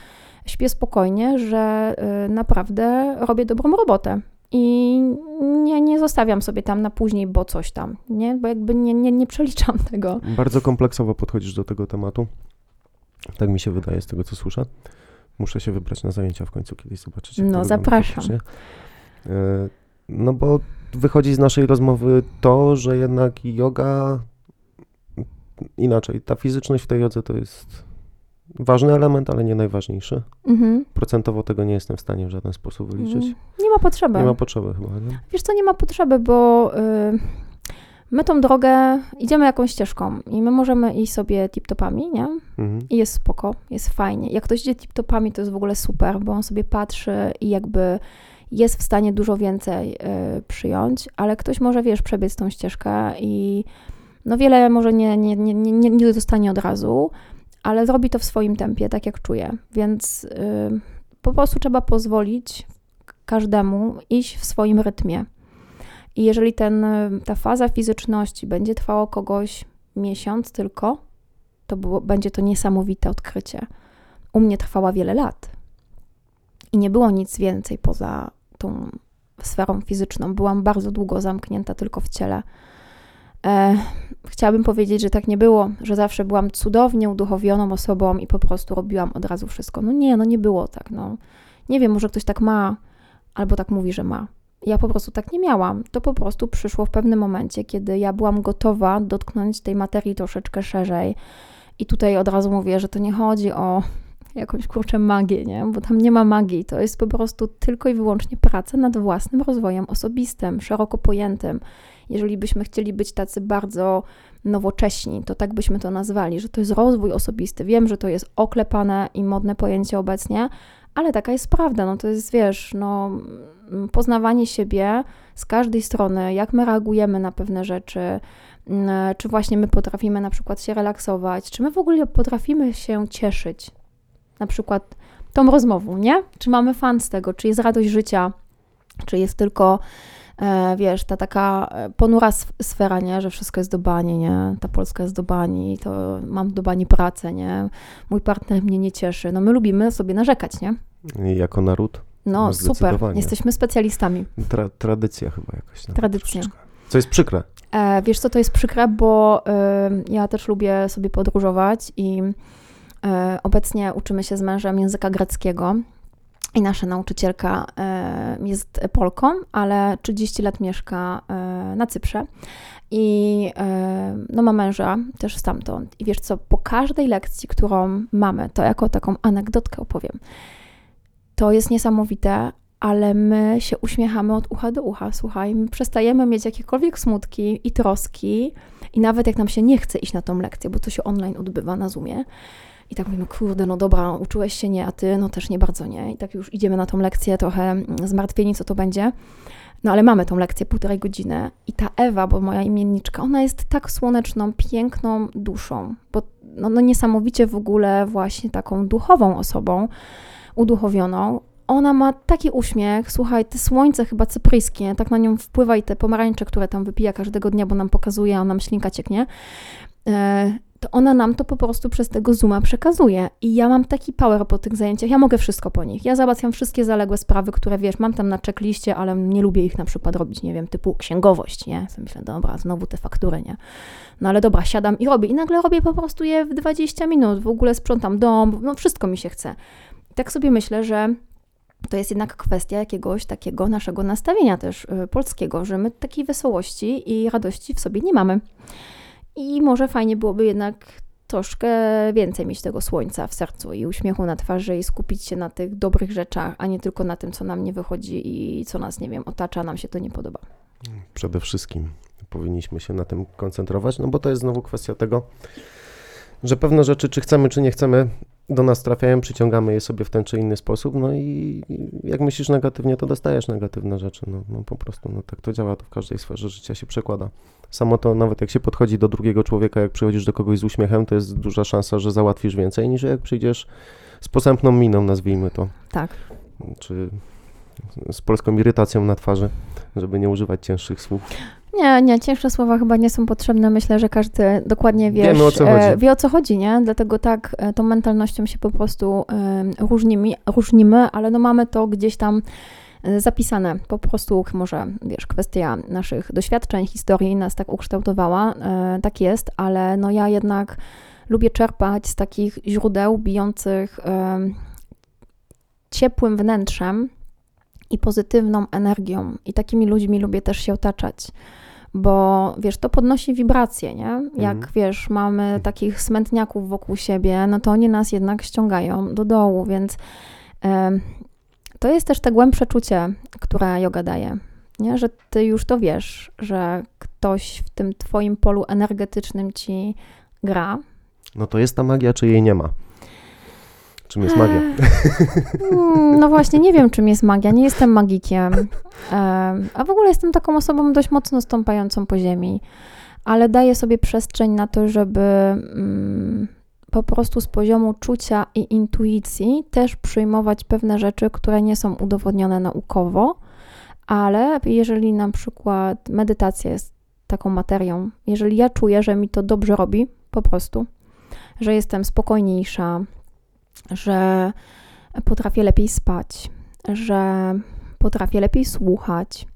śpię spokojnie, że y, naprawdę robię dobrą robotę. I nie, nie zostawiam sobie tam na później, bo coś tam, nie? Bo jakby nie, nie, nie przeliczam tego. Bardzo kompleksowo podchodzisz do tego tematu. Tak mi się wydaje z tego, co słyszę. Muszę się wybrać na zajęcia w końcu kiedyś zobaczyć. No, zapraszam. No bo wychodzi z naszej rozmowy to, że jednak yoga inaczej. Ta fizyczność w tej jodze to jest ważny element, ale nie najważniejszy. Mhm. Procentowo tego nie jestem w stanie w żaden sposób wyliczyć. Mm, Nie ma potrzeby. Nie ma potrzeby chyba. Nie? Wiesz co, nie ma potrzeby, bo y, my tą drogę idziemy jakąś ścieżką i my możemy iść sobie tip-topami, nie? Mhm. I jest spoko, jest fajnie. Jak ktoś idzie tip-topami, to jest w ogóle super, bo on sobie patrzy i jakby jest w stanie dużo więcej y, przyjąć, ale ktoś może, wiesz, przebiec tą ścieżkę i no wiele może nie, nie, nie, nie, nie- nie dostanie od razu, ale zrobi to w swoim tempie, tak jak czuje. Więc y, po prostu trzeba pozwolić każdemu iść w swoim rytmie. I jeżeli ten, ta faza fizyczności będzie trwała kogoś miesiąc tylko, to było, będzie to niesamowite odkrycie. U mnie trwała wiele lat. I nie było nic więcej poza tą sferą fizyczną. Byłam bardzo długo zamknięta tylko w ciele. E, chciałabym powiedzieć, że tak nie było, że zawsze byłam cudownie uduchowioną osobą i po prostu robiłam od razu wszystko. No nie, no nie było tak. No. Nie wiem, może ktoś tak ma, albo tak mówi, że ma. Ja po prostu tak nie miałam. To po prostu przyszło w pewnym momencie, kiedy ja byłam gotowa dotknąć tej materii troszeczkę szerzej. I tutaj od razu mówię, że to nie chodzi o jakąś kurczę magię, nie? Bo tam nie ma magii. To jest po prostu tylko i wyłącznie praca nad własnym rozwojem osobistym, szeroko pojętym. Jeżeli byśmy chcieli być tacy bardzo nowocześni, to tak byśmy to nazwali, że to jest rozwój osobisty. Wiem, że to jest oklepane i modne pojęcie obecnie, ale taka jest prawda. No to jest, wiesz, no, poznawanie siebie z każdej strony, jak my reagujemy na pewne rzeczy, mm, czy właśnie my potrafimy na przykład się relaksować, czy my w ogóle potrafimy się cieszyć, na przykład tą rozmową, nie? Czy mamy fan z tego, czy jest radość życia, czy jest tylko, e, wiesz, ta taka e, ponura sf- sfera, nie? Że wszystko jest do bani, nie? Ta Polska jest do bani, to mam do bani pracę, nie? Mój partner mnie nie cieszy. No my lubimy sobie narzekać, nie? I jako naród. No, No, super, jesteśmy specjalistami. Tra- tradycja chyba jakaś. nawet Tradycja. troszeczkę. Co jest przykre. E, wiesz co, to jest przykre, bo y, ja też lubię sobie podróżować i obecnie uczymy się z mężem języka greckiego i nasza nauczycielka y, jest Polką, ale 30 lat mieszka y, na Cyprze i no, ma męża też stamtąd. I wiesz co, po każdej lekcji, którą mamy, to jako taką anegdotkę opowiem, to jest niesamowite, ale my się uśmiechamy od ucha do ucha. Słuchaj, my przestajemy mieć jakiekolwiek smutki i troski, i nawet jak nam się nie chce iść na tą lekcję, bo to się online odbywa na Zoomie. I tak mówimy, kurde, no dobra, uczyłeś się nie, a ty, no też nie bardzo nie. I tak już idziemy na tą lekcję, trochę mm, zmartwieni, co to będzie. No ale mamy tą lekcję półtorej godziny. I ta Ewa, bo moja imienniczka, ona jest tak słoneczną, piękną duszą, bo no, no niesamowicie w ogóle właśnie taką duchową osobą, uduchowioną. Ona ma taki uśmiech, słuchaj, te słońce chyba cypryjskie, tak na nią wpływa i te pomarańcze, które tam wypija każdego dnia, bo nam pokazuje, a nam ślinka cieknie, e, to ona nam to po prostu przez tego Zooma przekazuje. I ja mam taki power po tych zajęciach, ja mogę wszystko po nich. Ja załatwiam wszystkie zaległe sprawy, które wiesz, mam tam na checkliście, ale nie lubię ich na przykład robić, nie wiem, typu księgowość, nie? Sobie myślę, dobra, znowu te faktury, nie? No ale dobra, siadam i robię. I nagle robię po prostu je w 20 minut, w ogóle sprzątam dom, no wszystko mi się chce. I tak sobie myślę, że to jest jednak kwestia jakiegoś takiego naszego nastawienia też y, polskiego, że my takiej wesołości i radości w sobie nie mamy. I może fajnie byłoby jednak troszkę więcej mieć tego słońca w sercu i uśmiechu na twarzy i skupić się na tych dobrych rzeczach, a nie tylko na tym, co nam nie wychodzi i co nas, nie wiem, otacza, nam się to nie podoba. Przede wszystkim powinniśmy się na tym koncentrować, no bo to jest znowu kwestia tego, że pewne rzeczy, czy chcemy, czy nie chcemy, do nas trafiają, przyciągamy je sobie w ten czy inny sposób, no i jak myślisz negatywnie, to dostajesz negatywne rzeczy, no, no po prostu, no tak to działa, to w każdej sferze życia się przekłada. Samo to, nawet jak się podchodzi do drugiego człowieka, jak przychodzisz do kogoś z uśmiechem, to jest duża szansa, że załatwisz więcej, niż jak przyjdziesz z posępną miną, nazwijmy to, Tak. czy z polską irytacją na twarzy, żeby nie używać cięższych słów. Nie, nie, cięższe słowa chyba nie są potrzebne. Myślę, że każdy dokładnie wie, Wiemy, o co chodzi. wie o co chodzi, nie? Dlatego tak, e, tą mentalnością się po prostu różnimy, różnimy, ale no mamy to gdzieś tam e, zapisane. Po prostu może, wiesz, kwestia naszych doświadczeń, historii nas tak ukształtowała, e, tak jest, ale no ja jednak lubię czerpać z takich źródeł bijących em, ciepłym wnętrzem i pozytywną energią. I takimi ludźmi lubię też się otaczać bo wiesz, to podnosi wibracje, nie? Jak Mhm. wiesz, mamy takich smętniaków wokół siebie, no to oni nas jednak ściągają do dołu, więc em, to jest też te głębsze czucie, które yoga daje, nie? Że ty już to wiesz, że ktoś w tym twoim polu energetycznym ci gra. No to jest ta magia, czy jej nie ma? Czym jest magia? Mm, No właśnie, nie wiem, czym jest magia. Nie jestem magikiem. Em, A w ogóle jestem taką osobą dość mocno stąpającą po ziemi, ale daję sobie przestrzeń na to, żeby mm, po prostu z poziomu czucia i intuicji też przyjmować pewne rzeczy, które nie są udowodnione naukowo, ale jeżeli na przykład medytacja jest taką materią, jeżeli ja czuję, że mi to dobrze robi, po prostu, że jestem spokojniejsza, że potrafię lepiej spać, że potrafię lepiej słuchać,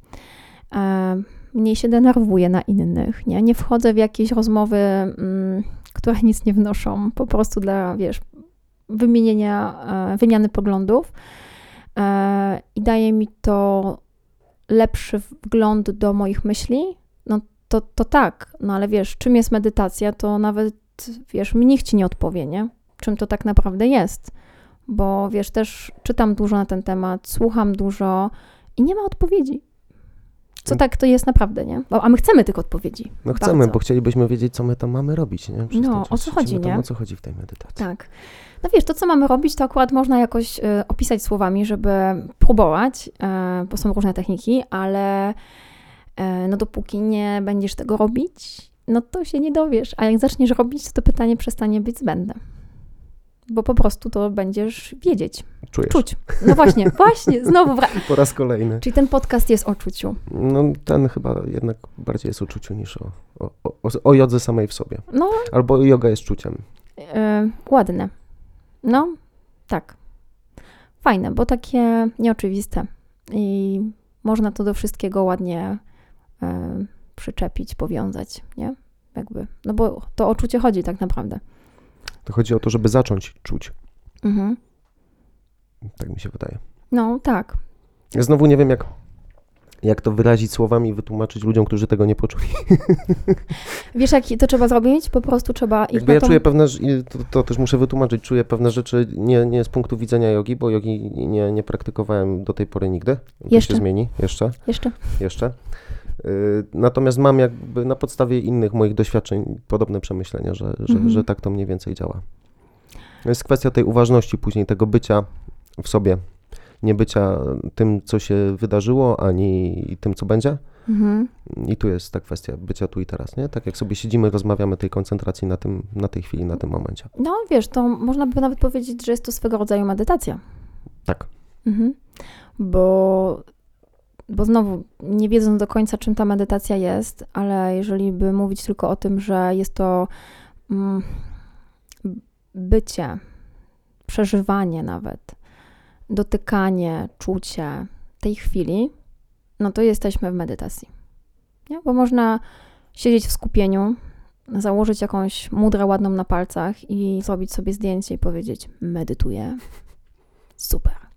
e, mniej się denerwuję na innych, nie, nie wchodzę w jakieś rozmowy, mm, które nic nie wnoszą, po prostu dla, wiesz, wymienienia, e, wymiany poglądów e, i daje mi to lepszy wgląd do moich myśli, no to, to tak, no ale wiesz, czym jest medytacja, to nawet, wiesz, mi nikt ci nie odpowie, nie? Czym to tak naprawdę jest. Bo wiesz, też czytam dużo na ten temat, słucham dużo i nie ma odpowiedzi. Co Mm. tak to jest naprawdę, nie? A my chcemy tych odpowiedzi. No chcemy, Bardzo. bo chcielibyśmy wiedzieć, co my tam mamy robić, nie? Przez No, o co chodzi, tam, nie? O co chodzi w tej medytacji? Tak. No wiesz, to co mamy robić, to akurat można jakoś y, opisać słowami, żeby próbować, y, bo są różne techniki, ale y, no dopóki nie będziesz tego robić, no to się nie dowiesz. A jak zaczniesz robić, to to pytanie przestanie być zbędne. Bo po prostu to będziesz wiedzieć, Czujesz? czuć. No właśnie, właśnie, znowu wra- Po raz kolejny. Czyli ten podcast jest o czuciu. No ten chyba jednak bardziej jest o czuciu niż o, o, o, o jodze samej w sobie. No, Albo yoga jest czuciem. y, ładne. No, tak. Fajne, bo takie nieoczywiste. I można to do wszystkiego ładnie y, przyczepić, powiązać, nie? Jakby. No bo to o czucie chodzi tak naprawdę. To chodzi o to, żeby zacząć czuć. Mhm. Tak mi się wydaje. No, tak. Ja znowu nie wiem, jak, jak to wyrazić słowami i wytłumaczyć ludziom, którzy tego nie poczuli. Wiesz, jak to trzeba zrobić? Po prostu trzeba ich Jakby ja tą... czuję pewne, to, to też muszę wytłumaczyć, czuję pewne rzeczy nie, nie z punktu widzenia jogi, bo jogi nie, nie praktykowałem do tej pory nigdy. To Jeszcze. się zmieni, jeszcze, Jeszcze? jeszcze. Yy, Natomiast mam jakby na podstawie innych moich doświadczeń podobne przemyślenia, że, że, Mhm. że tak to mniej więcej działa. To jest kwestia tej uważności później, tego bycia w sobie, nie bycia tym, co się wydarzyło, ani tym, co będzie. Mhm. I tu jest ta kwestia bycia tu i teraz, nie? Tak jak sobie siedzimy, rozmawiamy tej koncentracji na tym, na tej chwili, na tym momencie. No, wiesz, to można by nawet powiedzieć, że jest to swego rodzaju medytacja. Tak. Mhm. Bo, bo znowu, nie wiedząc do końca, czym ta medytacja jest, ale jeżeli by mówić tylko o tym, że jest to mm, bycie, przeżywanie nawet, dotykanie, czucie tej chwili, no to jesteśmy w medytacji. Nie? Bo można siedzieć w skupieniu, założyć jakąś mudrę ładną na palcach i zrobić sobie zdjęcie i powiedzieć: Medytuję. Super.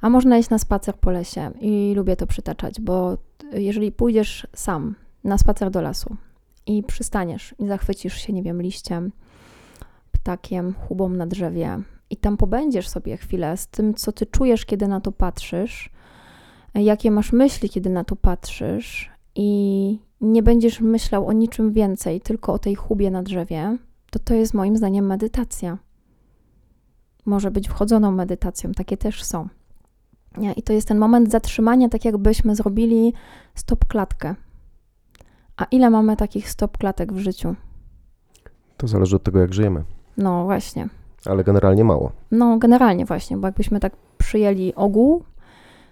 A można iść na spacer po lesie i lubię to przytaczać, bo jeżeli pójdziesz sam na spacer do lasu i przystaniesz i zachwycisz się, nie wiem, liściem, ptakiem, chubą na drzewie i tam pobędziesz sobie chwilę z tym, co ty czujesz, kiedy na to patrzysz, jakie masz myśli, kiedy na to patrzysz i nie będziesz myślał o niczym więcej, tylko o tej chubie na drzewie, to to jest moim zdaniem medytacja. Może być wchodzoną medytacją, takie też są. I to jest ten moment zatrzymania, tak jakbyśmy zrobili stop klatkę. A ile mamy takich stop klatek w życiu? To zależy od tego, jak żyjemy. No właśnie. Ale generalnie mało. No, generalnie właśnie, bo jakbyśmy tak przyjęli ogół,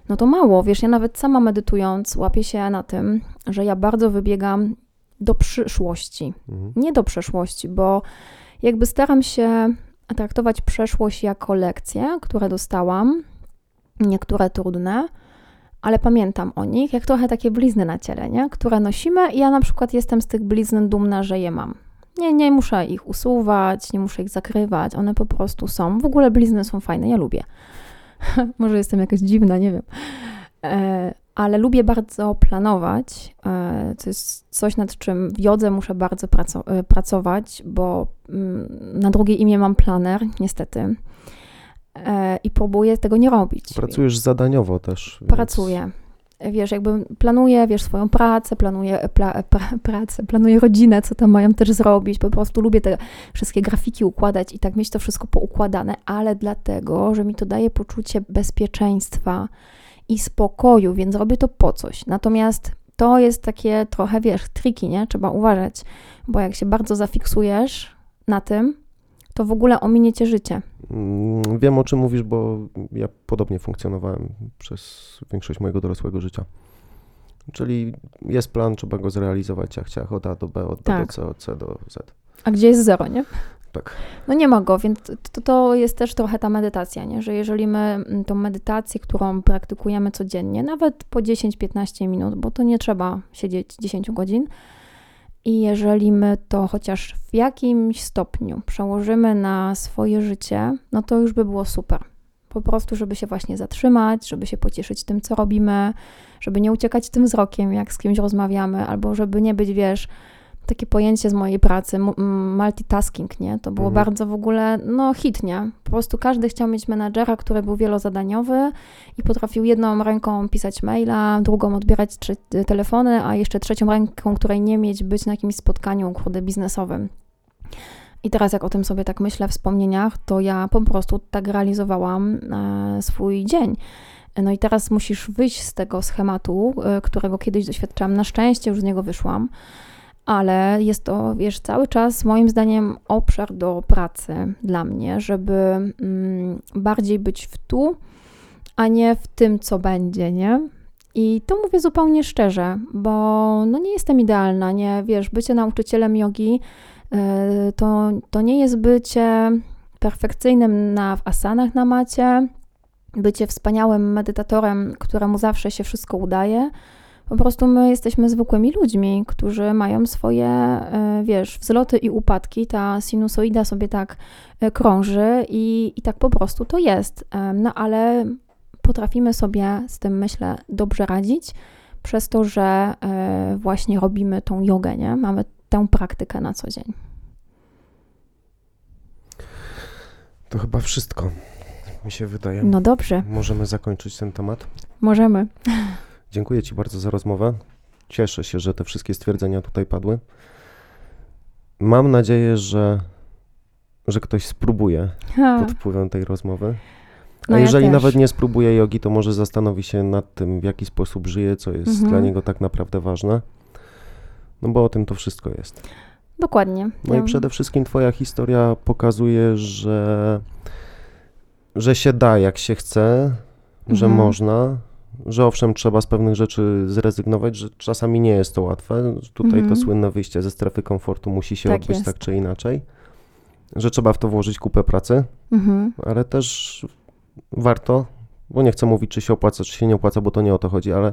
no to mało. Wiesz, ja nawet sama medytując łapię się na tym, że ja bardzo wybiegam do przyszłości, Mhm. nie do przeszłości, bo jakby staram się traktować przeszłość jako lekcje, które dostałam, niektóre trudne, ale pamiętam o nich, jak trochę takie blizny na ciele, nie? które nosimy i ja na przykład jestem z tych blizn dumna, że je mam. Nie, nie muszę ich usuwać, nie muszę ich zakrywać, one po prostu są. W ogóle blizny są fajne, ja lubię. Może jestem jakaś dziwna, nie wiem. E, ale lubię bardzo planować. E, to jest coś, nad czym w jodze muszę bardzo praco- e, pracować, bo mm, na drugie imię mam planer, niestety. E, I próbuję tego nie robić. Pracujesz zadaniowo też. więc- Pracuję. Wiesz, jakby planuję, wiesz, swoją pracę, planuję pla, pra, pracę, planuję rodzinę, co tam mają też zrobić. Po prostu lubię te wszystkie grafiki układać i tak mieć to wszystko poukładane, ale dlatego, że mi to daje poczucie bezpieczeństwa i spokoju, więc robię to po coś. Natomiast to jest takie trochę, wiesz, triki, nie? Trzeba uważać, bo jak się bardzo zafiksujesz na tym, to w ogóle ominie cię życie. Mm, Wiem o czym mówisz, bo ja podobnie funkcjonowałem przez większość mojego dorosłego życia. Czyli jest plan, trzeba go zrealizować, jak ciach, od A do B, od B Tak. do C, od C do Z. A gdzie jest zero, nie? tak. No nie ma go, więc to, to jest też trochę ta medytacja, nie? że jeżeli my mm, tą medytację, którą praktykujemy codziennie, nawet po 10-15 minut, bo to nie trzeba siedzieć 10 godzin, i jeżeli my to chociaż w jakimś stopniu przełożymy na swoje życie, no to już by było super. Po prostu, żeby się właśnie zatrzymać, żeby się pocieszyć tym, co robimy, żeby nie uciekać tym wzrokiem, jak z kimś rozmawiamy, albo żeby nie być, wiesz, takie pojęcie z mojej pracy, multitasking, nie? To było Mhm. bardzo w ogóle, no hit, nie? Po prostu każdy chciał mieć menadżera, który był wielozadaniowy i potrafił jedną ręką pisać maila, drugą odbierać trze- telefony, a jeszcze trzecią ręką, której nie mieć, być na jakimś spotkaniu, kurde, biznesowym. I teraz jak o tym sobie tak myślę w wspomnieniach, to ja po prostu tak realizowałam e, swój dzień. No i teraz musisz wyjść z tego schematu, e, którego kiedyś doświadczałam. Na szczęście już z niego wyszłam, ale jest to, wiesz, cały czas moim zdaniem obszar do pracy dla mnie, żeby mm, bardziej być w tu, a nie w tym, co będzie, nie? I to mówię zupełnie szczerze, bo no nie jestem idealna, nie? Wiesz, bycie nauczycielem jogi e, to, to nie jest bycie perfekcyjnym na, w asanach na macie, bycie wspaniałym medytatorem, któremu zawsze się wszystko udaje. Po prostu my jesteśmy zwykłymi ludźmi, którzy mają swoje, e, wiesz, wzloty i upadki. Ta sinusoida sobie tak e, krąży i, i tak po prostu to jest. E, No ale potrafimy sobie z tym, myślę, dobrze radzić przez to, że właśnie robimy tą jogę, nie? Mamy tę praktykę na co dzień. To chyba wszystko, mi się wydaje. No dobrze, Możemy zakończyć ten temat. możemy. Dziękuję Ci bardzo za rozmowę. Cieszę się, że te wszystkie stwierdzenia tutaj padły. Mam nadzieję, że, że ktoś spróbuje pod wpływem tej rozmowy. A No ja jeżeli też. nawet nie spróbuje jogi, to może zastanowi się nad tym, w jaki sposób żyje, co jest Mhm. dla niego tak naprawdę ważne. No bo o tym to wszystko jest. Dokładnie. No Ja- i przede wszystkim Twoja historia pokazuje, że, że się da, jak się chce, że Mhm. można, że owszem, trzeba z pewnych rzeczy zrezygnować, że czasami nie jest to łatwe. Tutaj Mhm. to słynne wyjście ze strefy komfortu musi się Tak odbyć jest. tak czy inaczej, że trzeba w to włożyć kupę pracy, Mhm. ale też warto, bo nie chcę mówić, czy się opłaca, czy się nie opłaca, bo to nie o to chodzi, ale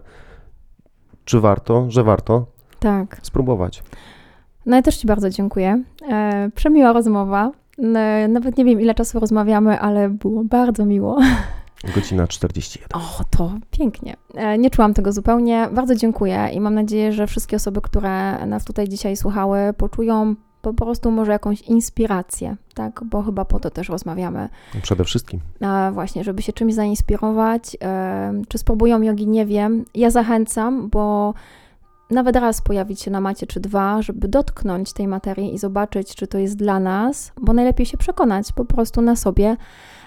czy warto, że warto Tak. spróbować. No ja też Ci bardzo dziękuję. E, przemiła rozmowa. Nawet nie wiem, ile czasu rozmawiamy, ale było bardzo miło. Godzina 41. O, to pięknie. E, Nie czułam tego zupełnie. Bardzo dziękuję i mam nadzieję, że wszystkie osoby, które nas tutaj dzisiaj słuchały, poczują po prostu może jakąś inspirację, tak? Bo chyba po to też rozmawiamy. Przede wszystkim. A właśnie, żeby się czymś zainspirować. E, Czy spróbują jogi, nie wiem. Ja zachęcam, bo nawet raz pojawić się na macie czy dwa, żeby dotknąć tej materii i zobaczyć, czy to jest dla nas, bo najlepiej się przekonać po prostu na sobie,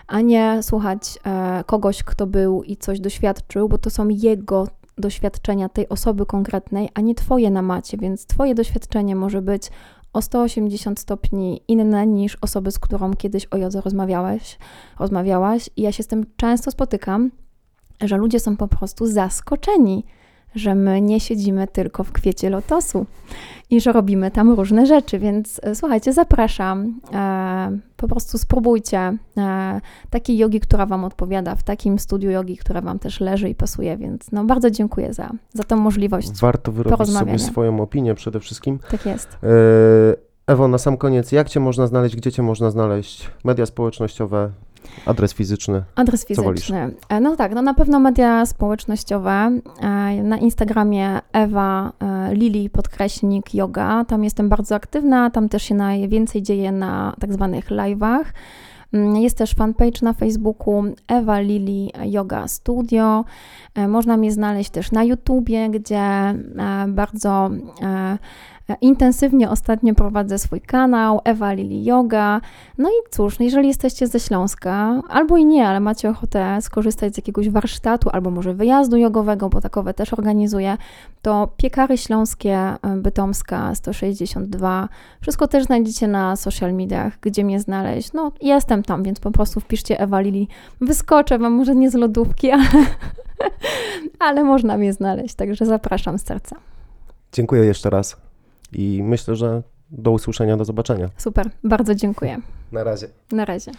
a nie słuchać e, kogoś, kto był i coś doświadczył, bo to są jego doświadczenia tej osoby konkretnej, a nie twoje na macie, więc twoje doświadczenie może być o 180 stopni inne niż osoby, z którą kiedyś o jodze rozmawiałeś, rozmawiałaś. I ja się z tym często spotykam, że ludzie są po prostu zaskoczeni, że my nie siedzimy tylko w kwiecie lotosu i że robimy tam różne rzeczy, więc e, słuchajcie, zapraszam, e, po prostu spróbujcie e, takiej jogi, która Wam odpowiada, w takim studiu jogi, które Wam też leży i pasuje, więc no bardzo dziękuję za, za tą możliwość. Warto wyrobić sobie swoją opinię przede wszystkim. Tak jest. E, Ewo, na sam koniec, jak Cię można znaleźć, gdzie Cię można znaleźć? Media społecznościowe, adres fizyczny. Adres fizyczny. E, No tak, no na pewno media społecznościowe. E, Na Instagramie Ewa e, Lili podkreśnik yoga. Tam jestem bardzo aktywna, tam też się najwięcej dzieje na tak zwanych live'ach. Mm, Jest też fanpage na Facebooku Ewa Lili Yoga Studio. Można mnie znaleźć też na YouTubie, gdzie bardzo intensywnie ostatnio prowadzę swój kanał Ewa Lili Yoga. No i cóż, no jeżeli jesteście ze Śląska, albo i nie, ale macie ochotę skorzystać z jakiegoś warsztatu, albo może wyjazdu jogowego, bo takowe też organizuję, to Piekary Śląskie y, Bytomska 162. Wszystko też znajdziecie na social mediach, gdzie mnie znaleźć. No, jestem tam, więc po prostu wpiszcie Ewa Lili. Wyskoczę wam, może nie z lodówki, ale, ale można mnie znaleźć, także zapraszam z serca. Dziękuję jeszcze raz i myślę, że do usłyszenia, do zobaczenia. Super, bardzo dziękuję. Na razie. Na razie.